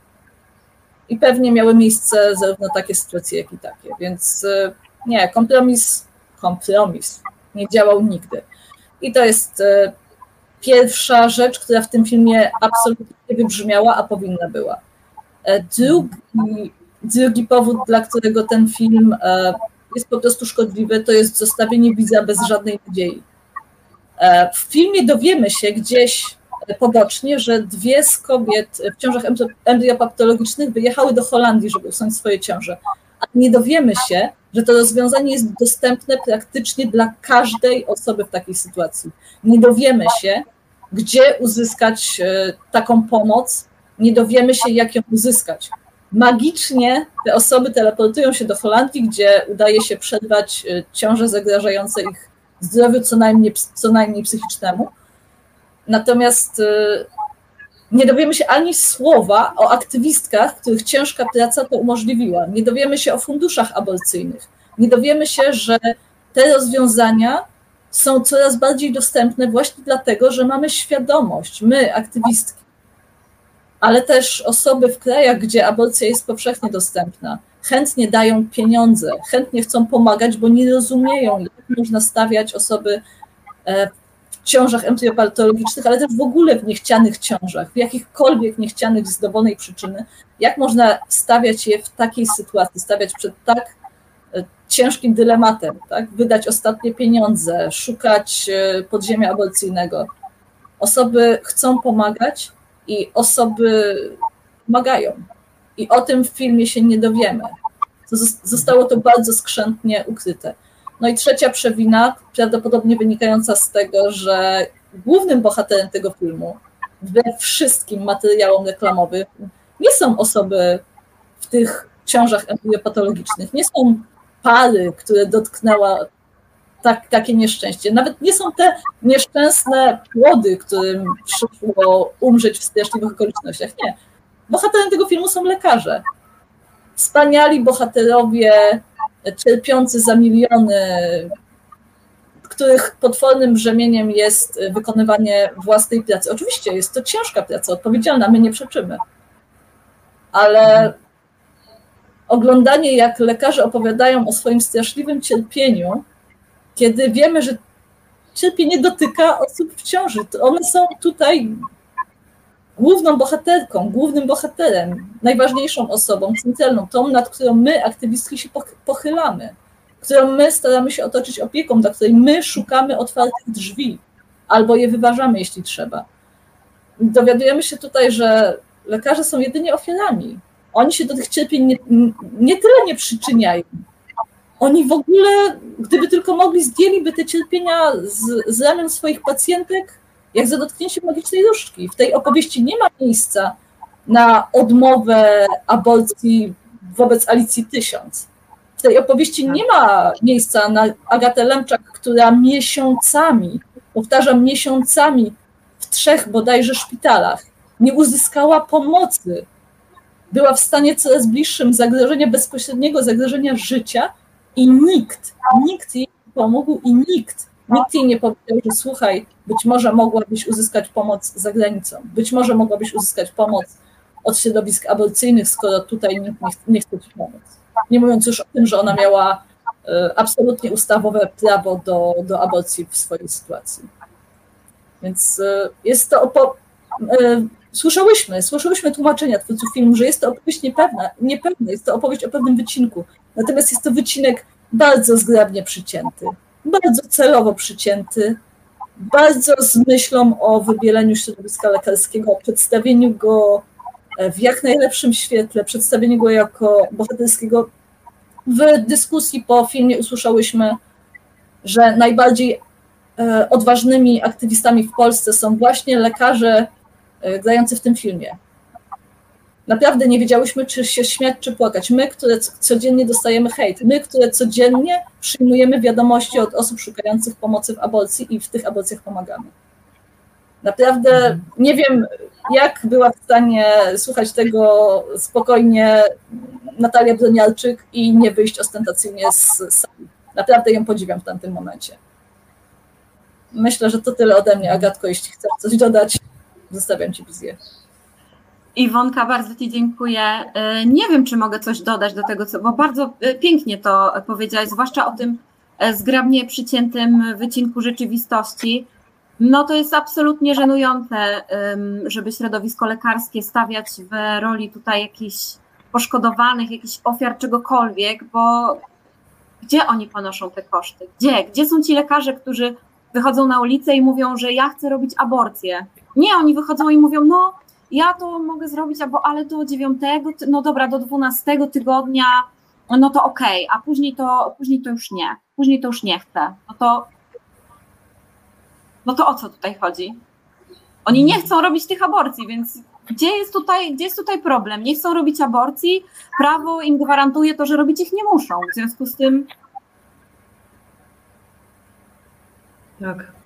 I pewnie miały miejsce zarówno takie sytuacje, jak i takie. Więc e, nie, kompromis, kompromis nie działał nigdy. I to jest e, pierwsza rzecz, która w tym filmie absolutnie nie wybrzmiała, a powinna była. E, drugi, drugi powód, dla którego ten film jest po prostu szkodliwy, to jest zostawienie widza bez żadnej nadziei. E, w filmie dowiemy się gdzieś pobocznie, że dwie z kobiet w ciążach embryopatologicznych wyjechały do Holandii, żeby usunąć swoje ciąże. A nie dowiemy się, że to rozwiązanie jest dostępne praktycznie dla każdej osoby w takiej sytuacji. Nie dowiemy się, gdzie uzyskać e, taką pomoc, nie dowiemy się, jak ją uzyskać. Magicznie te osoby teleportują się do Holandii, gdzie udaje się przerwać e, ciąże zagrażające ich zdrowiu co najmniej, co najmniej psychicznemu. Natomiast y, nie dowiemy się ani słowa o aktywistkach, których ciężka praca to umożliwiła. Nie dowiemy się o funduszach aborcyjnych. Nie dowiemy się, że te rozwiązania są coraz bardziej dostępne właśnie dlatego, że mamy świadomość, my, aktywistki, ale też osoby w krajach, gdzie aborcja jest powszechnie dostępna, chętnie dają pieniądze, chętnie chcą pomagać, bo nie rozumieją, jak można stawiać osoby e, ciążach embryopatologicznych, ale też w ogóle w niechcianych ciążach, w jakichkolwiek niechcianych z dowolnej przyczyny, jak można stawiać je w takiej sytuacji, stawiać przed tak e, ciężkim dylematem, tak? wydać ostatnie pieniądze, szukać e, podziemia aborcyjnego. Osoby chcą pomagać i osoby pomagają. I o tym w filmie się nie dowiemy. Zostało to bardzo skrzętnie ukryte. No i trzecia przewina, prawdopodobnie wynikająca z tego, że głównym bohaterem tego filmu, we wszystkim materiałom reklamowym, nie są osoby w tych ciążach embryopatologicznych, nie są pary, które dotknęła tak, takie nieszczęście. Nawet nie są te nieszczęsne płody, którym przyszło umrzeć w straszliwych okolicznościach. Nie bohaterem tego filmu są lekarze. Wspaniali bohaterowie cierpiący za miliony, których potwornym brzemieniem jest wykonywanie własnej pracy. Oczywiście jest to ciężka praca, odpowiedzialna, my nie przeczymy. Ale oglądanie, jak lekarze opowiadają o swoim straszliwym cierpieniu, kiedy wiemy, że cierpienie dotyka osób w ciąży. One są tutaj główną bohaterką, głównym bohaterem, najważniejszą osobą, centralną, tą, nad którą my, aktywistki, się pochylamy, którą my staramy się otoczyć opieką, dla której my szukamy otwartych drzwi, albo je wyważamy, jeśli trzeba. Dowiadujemy się tutaj, że lekarze są jedynie ofiarami. Oni się do tych cierpień nie, nie tyle nie przyczyniają, oni w ogóle, gdyby tylko mogli, zdjęliby te cierpienia z, z ramion swoich pacjentek, jak za dotknięciem magicznej różdżki. W tej opowieści nie ma miejsca na odmowę aborcji wobec Alicji Tysiąc. W tej opowieści nie ma miejsca na Agatę Lemczak, która miesiącami, powtarzam, miesiącami w trzech bodajże szpitalach nie uzyskała pomocy. Była w stanie coraz bliższym zagrożenia, bezpośredniego zagrożenia życia i nikt, nikt jej nie pomógł i nikt, nikt jej nie powiedział, że słuchaj, być może mogłabyś uzyskać pomoc za granicą, być może mogłabyś uzyskać pomoc od środowisk aborcyjnych, skoro tutaj nikt nie, nie chce ci pomóc. Nie mówiąc już o tym, że ona miała e, absolutnie ustawowe prawo do, do aborcji w swojej sytuacji. Więc e, jest to opo- e, Słyszałyśmy, słyszałyśmy tłumaczenia twórców filmu, że jest to opowieść niepewna, niepewna, jest to opowieść o pewnym wycinku. Natomiast jest to wycinek bardzo zgrabnie przycięty, bardzo celowo przycięty, bardzo z myślą o wybieleniu środowiska lekarskiego, przedstawieniu go w jak najlepszym świetle, przedstawieniu go jako bohaterskiego. W dyskusji po filmie usłyszałyśmy, że najbardziej e, odważnymi aktywistami w Polsce są właśnie lekarze e, grający w tym filmie. Naprawdę nie wiedziałyśmy, czy się śmiać, czy płakać. My, które codziennie dostajemy hejt, my, które codziennie przyjmujemy wiadomości od osób szukających pomocy w aborcji i w tych aborcjach pomagamy. Naprawdę nie wiem, jak była w stanie słuchać tego spokojnie Natalia Broniarczyk i nie wyjść ostentacyjnie z sali. Naprawdę ją podziwiam w tamtym momencie. Myślę, że to tyle ode mnie, Agatko. Jeśli chcesz coś dodać, zostawiam Ci wizję. Iwonka, bardzo Ci dziękuję. Nie wiem, czy mogę coś dodać do tego, co, bo bardzo pięknie to powiedziałaś, zwłaszcza o tym zgrabnie przyciętym wycinku rzeczywistości. No to jest absolutnie żenujące, żeby środowisko lekarskie stawiać w roli tutaj jakichś poszkodowanych, jakichś ofiar czegokolwiek, bo gdzie oni ponoszą te koszty? Gdzie? Gdzie są ci lekarze, którzy wychodzą na ulicę i mówią, że ja chcę robić aborcję? Nie, oni wychodzą i mówią, no ja to mogę zrobić, ale do dziewiątego, no dobra, do dwunastego tygodnia, no to okej, okay, a później to, później to już nie, później to już nie chcę. No to no to o co tutaj chodzi? Oni nie chcą robić tych aborcji, więc gdzie jest tutaj, gdzie jest tutaj problem? Nie chcą robić aborcji, prawo im gwarantuje to, że robić ich nie muszą. W związku z tym. Tak.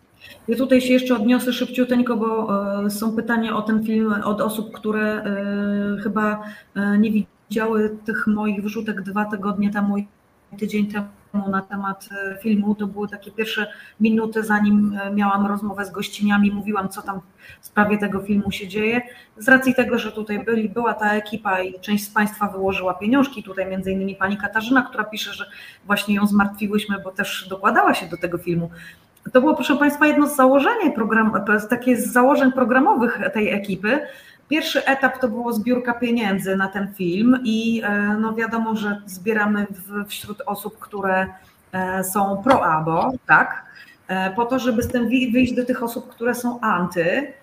Ja tutaj się jeszcze odniosę szybciuteńko, bo e, są pytania o ten film od osób, które e, chyba e, nie widziały tych moich wrzutek dwa tygodnie temu i tydzień temu na temat filmu. To były takie pierwsze minuty, zanim miałam rozmowę z gościniami, mówiłam, co tam w sprawie tego filmu się dzieje. Z racji tego, że tutaj byli, była ta ekipa i część z Państwa wyłożyła pieniążki, tutaj między innymi pani Katarzyna, która pisze, że właśnie ją zmartwiłyśmy, bo też dokładała się do tego filmu. To było, proszę Państwa, jedno z założeń, program, takie z założeń programowych tej ekipy, Pierwszy etap to było zbiórka pieniędzy na ten film i e, no wiadomo, że zbieramy wśród osób, które e, są pro-abo, tak, e, po to, żeby z tym wyjść do tych osób, które są anty,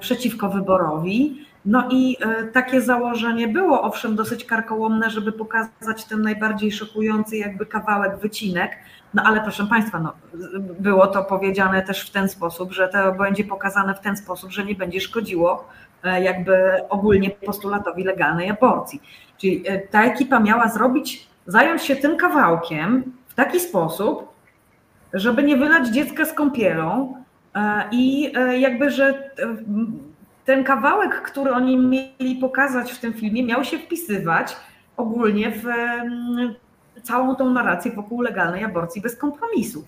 przeciwko wyborowi. No i takie założenie było owszem dosyć karkołomne, żeby pokazać ten najbardziej szokujący jakby kawałek, wycinek, no ale proszę Państwa, no, było to powiedziane też w ten sposób, że to będzie pokazane w ten sposób, że nie będzie szkodziło E, jakby ogólnie postulatowi legalnej aborcji. Czyli e, ta ekipa miała zrobić, zająć się tym kawałkiem w taki sposób, żeby nie wylać dziecka z kąpielą e, i jakby, że ten kawałek, który oni mieli pokazać w tym filmie, miał się wpisywać ogólnie w całą tą narrację wokół legalnej aborcji bez kompromisów.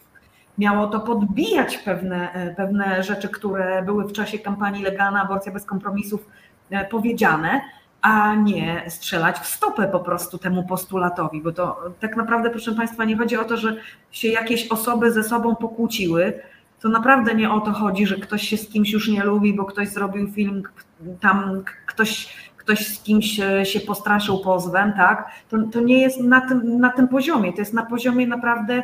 Miało to podbijać pewne, e, pewne rzeczy, które były w czasie kampanii Legalna Aborcja bez kompromisów e, powiedziane, a nie strzelać w stopę po prostu temu postulatowi, bo to tak naprawdę, proszę Państwa, nie chodzi o to, że się jakieś osoby ze sobą pokłóciły, to naprawdę nie o to chodzi, że ktoś się z kimś już nie lubi, bo ktoś zrobił film, tam ktoś, ktoś z kimś e, się postraszył pozwem, tak? To, to nie jest na tym, na tym poziomie, to jest na poziomie naprawdę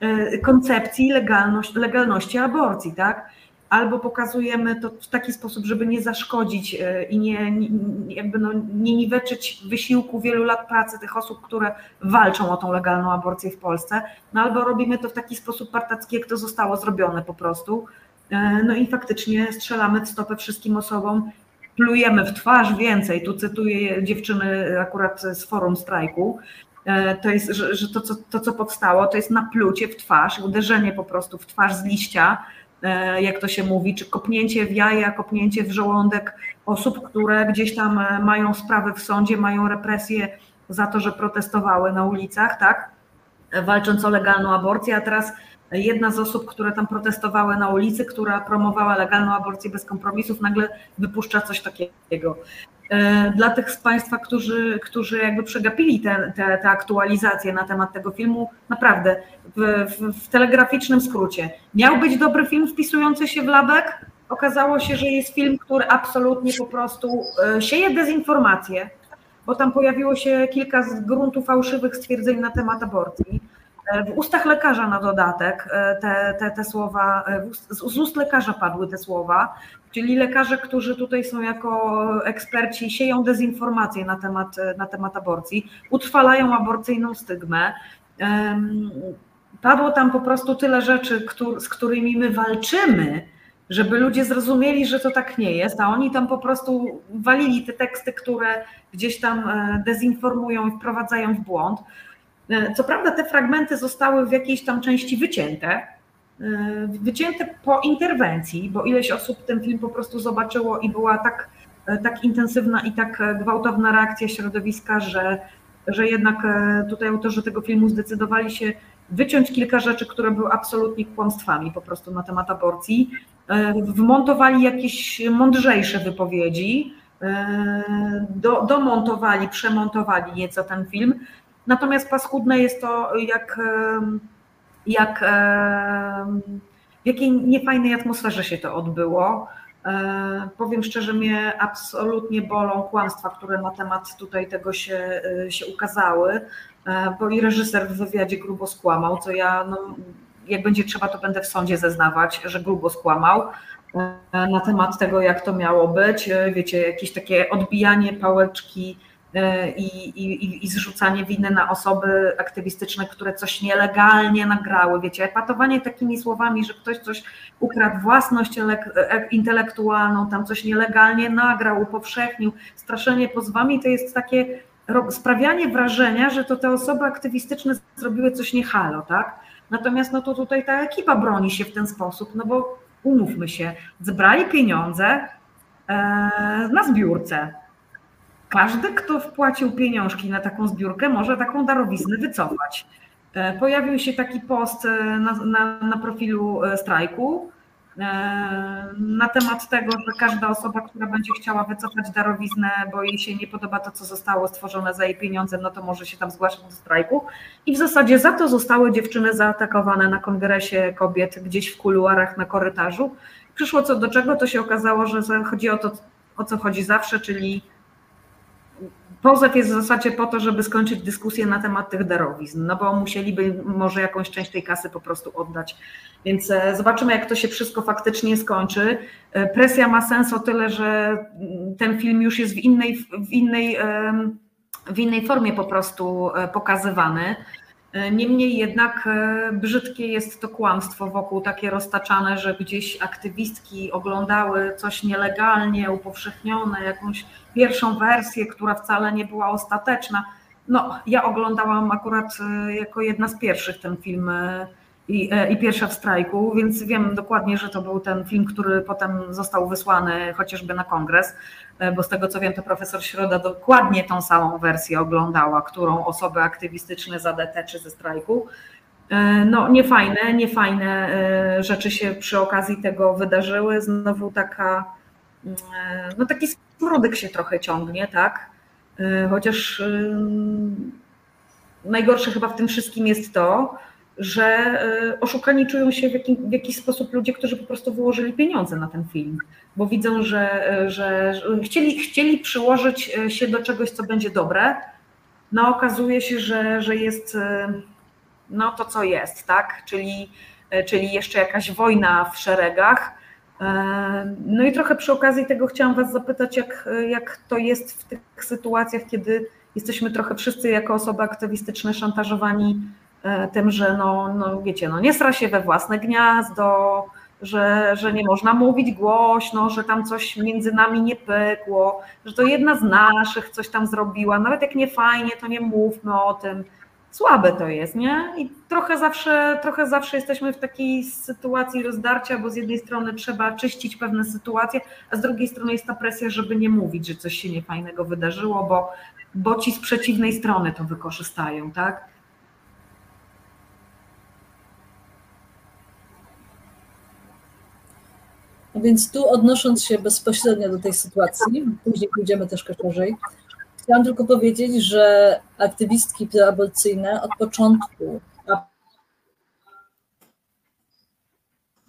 E, koncepcji legalność, legalności aborcji, tak? Albo pokazujemy to w taki sposób, żeby nie zaszkodzić i nie, nie jakby no, nie niweczyć wysiłku wielu lat pracy tych osób, które walczą o tą legalną aborcję w Polsce, no albo robimy to w taki sposób partacki, jak to zostało zrobione po prostu. No i faktycznie strzelamy w stopę wszystkim osobom, plujemy w twarz więcej. Tu cytuję dziewczyny akurat z forum strajku. To jest, że, że to, co, to, co powstało, to jest naplucie w twarz, uderzenie po prostu w twarz z liścia, jak to się mówi, czy kopnięcie w jaja, kopnięcie w żołądek osób, które gdzieś tam mają sprawy w sądzie, mają represje za to, że protestowały na ulicach, tak? Walcząc o legalną aborcję, a teraz jedna z osób, które tam protestowały na ulicy, która promowała legalną aborcję bez kompromisów, nagle wypuszcza coś takiego. Dla tych z Państwa, którzy, którzy jakby przegapili te, te, te aktualizacje na temat tego filmu, naprawdę w, w, w telegraficznym skrócie. Miał być dobry film wpisujący się w labek, okazało się, że jest film, który absolutnie po prostu sieje dezinformację, bo tam pojawiło się kilka z gruntu fałszywych stwierdzeń na temat aborcji. W ustach lekarza na dodatek te, te, te słowa, z ust lekarza padły te słowa, czyli lekarze, którzy tutaj są jako eksperci, sieją dezinformację na temat, na temat aborcji, utrwalają aborcyjną stygmę. Padło tam po prostu tyle rzeczy, z którymi my walczymy, żeby ludzie zrozumieli, że to tak nie jest, a oni tam po prostu walili te teksty, które gdzieś tam dezinformują i wprowadzają w błąd. Co prawda te fragmenty zostały w jakiejś tam części wycięte, wycięte po interwencji, bo ileś osób ten film po prostu zobaczyło i była tak, tak intensywna i tak gwałtowna reakcja środowiska, że, że jednak tutaj autorzy tego filmu zdecydowali się wyciąć kilka rzeczy, które były absolutnie kłamstwami po prostu na temat aborcji. Wmontowali jakieś mądrzejsze wypowiedzi, do, domontowali, przemontowali nieco ten film, Natomiast paskudne jest to, jak, jak w jakiej niefajnej atmosferze się to odbyło. Powiem szczerze, mnie absolutnie bolą kłamstwa, które na temat tutaj tego się, się ukazały, bo i reżyser w wywiadzie grubo skłamał, co ja, no, jak będzie trzeba, to będę w sądzie zeznawać, że grubo skłamał na temat tego, jak to miało być. Wiecie, jakieś takie odbijanie pałeczki i, i, i zrzucanie winy na osoby aktywistyczne, które coś nielegalnie nagrały. Wiecie, epatowanie takimi słowami, że ktoś coś ukradł, własność intelektualną, tam coś nielegalnie nagrał, upowszechnił, straszenie pozwami, to jest takie sprawianie wrażenia, że to te osoby aktywistyczne zrobiły coś niehalo, tak? Natomiast no to tutaj ta ekipa broni się w ten sposób, no bo umówmy się, zebrali pieniądze na zbiórce, każdy, kto wpłacił pieniążki na taką zbiórkę, może taką darowiznę wycofać. Pojawił się taki post na, na, na profilu strajku na temat tego, że każda osoba, która będzie chciała wycofać darowiznę, bo jej się nie podoba to, co zostało stworzone za jej pieniądze, no to może się tam zgłaszać do strajku. I w zasadzie za to zostały dziewczyny zaatakowane na kongresie kobiet gdzieś w kuluarach na korytarzu. Przyszło co do czego, to się okazało, że chodzi o to, o co chodzi zawsze, czyli Pozew jest w zasadzie po to, żeby skończyć dyskusję na temat tych darowizn, no bo musieliby może jakąś część tej kasy po prostu oddać. Więc zobaczymy, jak to się wszystko faktycznie skończy. Presja ma sens o tyle, że ten film już jest w innej, w innej, w innej formie po prostu pokazywany. Niemniej jednak brzydkie jest to kłamstwo wokół takie roztaczane, że gdzieś aktywistki oglądały coś nielegalnie upowszechnione, jakąś pierwszą wersję, która wcale nie była ostateczna. No, ja oglądałam akurat jako jedna z pierwszych ten film i, i pierwsza w strajku, więc wiem dokładnie, że to był ten film, który potem został wysłany chociażby na kongres, bo z tego co wiem, to profesor Środa dokładnie tą samą wersję oglądała, którą osoby aktywistyczne z ADT czy ze strajku. No niefajne, niefajne rzeczy się przy okazji tego wydarzyły. Znowu taka, no taki smrodek się trochę ciągnie, tak? Chociaż najgorsze chyba w tym wszystkim jest to, że oszukani czują się w, jakim, w jakiś sposób ludzie, którzy po prostu wyłożyli pieniądze na ten film, bo widzą, że, że, że chcieli, chcieli przyłożyć się do czegoś, co będzie dobre. No okazuje się, że, że jest no to, co jest, tak? Czyli, czyli jeszcze jakaś wojna w szeregach. No i trochę przy okazji tego chciałam Was zapytać, jak, jak to jest w tych sytuacjach, kiedy jesteśmy trochę wszyscy jako osoby aktywistyczne szantażowani tym, że no, no wiecie, no nie stra się we własne gniazdo, że, że nie można mówić głośno, że tam coś między nami nie pykło, że to jedna z naszych coś tam zrobiła, nawet jak nie fajnie, to nie mówmy o tym. Słabe to jest, nie? I trochę zawsze, trochę zawsze jesteśmy w takiej sytuacji rozdarcia, bo z jednej strony trzeba czyścić pewne sytuacje, a z drugiej strony jest ta presja, żeby nie mówić, że coś się niefajnego wydarzyło, bo, bo ci z przeciwnej strony to wykorzystają, tak? No więc tu odnosząc się bezpośrednio do tej sytuacji, później pójdziemy troszkę szerzej, chciałam tylko powiedzieć, że aktywistki proaborcyjne od początku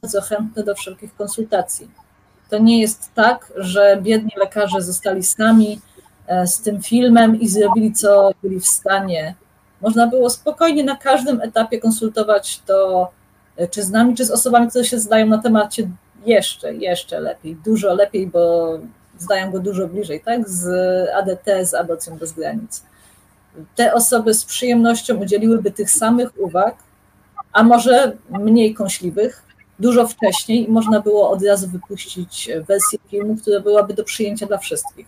bardzo chętne do wszelkich konsultacji. To nie jest tak, że biedni lekarze zostali sami e, z tym filmem i zrobili co byli w stanie. Można było spokojnie na każdym etapie konsultować to, e, czy z nami, czy z osobami, które się zdają na temacie jeszcze, jeszcze lepiej, dużo lepiej, bo zdają go dużo bliżej, tak? Z ADT, z aborcją bez granic. Te osoby z przyjemnością udzieliłyby tych samych uwag, a może mniej kąśliwych, dużo wcześniej i można było od razu wypuścić wersję filmu, która byłaby do przyjęcia dla wszystkich.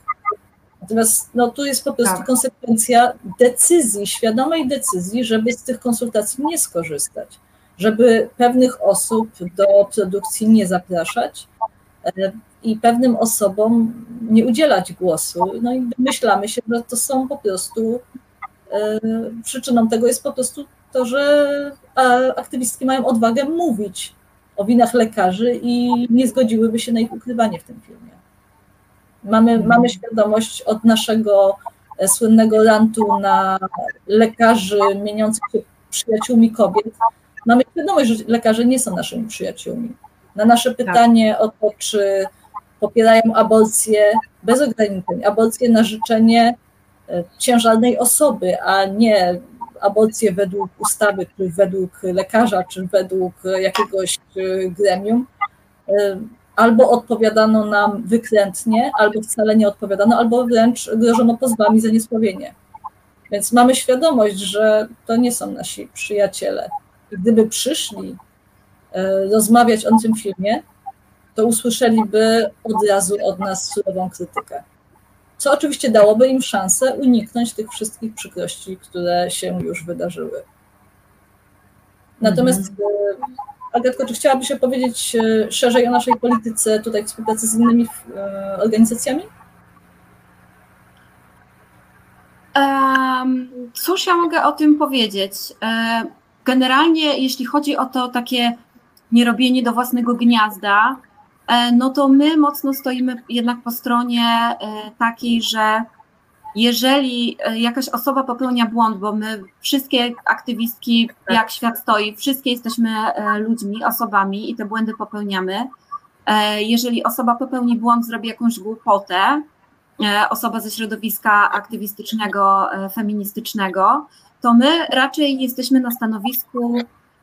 Natomiast no, tu jest po prostu tak. konsekwencja decyzji, świadomej decyzji, żeby z tych konsultacji nie skorzystać żeby pewnych osób do produkcji nie zapraszać e, i pewnym osobom nie udzielać głosu. No i myślamy się, że to są po prostu, e, przyczyną tego jest po prostu to, że aktywistki mają odwagę mówić o winach lekarzy i nie zgodziłyby się na ich ukrywanie w tym filmie. Mamy, mhm. mamy świadomość od naszego e, słynnego rantu na lekarzy mieniących się przyjaciółmi kobiet, mamy świadomość, że lekarze nie są naszymi przyjaciółmi. Na nasze tak. pytanie o to, czy popierają aborcję bez ograniczeń, aborcję na życzenie e, ciężarnej osoby, a nie aborcję według ustawy, czy według lekarza, czy według jakiegoś e, gremium, e, albo odpowiadano nam wykrętnie, albo wcale nie odpowiadano, albo wręcz grożono pozwami za niesławienie. Więc mamy świadomość, że to nie są nasi przyjaciele gdyby przyszli e, rozmawiać o tym filmie, to usłyszeliby od razu od nas surową krytykę. Co oczywiście dałoby im szansę uniknąć tych wszystkich przykrości, które się już wydarzyły. Natomiast mhm. E, Agatko, czy chciałabyś opowiedzieć e, szerzej o naszej polityce tutaj współpracy z innymi organizacjami? Um, cóż ja mogę o tym powiedzieć? Generalnie, jeśli chodzi o to takie nierobienie do własnego gniazda, e, no to my mocno stoimy jednak po stronie e, takiej, że jeżeli e, jakaś osoba popełnia błąd, bo my wszystkie aktywistki, jak świat stoi, wszystkie jesteśmy ludźmi, osobami i te błędy popełniamy. Jeżeli osoba popełni błąd, zrobi jakąś głupotę, osoba ze środowiska aktywistycznego, feministycznego, to my raczej jesteśmy na stanowisku,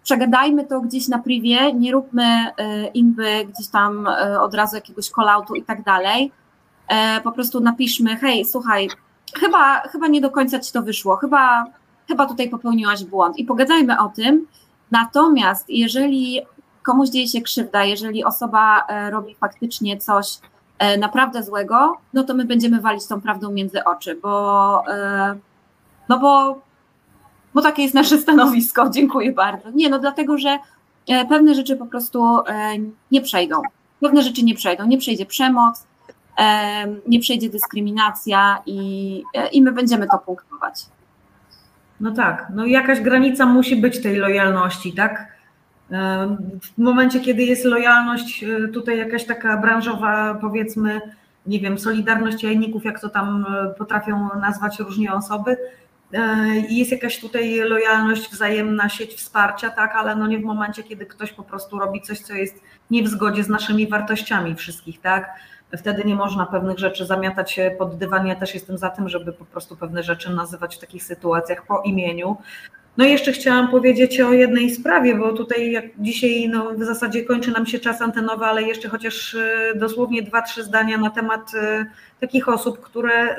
przegadajmy to gdzieś na privie, nie róbmy e, inby gdzieś tam e, od razu jakiegoś call-outu i tak dalej. E, po prostu napiszmy, hej, słuchaj, chyba, chyba nie do końca ci to wyszło, chyba, chyba tutaj popełniłaś błąd i pogadajmy o tym. Natomiast jeżeli komuś dzieje się krzywda, jeżeli osoba robi faktycznie coś naprawdę złego, no to my będziemy walić tą prawdą między oczy, bo no bo bo takie jest nasze stanowisko. [laughs] Dziękuję bardzo. Nie, no dlatego, że e, pewne rzeczy po prostu e, nie przejdą. Pewne rzeczy nie przejdą. Nie przejdzie przemoc, e, nie przejdzie dyskryminacja i, i my będziemy to punktować. No tak, no jakaś granica musi być tej lojalności, tak? W momencie, kiedy jest lojalność, tutaj jakaś taka branżowa, powiedzmy, nie wiem, solidarność jajników, jak to tam potrafią nazwać różnie osoby, i jest jakaś tutaj lojalność, wzajemna sieć wsparcia, tak, ale no nie w momencie, kiedy ktoś po prostu robi coś, co jest nie w zgodzie z naszymi wartościami wszystkich, tak. Wtedy nie można pewnych rzeczy zamiatać pod dywan. Ja też jestem za tym, żeby po prostu pewne rzeczy nazywać w takich sytuacjach po imieniu. No i jeszcze chciałam powiedzieć o jednej sprawie, bo tutaj jak dzisiaj no, w zasadzie kończy nam się czas antenowy, ale jeszcze chociaż y, dosłownie dwa, trzy zdania na temat y, takich osób, które,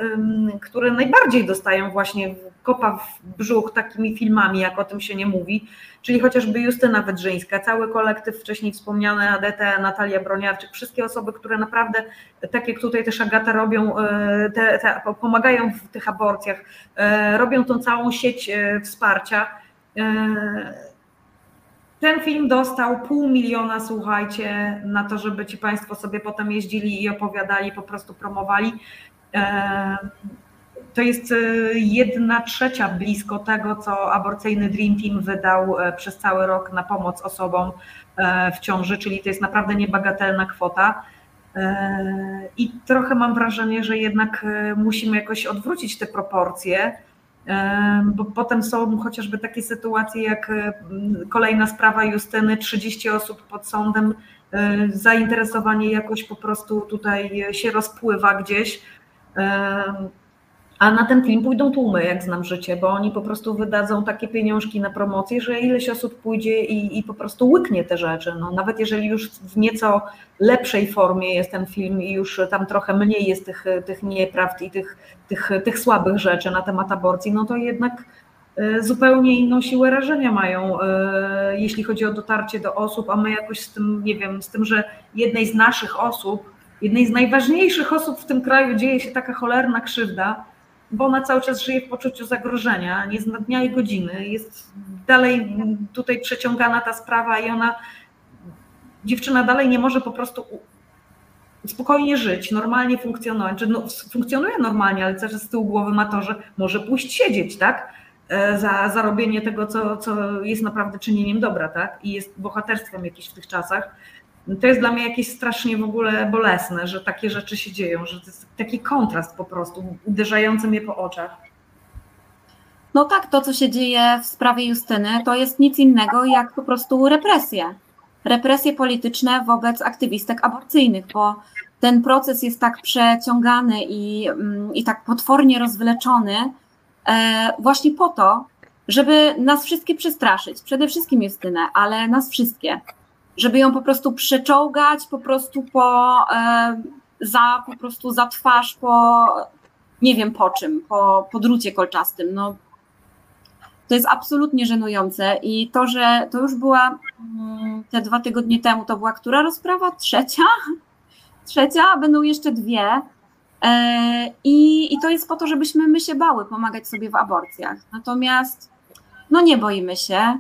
które najbardziej dostają właśnie kopa w brzuch takimi filmami, jak o tym się nie mówi, czyli chociażby Justyna Wydrzyńska, cały kolektyw wcześniej wspomniany ADT, Natalia Broniarczyk, wszystkie osoby, które naprawdę, tak jak tutaj też Agata robią, y, te, te, pomagają w tych aborcjach, robią tą całą sieć wsparcia, ten film dostał pół miliona, słuchajcie, na to, żeby ci Państwo sobie potem jeździli i opowiadali, po prostu promowali. To jest e, jedna trzecia blisko tego, co aborcyjny Dream Team wydał e, przez cały rok na pomoc osobom e, w ciąży, czyli to jest naprawdę niebagatelna kwota. I trochę mam wrażenie, że jednak musimy jakoś odwrócić te proporcje bo potem są chociażby takie sytuacje jak kolejna sprawa Justyny, 30 osób pod sądem, zainteresowanie jakoś po prostu tutaj się rozpływa gdzieś. A na ten film pójdą tłumy, jak znam życie, bo oni po prostu wydadzą takie pieniążki na promocję, że ileś osób pójdzie i, i po prostu łyknie te rzeczy. No, nawet jeżeli już w nieco lepszej formie jest ten film i już tam trochę mniej jest tych, tych nieprawd i tych, tych, tych słabych rzeczy na temat aborcji, no to jednak e, zupełnie inną siłę rażenia mają, e, jeśli chodzi o dotarcie do osób, a my jakoś z tym, nie wiem, z tym, że jednej z naszych osób, jednej z najważniejszych osób w tym kraju dzieje się taka cholerna krzywda, bo ona cały czas żyje w poczuciu zagrożenia, nie zna dnia i godziny. Jest dalej tutaj przeciągana ta sprawa i ona, dziewczyna dalej nie może po prostu spokojnie żyć, normalnie funkcjonować. Czy no, funkcjonuje normalnie, ale też z tyłu głowy ma to, że może pójść siedzieć, tak? E, za, za robienie tego, co, co jest naprawdę czynieniem dobra, tak? I jest bohaterstwem jakieś w tych czasach to jest dla mnie jakieś strasznie w ogóle bolesne, że takie rzeczy się dzieją, że to jest taki kontrast po prostu, uderzający mnie po oczach. No tak, to co się dzieje w sprawie Justyny, to jest nic innego jak po prostu represje. Represje polityczne wobec aktywistek aborcyjnych, bo ten proces jest tak przeciągany i, mm, i tak potwornie rozwleczony e, właśnie po to, żeby nas wszystkie przestraszyć. Przede wszystkim Justynę, ale nas wszystkie żeby ją po prostu przeczołgać po prostu po, e, za, po prostu za twarz, po nie wiem po czym, po, po drucie kolczastym. No, to jest absolutnie żenujące i to, że to już była mm, te dwa tygodnie temu, to była która rozprawa? Trzecia? [laughs] Trzecia, będą jeszcze dwie. E, I, I to jest po to, żebyśmy my się bały pomagać sobie w aborcjach. Natomiast no nie boimy się.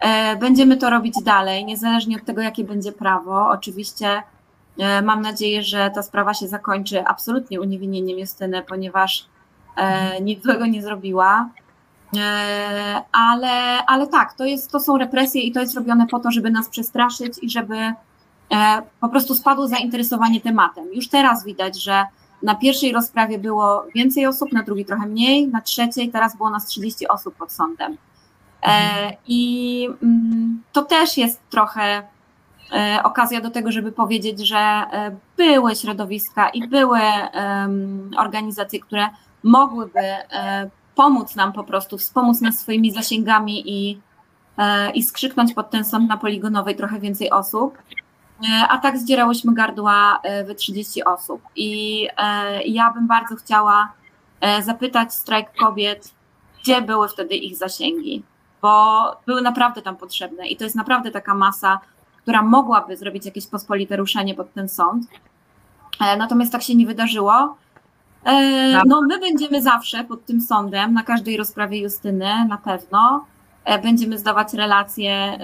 E, będziemy to robić dalej, niezależnie od tego, jakie będzie prawo. Oczywiście e, mam nadzieję, że ta sprawa się zakończy absolutnie uniewinnieniem Justyny, ponieważ e, nic złego nie zrobiła. Ale, ale tak, to, jest, to są represje i to jest robione po to, żeby nas przestraszyć i żeby po prostu spadło zainteresowanie tematem. Już teraz widać, że na pierwszej rozprawie było więcej osób, na drugiej trochę mniej, na trzeciej teraz było nas 30 osób pod sądem. E, I mm, to też jest trochę e, okazja do tego, żeby powiedzieć, że e, były środowiska i były organizacje, które mogłyby pomóc nam po prostu, wspomóc nas swoimi zasięgami i, i skrzyknąć pod ten sąd na poligonowej trochę więcej osób. A tak zdzierałyśmy gardła w 30 osób. I ja bym bardzo chciała zapytać strajk kobiet, gdzie były wtedy ich zasięgi bo były naprawdę tam potrzebne i to jest naprawdę taka masa, która mogłaby zrobić jakieś pospolite ruszenie pod ten sąd. E, natomiast tak się nie wydarzyło. E, tak. No, my będziemy zawsze pod tym sądem, na każdej rozprawie Justyny, na pewno. E, będziemy zdawać relacje,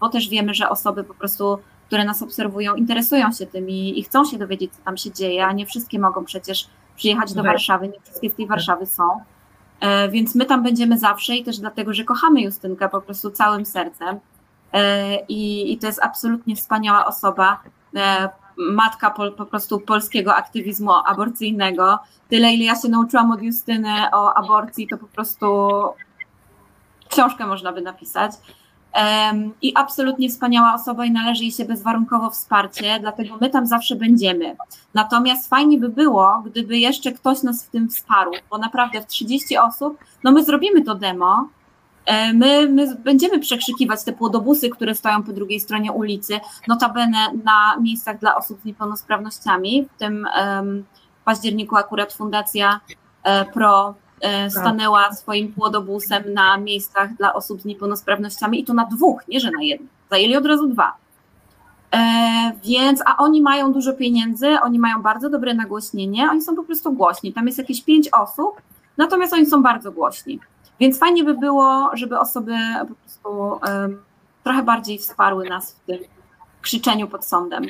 bo też wiemy, że osoby po prostu, które nas obserwują, interesują się tym i, i chcą się dowiedzieć, co tam się dzieje, a nie wszystkie mogą przecież przyjechać do Warszawy, nie wszystkie z tej Warszawy są. E, więc my tam będziemy zawsze i też dlatego, że kochamy Justynkę po prostu całym sercem. E, I, i to jest absolutnie wspaniała osoba, e, matka po, po prostu polskiego aktywizmu aborcyjnego. Tyle, ile ja się nauczyłam od Justyny o aborcji, to po prostu książkę można by napisać i absolutnie wspaniała osoba i należy jej się bezwarunkowo wsparcie, dlatego my tam zawsze będziemy. Natomiast fajnie by było, gdyby jeszcze ktoś nas w tym wsparł, bo naprawdę w 30 osób, no my zrobimy to demo, E, my, my będziemy przekrzykiwać te płodobusy, które stoją po drugiej stronie ulicy, notabene na miejscach dla osób z niepełnosprawnościami. W tym um, październiku akurat Fundacja e, Pro stanęła swoim płodobusem na miejscach dla osób z niepełnosprawnościami i to na dwóch, nie że na jednym. Zajęli od razu dwa. E, więc, a oni mają dużo pieniędzy, oni mają bardzo dobre nagłośnienie, oni są po prostu głośni. Tam jest jakieś pięć osób, natomiast oni są bardzo głośni. Więc fajnie by było, żeby osoby po prostu um, trochę bardziej wsparły nas w tym krzyczeniu pod sądem.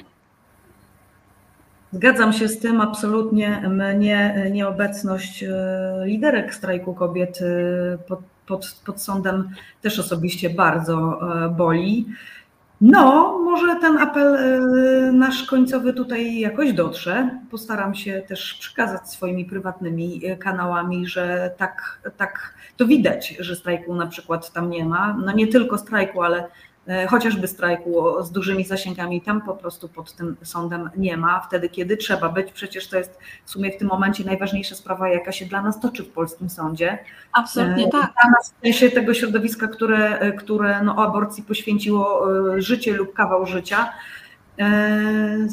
Zgadzam się z tym absolutnie. Mnie nieobecność e, liderek strajku kobiet e, pod, pod, pod sądem też osobiście bardzo e, boli. No, może ten apel nasz końcowy tutaj jakoś dotrze. Postaram się też przekazać swoimi prywatnymi kanałami, że tak, tak to widać, że strajku na przykład tam nie ma. No nie tylko strajku, ale chociażby strajku z dużymi zasięgami, tam po prostu pod tym sądem nie ma, wtedy kiedy trzeba być. Przecież to jest w sumie w tym momencie najważniejsza sprawa, jaka się dla nas toczy w polskim sądzie. Absolutnie e, tak. Dla nas w sensie tego środowiska, które, e, które no, aborcji poświęciło życie lub kawał życia.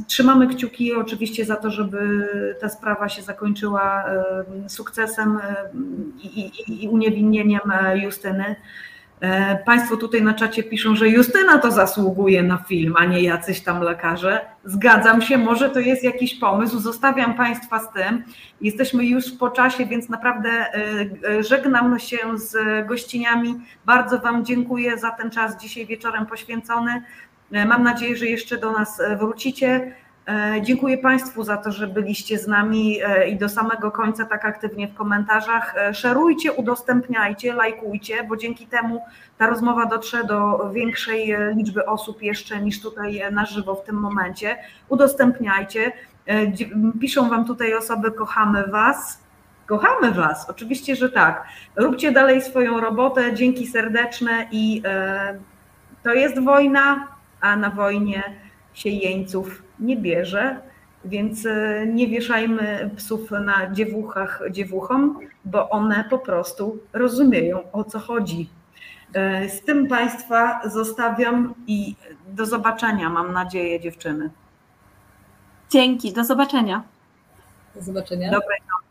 Trzymamy kciuki oczywiście za to, żeby ta sprawa się zakończyła sukcesem i, i, i uniewinnieniem Justyny. E, państwo tutaj na czacie piszą, że Justyna to zasługuje na film, a nie jacyś tam lekarze. Zgadzam się, może to jest jakiś pomysł. Zostawiam Państwa z tym. Jesteśmy już po czasie, więc naprawdę e, e, żegnam się z gościniami. Bardzo Wam dziękuję za ten czas dzisiaj wieczorem poświęcony. Mam nadzieję, że jeszcze do nas wrócicie. E, dziękuję Państwu za to, że byliście z nami e, i do samego końca tak aktywnie w komentarzach. E, szerujcie, udostępniajcie, lajkujcie, bo dzięki temu ta rozmowa dotrze do większej liczby osób jeszcze niż tutaj na żywo w tym momencie. Udostępniajcie. Piszą Wam tutaj osoby, kochamy Was. Kochamy Was, oczywiście, że tak. Róbcie dalej swoją robotę, dzięki serdeczne i to jest wojna, a na wojnie się jeńców nie bierze, więc e, nie wieszajmy psów na dziewuchach dziewuchom, bo one po prostu rozumieją o co chodzi. E, z tym Państwa zostawiam i do zobaczenia, mam nadzieję, dziewczyny. Dzięki, do zobaczenia. Do zobaczenia. Dobrej nocy.